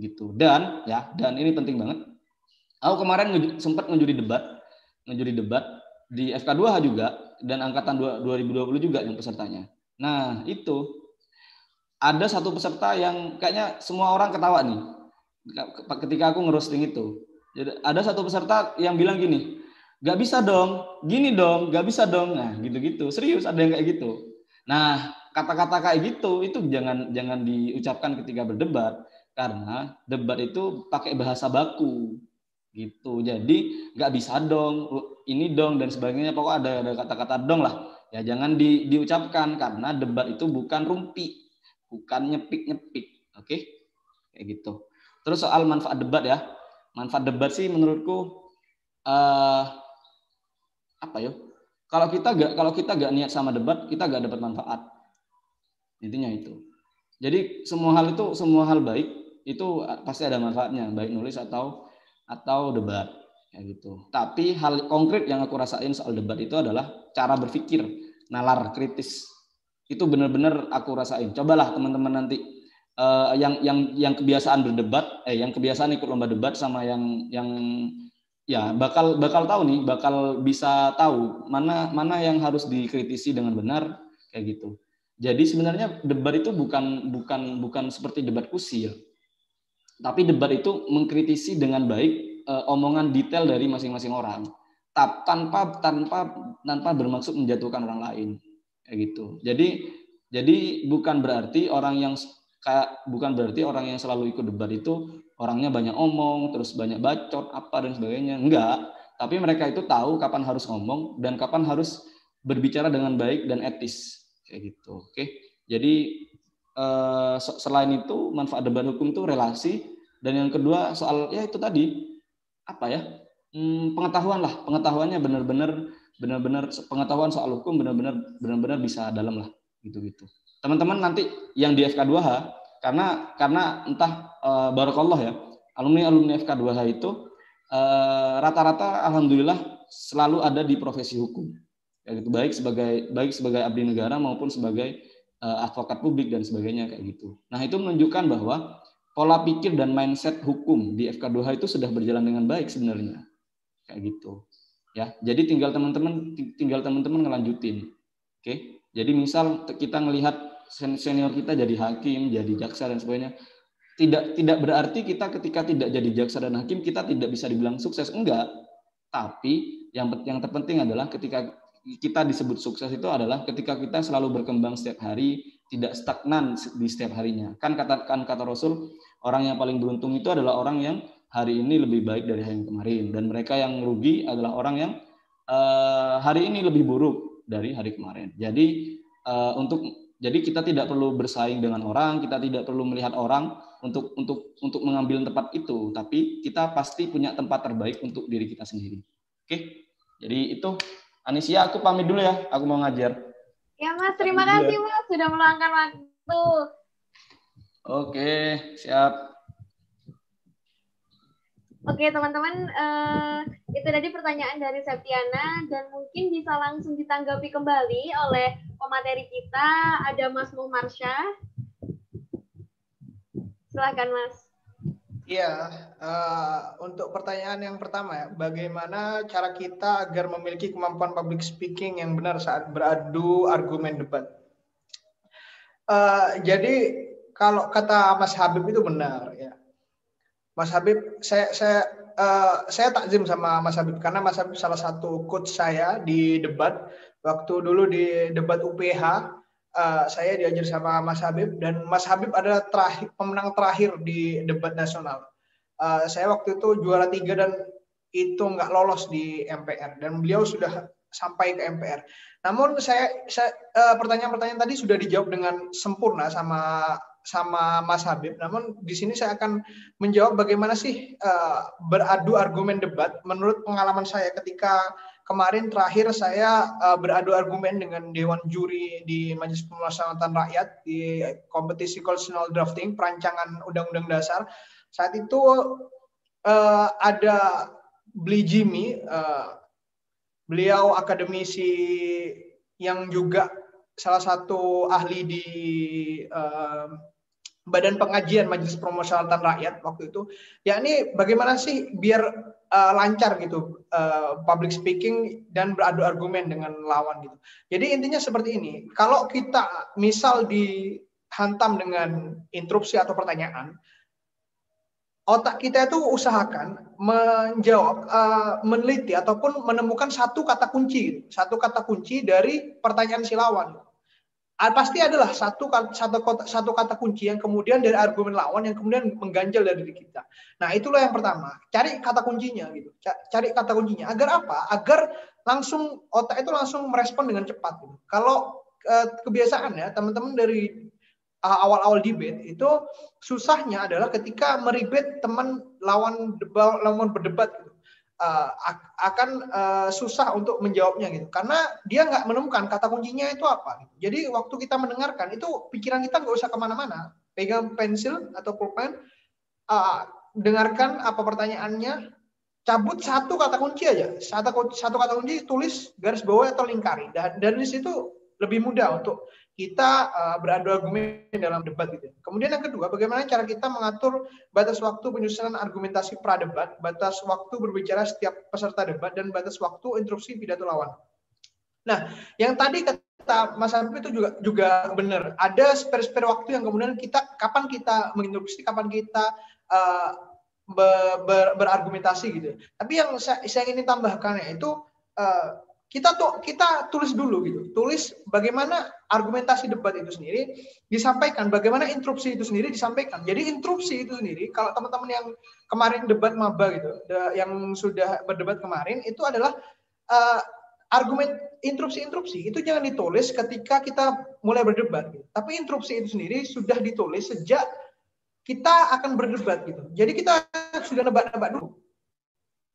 gitu. Dan ya, dan ini penting banget. Aku kemarin sempat ngejuri debat, ngejuri debat di FK2H juga dan angkatan 2020 juga yang pesertanya. Nah, itu ada satu peserta yang kayaknya semua orang ketawa nih ketika aku ngerosting itu. Jadi ada satu peserta yang bilang gini, gak bisa dong, gini dong, gak bisa dong. Nah, gitu-gitu. Serius ada yang kayak gitu. Nah, kata-kata kayak gitu itu jangan jangan diucapkan ketika berdebat karena debat itu pakai bahasa baku gitu. Jadi nggak bisa dong ini dong dan sebagainya. Pokok ada ada kata-kata dong lah. Ya jangan di, diucapkan karena debat itu bukan rumpi. Bukan nyepik nyepik oke? Okay? kayak gitu. Terus soal manfaat debat ya. Manfaat debat sih menurutku uh, apa yo kalau kita gak kalau kita gak niat sama debat kita gak dapat manfaat. Intinya itu. Jadi semua hal itu semua hal baik itu pasti ada manfaatnya. Baik nulis atau atau debat ya gitu. Tapi hal konkret yang aku rasain soal debat itu adalah cara berpikir, nalar kritis. Itu benar-benar aku rasain. Cobalah teman-teman nanti uh, yang yang yang kebiasaan berdebat, eh yang kebiasaan ikut lomba debat sama yang yang ya bakal bakal tahu nih, bakal bisa tahu mana mana yang harus dikritisi dengan benar kayak gitu. Jadi sebenarnya debat itu bukan bukan bukan seperti debat kusil tapi debat itu mengkritisi dengan baik uh, omongan detail dari masing-masing orang. Tanpa tanpa tanpa bermaksud menjatuhkan orang lain. Kayak gitu. Jadi jadi bukan berarti orang yang kayak bukan berarti orang yang selalu ikut debat itu orangnya banyak omong terus banyak bacot apa dan sebagainya. Enggak. Tapi mereka itu tahu kapan harus ngomong dan kapan harus berbicara dengan baik dan etis. Kayak gitu. Oke? Jadi Eh, selain itu manfaat debat hukum itu relasi. Dan yang kedua soal ya itu tadi apa ya hmm, pengetahuan lah. Pengetahuannya benar-benar benar-benar pengetahuan soal hukum benar-benar benar-benar bisa dalam lah gitu-gitu. Teman-teman nanti yang di FK2H karena karena entah uh, barakallah ya alumni alumni FK2H itu uh, rata-rata alhamdulillah selalu ada di profesi hukum. Ya gitu baik sebagai baik sebagai abdi negara maupun sebagai advokat publik dan sebagainya kayak gitu. Nah itu menunjukkan bahwa pola pikir dan mindset hukum di FK2H itu sudah berjalan dengan baik sebenarnya. Kayak gitu. Ya, jadi tinggal teman-teman tinggal teman-teman ngelanjutin. Oke. Jadi misal kita melihat senior kita jadi hakim, jadi jaksa dan sebagainya. Tidak tidak berarti kita ketika tidak jadi jaksa dan hakim kita tidak bisa dibilang sukses enggak. Tapi yang yang terpenting adalah ketika kita disebut sukses itu adalah ketika kita selalu berkembang setiap hari, tidak stagnan di setiap harinya. Kan kata kan kata Rasul, orang yang paling beruntung itu adalah orang yang hari ini lebih baik dari hari yang kemarin dan mereka yang rugi adalah orang yang uh, hari ini lebih buruk dari hari kemarin. Jadi uh, untuk jadi kita tidak perlu bersaing dengan orang, kita tidak perlu melihat orang untuk untuk untuk mengambil tempat itu, tapi kita pasti punya tempat terbaik untuk diri kita sendiri. Oke. Jadi itu Anisia aku pamit dulu ya, aku mau ngajar.
Ya Mas, terima kasih Mas sudah meluangkan waktu.
Oke, siap.
Oke teman-teman, uh, itu tadi pertanyaan dari Septiana dan mungkin bisa langsung ditanggapi kembali oleh pemateri kita. Ada Mas Muhmarsha. Silakan Mas.
Iya, uh, untuk pertanyaan yang pertama ya, bagaimana cara kita agar memiliki kemampuan public speaking yang benar saat beradu argumen debat? Uh, jadi kalau kata Mas Habib itu benar ya Mas Habib, saya saya uh, saya takzim sama Mas Habib karena Mas Habib salah satu coach saya di debat waktu dulu di debat UPH uh, eh, saya diajar sama Mas Habib dan Mas Habib adalah terakhir pemenang terakhir di debat nasional. Uh, saya waktu itu juara tiga dan itu nggak lolos di MPR dan beliau sudah sampai ke MPR. Namun saya, saya pertanyaan-pertanyaan tadi sudah dijawab dengan sempurna sama sama Mas Habib. Namun di sini saya akan menjawab bagaimana sih uh, beradu argumen debat menurut pengalaman saya ketika kemarin terakhir saya uh, beradu argumen dengan Dewan Juri di Majelis Pemusyawaratan Rakyat di kompetisi constitutional drafting perancangan Undang-Undang Dasar. Saat itu uh, ada Bli Jimmy, uh, beliau akademisi yang juga salah satu ahli di uh, Badan Pengajian Majelis Permusyawaratan Rakyat waktu itu, ya ini bagaimana sih biar uh, lancar gitu uh, public speaking dan beradu argumen dengan lawan gitu. Jadi intinya seperti ini, kalau kita misal dihantam dengan interupsi atau pertanyaan, otak kita itu usahakan menjawab, uh, meneliti ataupun menemukan satu kata kunci, satu kata kunci dari pertanyaan si lawan pasti adalah satu satu kata, satu kata kunci yang kemudian dari argumen lawan yang kemudian mengganjal dari diri kita. Nah, itulah yang pertama. Cari kata kuncinya gitu. Cari kata kuncinya. Agar apa? Agar langsung otak itu langsung merespon dengan cepat gitu. Kalau eh, kebiasaan ya, teman-teman dari awal-awal debate itu susahnya adalah ketika meribet teman lawan lawan berdebat gitu uh, akan uh, susah untuk menjawabnya gitu. Karena dia nggak menemukan kata kuncinya itu apa gitu. jadi waktu kita mendengarkan itu pikiran kita nggak usah ke mana-mana. Pegang pensil atau pulpen uh, dengarkan apa pertanyaannya cabut satu kata kunci aja. Satu satu kata kunci tulis garis bawah atau lingkari. Dan dari situ lebih mudah untuk kita uh, beradu argumen dalam debat gitu. Kemudian yang kedua, bagaimana cara kita mengatur batas waktu penyusunan argumentasi pradebat, batas waktu berbicara setiap peserta debat dan batas waktu interupsi pidato lawan. Nah, yang tadi kata Mas Habib itu juga juga benar. Ada spare-spare waktu yang kemudian kita kapan kita menginterupsi, kapan kita uh, ber, ber, berargumentasi gitu. Tapi yang saya, saya ingin tambahkan itu uh, kita tuh kita tulis dulu gitu. Tulis bagaimana argumentasi debat itu sendiri disampaikan. Bagaimana interupsi itu sendiri disampaikan. Jadi interupsi itu sendiri kalau teman-teman yang kemarin debat maba gitu yang sudah berdebat kemarin itu adalah uh, argumen interupsi-interupsi. Itu jangan ditulis ketika kita mulai berdebat gitu. tapi interupsi itu sendiri sudah ditulis sejak kita akan berdebat gitu. Jadi kita sudah nebak-nebak dulu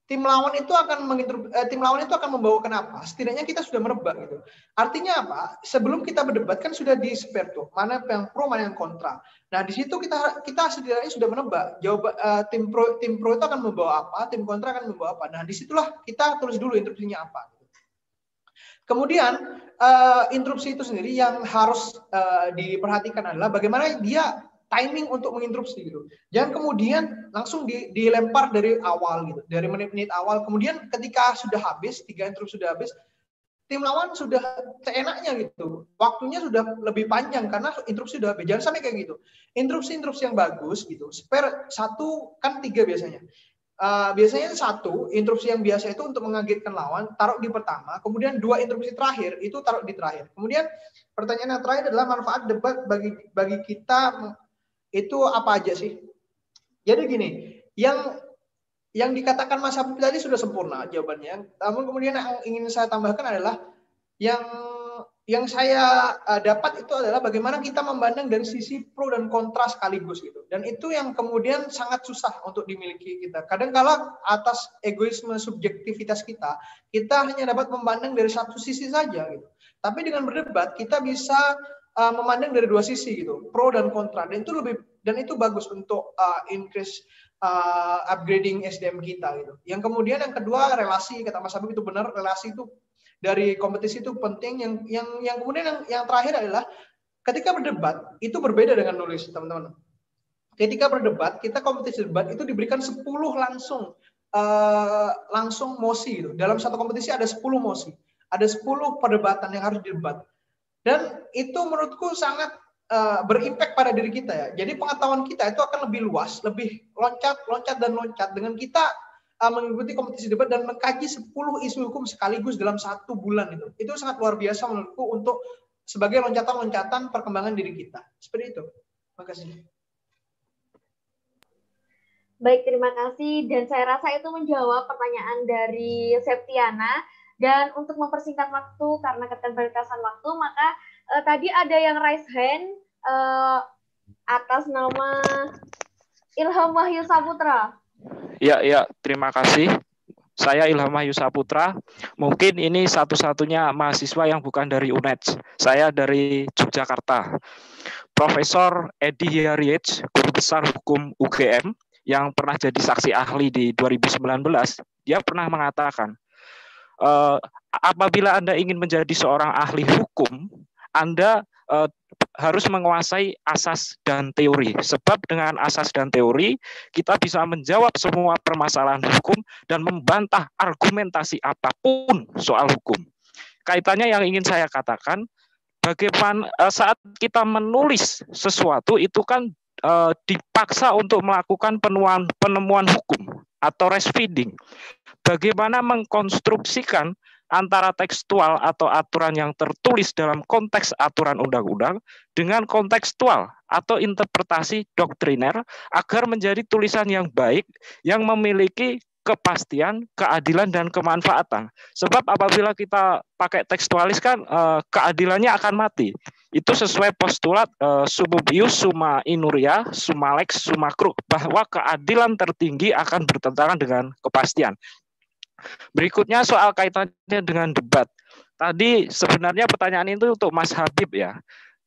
tim lawan itu akan eh, tim lawan itu akan membawa kenapa? Setidaknya kita sudah merebak gitu. Artinya apa? Sebelum kita berdebat kan sudah di spare tuh mana yang pro mana yang kontra. Nah di situ kita kita setidaknya sudah menebak jawab eh, tim pro tim pro itu akan membawa apa, tim kontra akan membawa apa. Nah di situlah kita tulis dulu interupsinya apa. Kemudian uh, interupsi itu sendiri yang harus uh, diperhatikan adalah bagaimana dia timing untuk menginterupsi gitu. Jangan kemudian langsung di, dilempar dari awal gitu, dari menit-menit awal. Kemudian ketika sudah habis, tiga interupsi sudah habis, tim lawan sudah seenaknya gitu. Waktunya sudah lebih panjang karena interupsi sudah habis. Jangan sampai kayak gitu. Interupsi-interupsi yang bagus gitu. Spare satu kan tiga biasanya. Uh, biasanya satu interupsi yang biasa itu untuk mengagetkan lawan taruh di pertama, kemudian dua interupsi terakhir itu taruh di terakhir. Kemudian pertanyaan yang terakhir adalah manfaat debat bagi bagi kita itu apa aja sih? Jadi gini, yang yang dikatakan Mas Habib tadi sudah sempurna jawabannya. Namun kemudian yang ingin saya tambahkan adalah yang yang saya uh, dapat itu adalah bagaimana kita memandang dari sisi pro dan kontra sekaligus gitu. Dan itu yang kemudian sangat susah untuk dimiliki kita. Kadang kala atas egoisme subjektivitas kita, kita hanya dapat memandang dari satu sisi saja gitu. Tapi dengan berdebat kita bisa uh, memandang dari dua sisi gitu, pro dan kontra. Dan itu lebih dan itu bagus untuk uh, increase uh, upgrading SDM kita gitu. Yang kemudian yang kedua relasi kata Mas Habib itu benar relasi itu dari kompetisi itu penting. Yang yang yang kemudian yang, yang terakhir adalah ketika berdebat itu berbeda dengan nulis teman-teman. Ketika berdebat kita kompetisi debat itu diberikan 10 langsung uh, langsung mosi gitu. Dalam satu kompetisi ada 10 mosi, ada 10 perdebatan yang harus didebat. Dan itu menurutku sangat uh, berimpact pada diri kita ya. Jadi pengetahuan kita itu akan lebih luas, lebih loncat, loncat dan loncat dengan kita uh, mengikuti kompetisi debat dan mengkaji 10 isu hukum sekaligus dalam satu bulan itu. Itu sangat luar biasa menurutku untuk sebagai loncatan-loncatan perkembangan diri kita. Seperti itu. Terima kasih.
Baik, terima kasih. Dan saya rasa itu menjawab pertanyaan dari Septiana. Dan untuk mempersingkat waktu karena keterbatasan waktu, maka uh, tadi ada yang raise hand uh, atas nama Ilham Wahyu Saputra.
Ya, ya, terima kasih. Saya Ilham Wahyu Saputra. Mungkin ini satu-satunya mahasiswa yang bukan dari UNED. Saya dari Yogyakarta. Profesor Edi Hiariech, guru besar hukum UGM, yang pernah jadi saksi ahli di 2019, dia pernah mengatakan, e, apabila Anda ingin menjadi seorang ahli hukum, Anda e, harus menguasai asas dan teori. Sebab dengan asas dan teori, kita bisa menjawab semua permasalahan hukum dan membantah argumentasi apa pun soal hukum. Kaitannya yang ingin saya katakan, bagaimana eh, saat kita menulis sesuatu itu kan eh, dipaksa untuk melakukan penemuan penemuan hukum atau feeding. Bagaimana mengkonstruksikan antara tekstual atau aturan yang tertulis dalam konteks aturan undang-undang dengan kontekstual atau interpretasi doktriner agar menjadi tulisan yang baik yang memiliki kepastian, keadilan dan kemanfaatan. Sebab apabila kita pakai tekstualis kan eh, keadilannya akan mati. Itu sesuai postulat eh, sububius summa inuria summa lex summa kruk bahwa keadilan tertinggi akan bertentangan dengan kepastian. Berikutnya soal kaitannya dengan debat. Tadi sebenarnya pertanyaan itu untuk Mas Habib ya.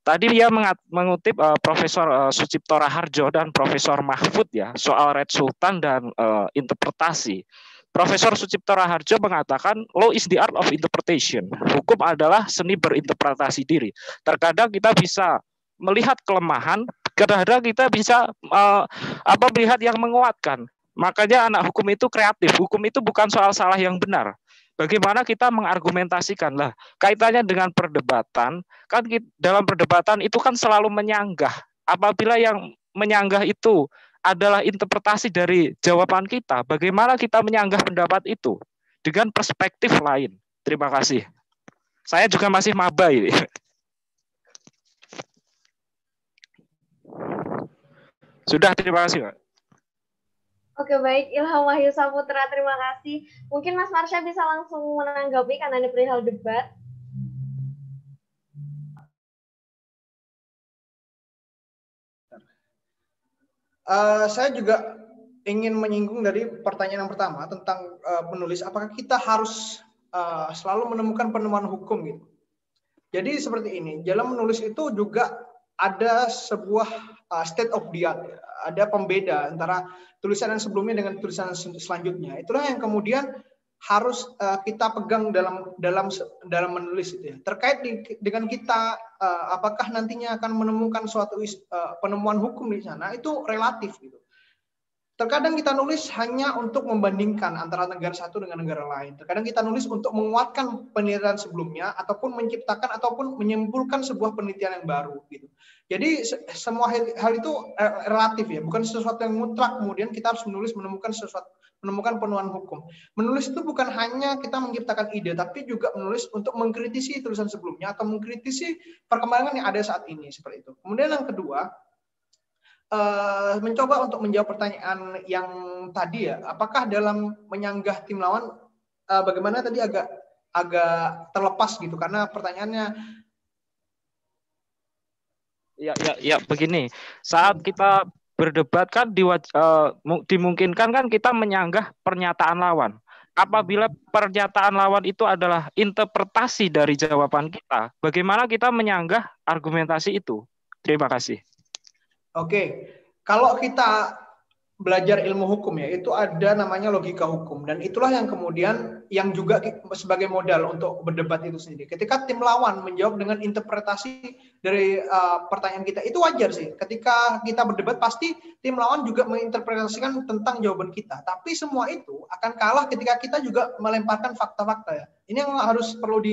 Tadi dia mengutip uh, Profesor uh, Sucipto Raharjo dan Profesor Mahfud ya soal Red Sultan dan uh, interpretasi. Profesor Sucipto Raharjo mengatakan law is the art of interpretation. Hukum adalah seni berinterpretasi diri. Terkadang kita bisa melihat kelemahan, kadang-kadang kita bisa uh, apa melihat yang menguatkan. Makanya anak hukum itu kreatif. Hukum itu bukan soal salah yang benar. Bagaimana kita mengargumentasikan lah kaitannya dengan perdebatan kan dalam perdebatan itu kan selalu menyanggah. Apabila yang menyanggah itu adalah interpretasi dari jawaban kita, bagaimana kita menyanggah pendapat itu dengan perspektif lain. Terima kasih. Saya juga masih maba ini. Sudah, terima kasih, Pak.
Oke baik, Ilham Wahyu Saputra, terima kasih. Mungkin Mas Marsha bisa langsung menanggapi karena ini perihal debat.
Uh, saya juga ingin menyinggung dari pertanyaan yang pertama tentang uh, penulis, apakah kita harus uh, selalu menemukan penemuan hukum gitu? Jadi seperti ini, dalam menulis itu juga ada sebuah uh, state of the art, ada pembeda antara tulisan yang sebelumnya dengan tulisan selanjutnya. Itulah yang kemudian harus uh, kita pegang dalam dalam dalam menulis itu ya. Terkait dengan kita uh, apakah nantinya akan menemukan suatu uh, penemuan hukum di sana itu relatif gitu. Terkadang kita nulis hanya untuk membandingkan antara negara satu dengan negara lain. Terkadang kita nulis untuk menguatkan penelitian sebelumnya ataupun menciptakan ataupun menyimpulkan sebuah penelitian yang baru gitu. Jadi semua hal itu relatif ya, bukan sesuatu yang mutlak kemudian kita harus menulis menemukan sesuatu menemukan penuhan hukum. Menulis itu bukan hanya kita menciptakan ide, tapi juga menulis untuk mengkritisi tulisan sebelumnya atau mengkritisi perkembangan yang ada saat ini seperti itu. Kemudian yang kedua, uh, mencoba untuk menjawab pertanyaan yang tadi ya, apakah dalam menyanggah tim lawan uh, bagaimana tadi agak agak terlepas gitu karena pertanyaannya
Ya, ya, ya, begini. Saat kita berdebat kan di, uh, dimungkinkan kan kita menyanggah pernyataan lawan. Apabila pernyataan lawan itu adalah interpretasi dari jawaban kita, bagaimana kita menyanggah argumentasi itu? Terima kasih.
Oke, kalau kita belajar ilmu hukum ya, itu ada namanya logika hukum dan itulah yang kemudian yang juga sebagai modal untuk berdebat itu sendiri. Ketika tim lawan menjawab dengan interpretasi dari uh, pertanyaan kita, itu wajar sih. Ketika kita berdebat pasti tim lawan juga menginterpretasikan tentang jawaban kita. Tapi semua itu akan kalah ketika kita juga melemparkan fakta-fakta ya. Ini yang harus perlu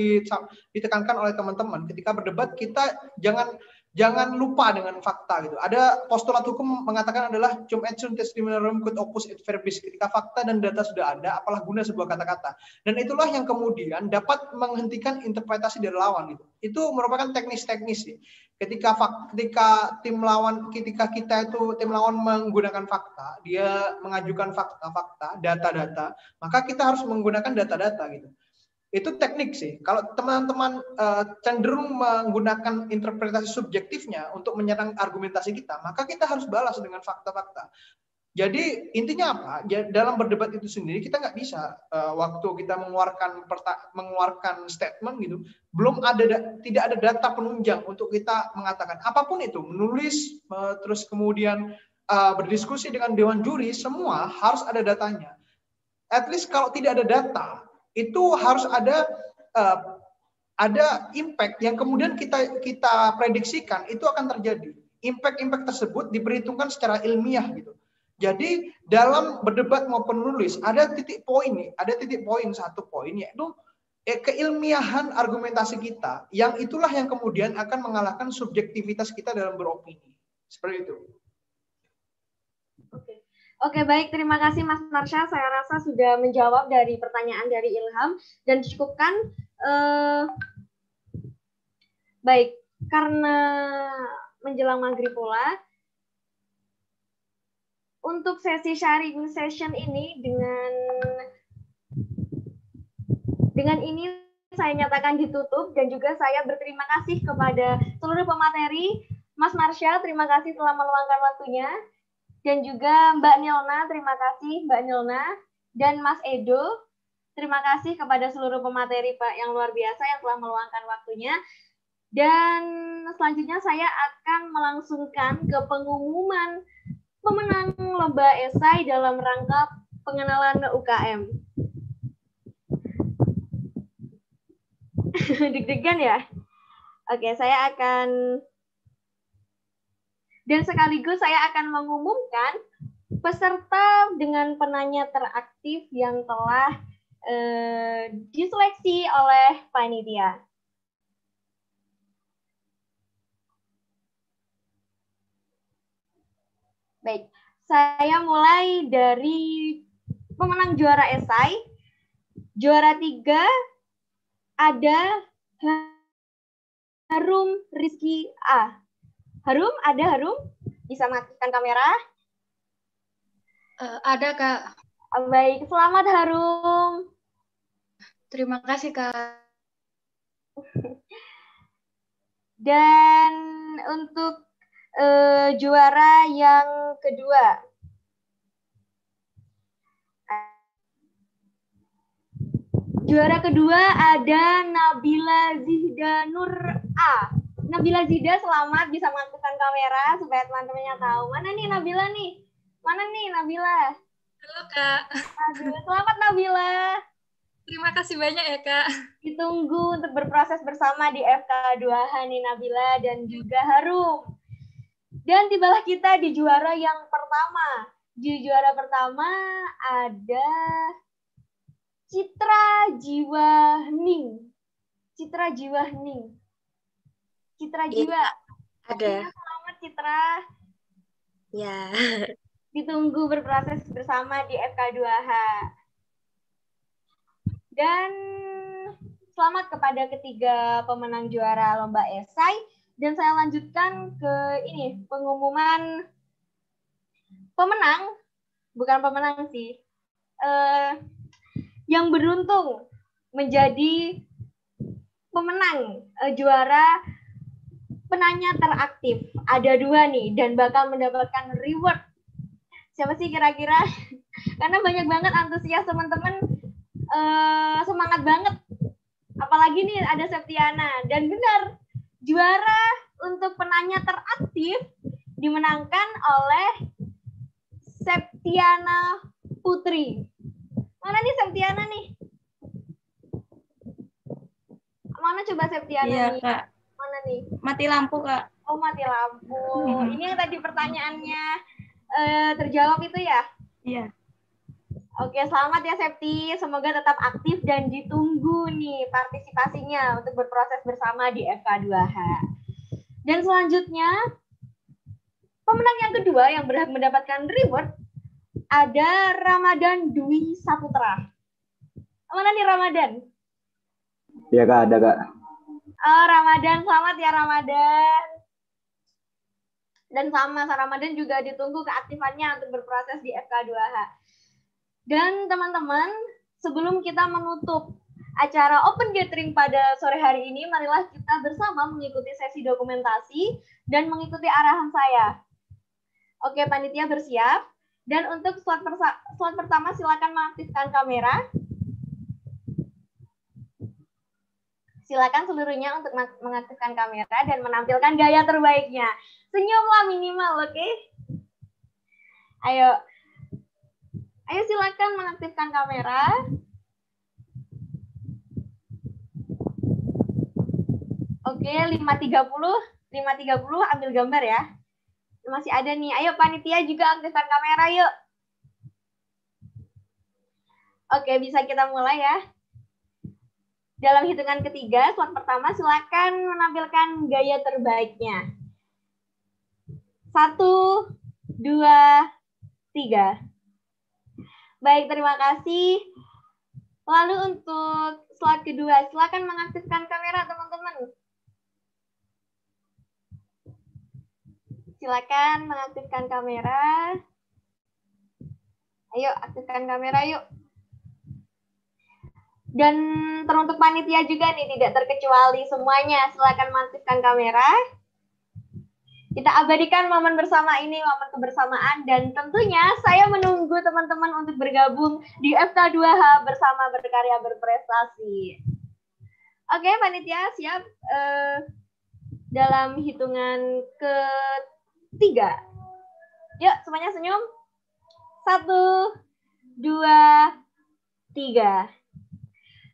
ditekankan oleh teman-teman. Ketika berdebat kita jangan jangan lupa dengan fakta gitu. Ada postulat hukum mengatakan adalah cum et sunt testimonium quid opus et verbis. Ketika fakta dan data sudah ada, apalah guna sebuah kata-kata. Dan itulah yang kemudian dapat menghentikan interpretasi dari lawan gitu. Itu merupakan teknis-teknis sih. Ketika ketika tim lawan ketika kita itu tim lawan menggunakan fakta, dia mengajukan fakta-fakta, data-data, maka kita harus menggunakan data-data gitu itu teknik sih. Kalau teman-teman uh, cenderung menggunakan interpretasi subjektifnya untuk menyerang argumentasi kita, maka kita harus balas dengan fakta-fakta. Jadi intinya apa? Dalam berdebat itu sendiri kita nggak bisa uh, waktu kita mengeluarkan mengeluarkan statement gitu, belum ada tidak ada data penunjang untuk kita mengatakan apa pun itu, menulis uh, terus kemudian uh, berdiskusi dengan dewan juri, semua harus ada datanya. At least kalau tidak ada data, itu harus ada uh, ada impact yang kemudian kita kita prediksikan itu akan terjadi. Impact-impact tersebut diperhitungkan secara ilmiah gitu. Jadi dalam berdebat maupun menulis ada titik poin nih, ada titik poin satu poin yaitu eh, keilmiahan argumentasi kita yang itulah yang kemudian akan mengalahkan subjektivitas kita dalam beropini. Seperti itu.
Oke, baik. Terima kasih Mas Marsha. Saya rasa sudah menjawab dari pertanyaan dari Ilham dan cukupkan. Uh, baik, karena menjelang maghrib pula, untuk sesi sharing session ini dengan dengan ini saya nyatakan ditutup dan juga saya berterima kasih kepada seluruh pemateri. Mas Marsha, terima kasih telah meluangkan waktunya dan juga Mbak Nilna, terima kasih Mbak Nilna dan Mas Edo. Terima kasih kepada seluruh pemateri Pak yang luar biasa yang telah meluangkan waktunya. Dan selanjutnya saya akan melangsungkan ke pengumuman pemenang lomba esai dalam rangka pengenalan UKM. Deg-degan ya? Oke, saya akan dan sekaligus saya akan mengumumkan peserta dengan penanya teraktif yang telah eh, diseleksi oleh panitia. Baik, saya mulai dari pemenang juara esai. Juara tiga ada Harum Rizky A. Harum, ada Harum? Bisa matikan kamera?
Uh, ada, Kak.
Oh, baik, selamat Harum.
Terima kasih, Kak.
Dan untuk uh, juara yang kedua, Juara kedua ada Nabila Zihdanur A. Nabila Zida selamat bisa mengaktifkan kamera supaya teman-temannya tahu. Mana nih Nabila nih? Mana nih Nabila?
Halo Kak.
Aduh, selamat Nabila.
Terima kasih banyak ya Kak.
Ditunggu untuk berproses bersama di FK2H nih Nabila dan juga Harum. Dan tibalah kita di juara yang pertama. Di juara pertama ada Citra Jiwa Hening. Citra Jiwa Hening. Citra Jiwa.
ada.
Selamat Citra.
Ya.
Ditunggu berproses bersama di FK2H. Dan selamat kepada ketiga pemenang juara lomba esai. Dan saya lanjutkan ke ini pengumuman pemenang, bukan pemenang sih, eh, yang beruntung menjadi pemenang eh, juara penanya teraktif. Ada dua nih dan bakal mendapatkan reward. Siapa sih kira-kira? Karena banyak banget antusias teman-teman eh, semangat banget. Apalagi nih ada Septiana dan benar juara untuk penanya teraktif dimenangkan oleh Septiana Putri. Mana nih Septiana nih? Mana coba Septiana
Iya,
nih?
Kak.
Mana nih?
Mati lampu, Kak.
Oh, mati lampu.
Hmm.
Ini yang tadi pertanyaannya eh, terjawab itu ya?
Iya.
Oke, selamat ya Septi. Semoga tetap aktif dan ditunggu nih partisipasinya untuk berproses bersama di FK2H. Dan selanjutnya, pemenang yang kedua yang berhak mendapatkan reward ada Ramadan Dwi Saputra. Mana nih Ramadan?
Iya kak, ada kak.
Oh, Ramadan, selamat ya Ramadan. Dan sama, Ramadan juga ditunggu keaktifannya untuk berproses di FK2H. Dan teman-teman, sebelum kita menutup acara Open Gathering pada sore hari ini, marilah kita bersama mengikuti sesi dokumentasi dan mengikuti arahan saya. Oke, panitia bersiap. Dan untuk slot, slot pertama silakan mengaktifkan kamera. Silakan seluruhnya untuk mengaktifkan kamera dan menampilkan gaya terbaiknya. Senyumlah minimal, oke? Ayo. Ayo silakan mengaktifkan kamera. Oke, 5.30. 5.30 ambil gambar ya. Masih ada nih. Ayo panitia juga aktifkan kamera yuk. Oke, bisa kita mulai ya. Dalam hitungan ketiga, slot pertama silakan menampilkan gaya terbaiknya. Satu, dua, tiga. Baik, terima kasih. Lalu untuk slot kedua, silakan mengaktifkan kamera teman-teman. Silakan mengaktifkan kamera. Ayo, aktifkan kamera yuk. Dan teruntuk panitia juga nih, tidak terkecuali semuanya. Silakan mengaktifkan kamera. Kita abadikan momen bersama ini, momen kebersamaan. Dan tentunya saya menunggu teman-teman untuk bergabung di FK2H bersama berkarya berprestasi. Oke, panitia siap. Eh, dalam hitungan ketiga. Yuk, semuanya senyum. Satu, dua, tiga.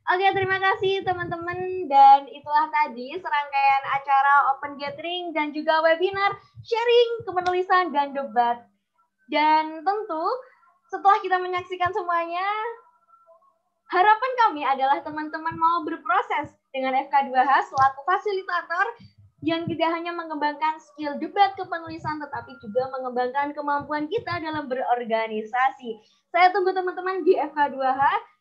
Oke, terima kasih teman-teman. Dan itulah tadi serangkaian acara Open Gathering dan juga webinar sharing kepenulisan dan debat. Dan tentu setelah kita menyaksikan semuanya, harapan kami adalah teman-teman mau berproses dengan FK2H selaku fasilitator yang tidak hanya mengembangkan skill debat kepenulisan, tetapi juga mengembangkan kemampuan kita dalam berorganisasi. Saya tunggu teman-teman di FK2H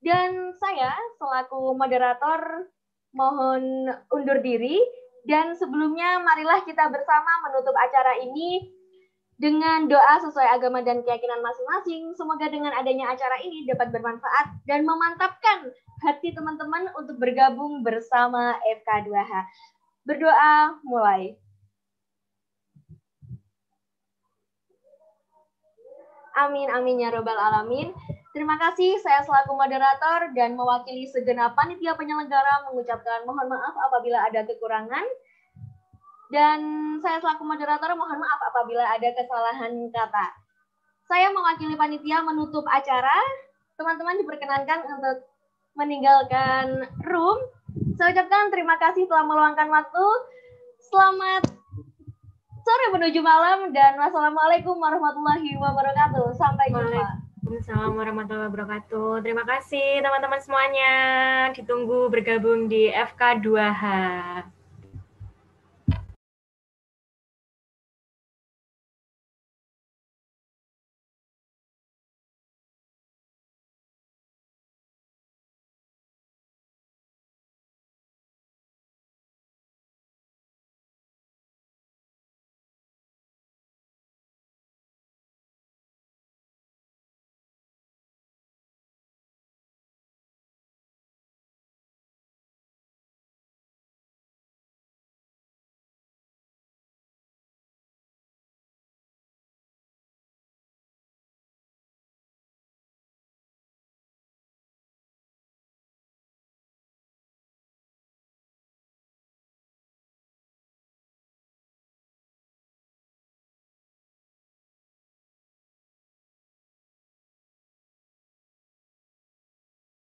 dan saya selaku moderator mohon undur diri dan sebelumnya marilah kita bersama menutup acara ini dengan doa sesuai agama dan keyakinan masing-masing. Semoga dengan adanya acara ini dapat bermanfaat dan memantapkan hati teman-teman untuk bergabung bersama FK2H. Berdoa mulai. Amin, amin ya robbal alamin. Terima kasih, saya selaku moderator dan mewakili segenap panitia penyelenggara mengucapkan mohon maaf apabila ada kekurangan. Dan saya selaku moderator mohon maaf apabila ada kesalahan kata. Saya mewakili panitia menutup acara. Teman-teman diperkenankan untuk meninggalkan room. Saya ucapkan terima kasih telah meluangkan waktu. Selamat sore menuju malam dan wassalamualaikum warahmatullahi wabarakatuh. Sampai jumpa.
Waalaikumsalam warahmatullahi wabarakatuh. Terima kasih teman-teman semuanya. Ditunggu bergabung di FK2H.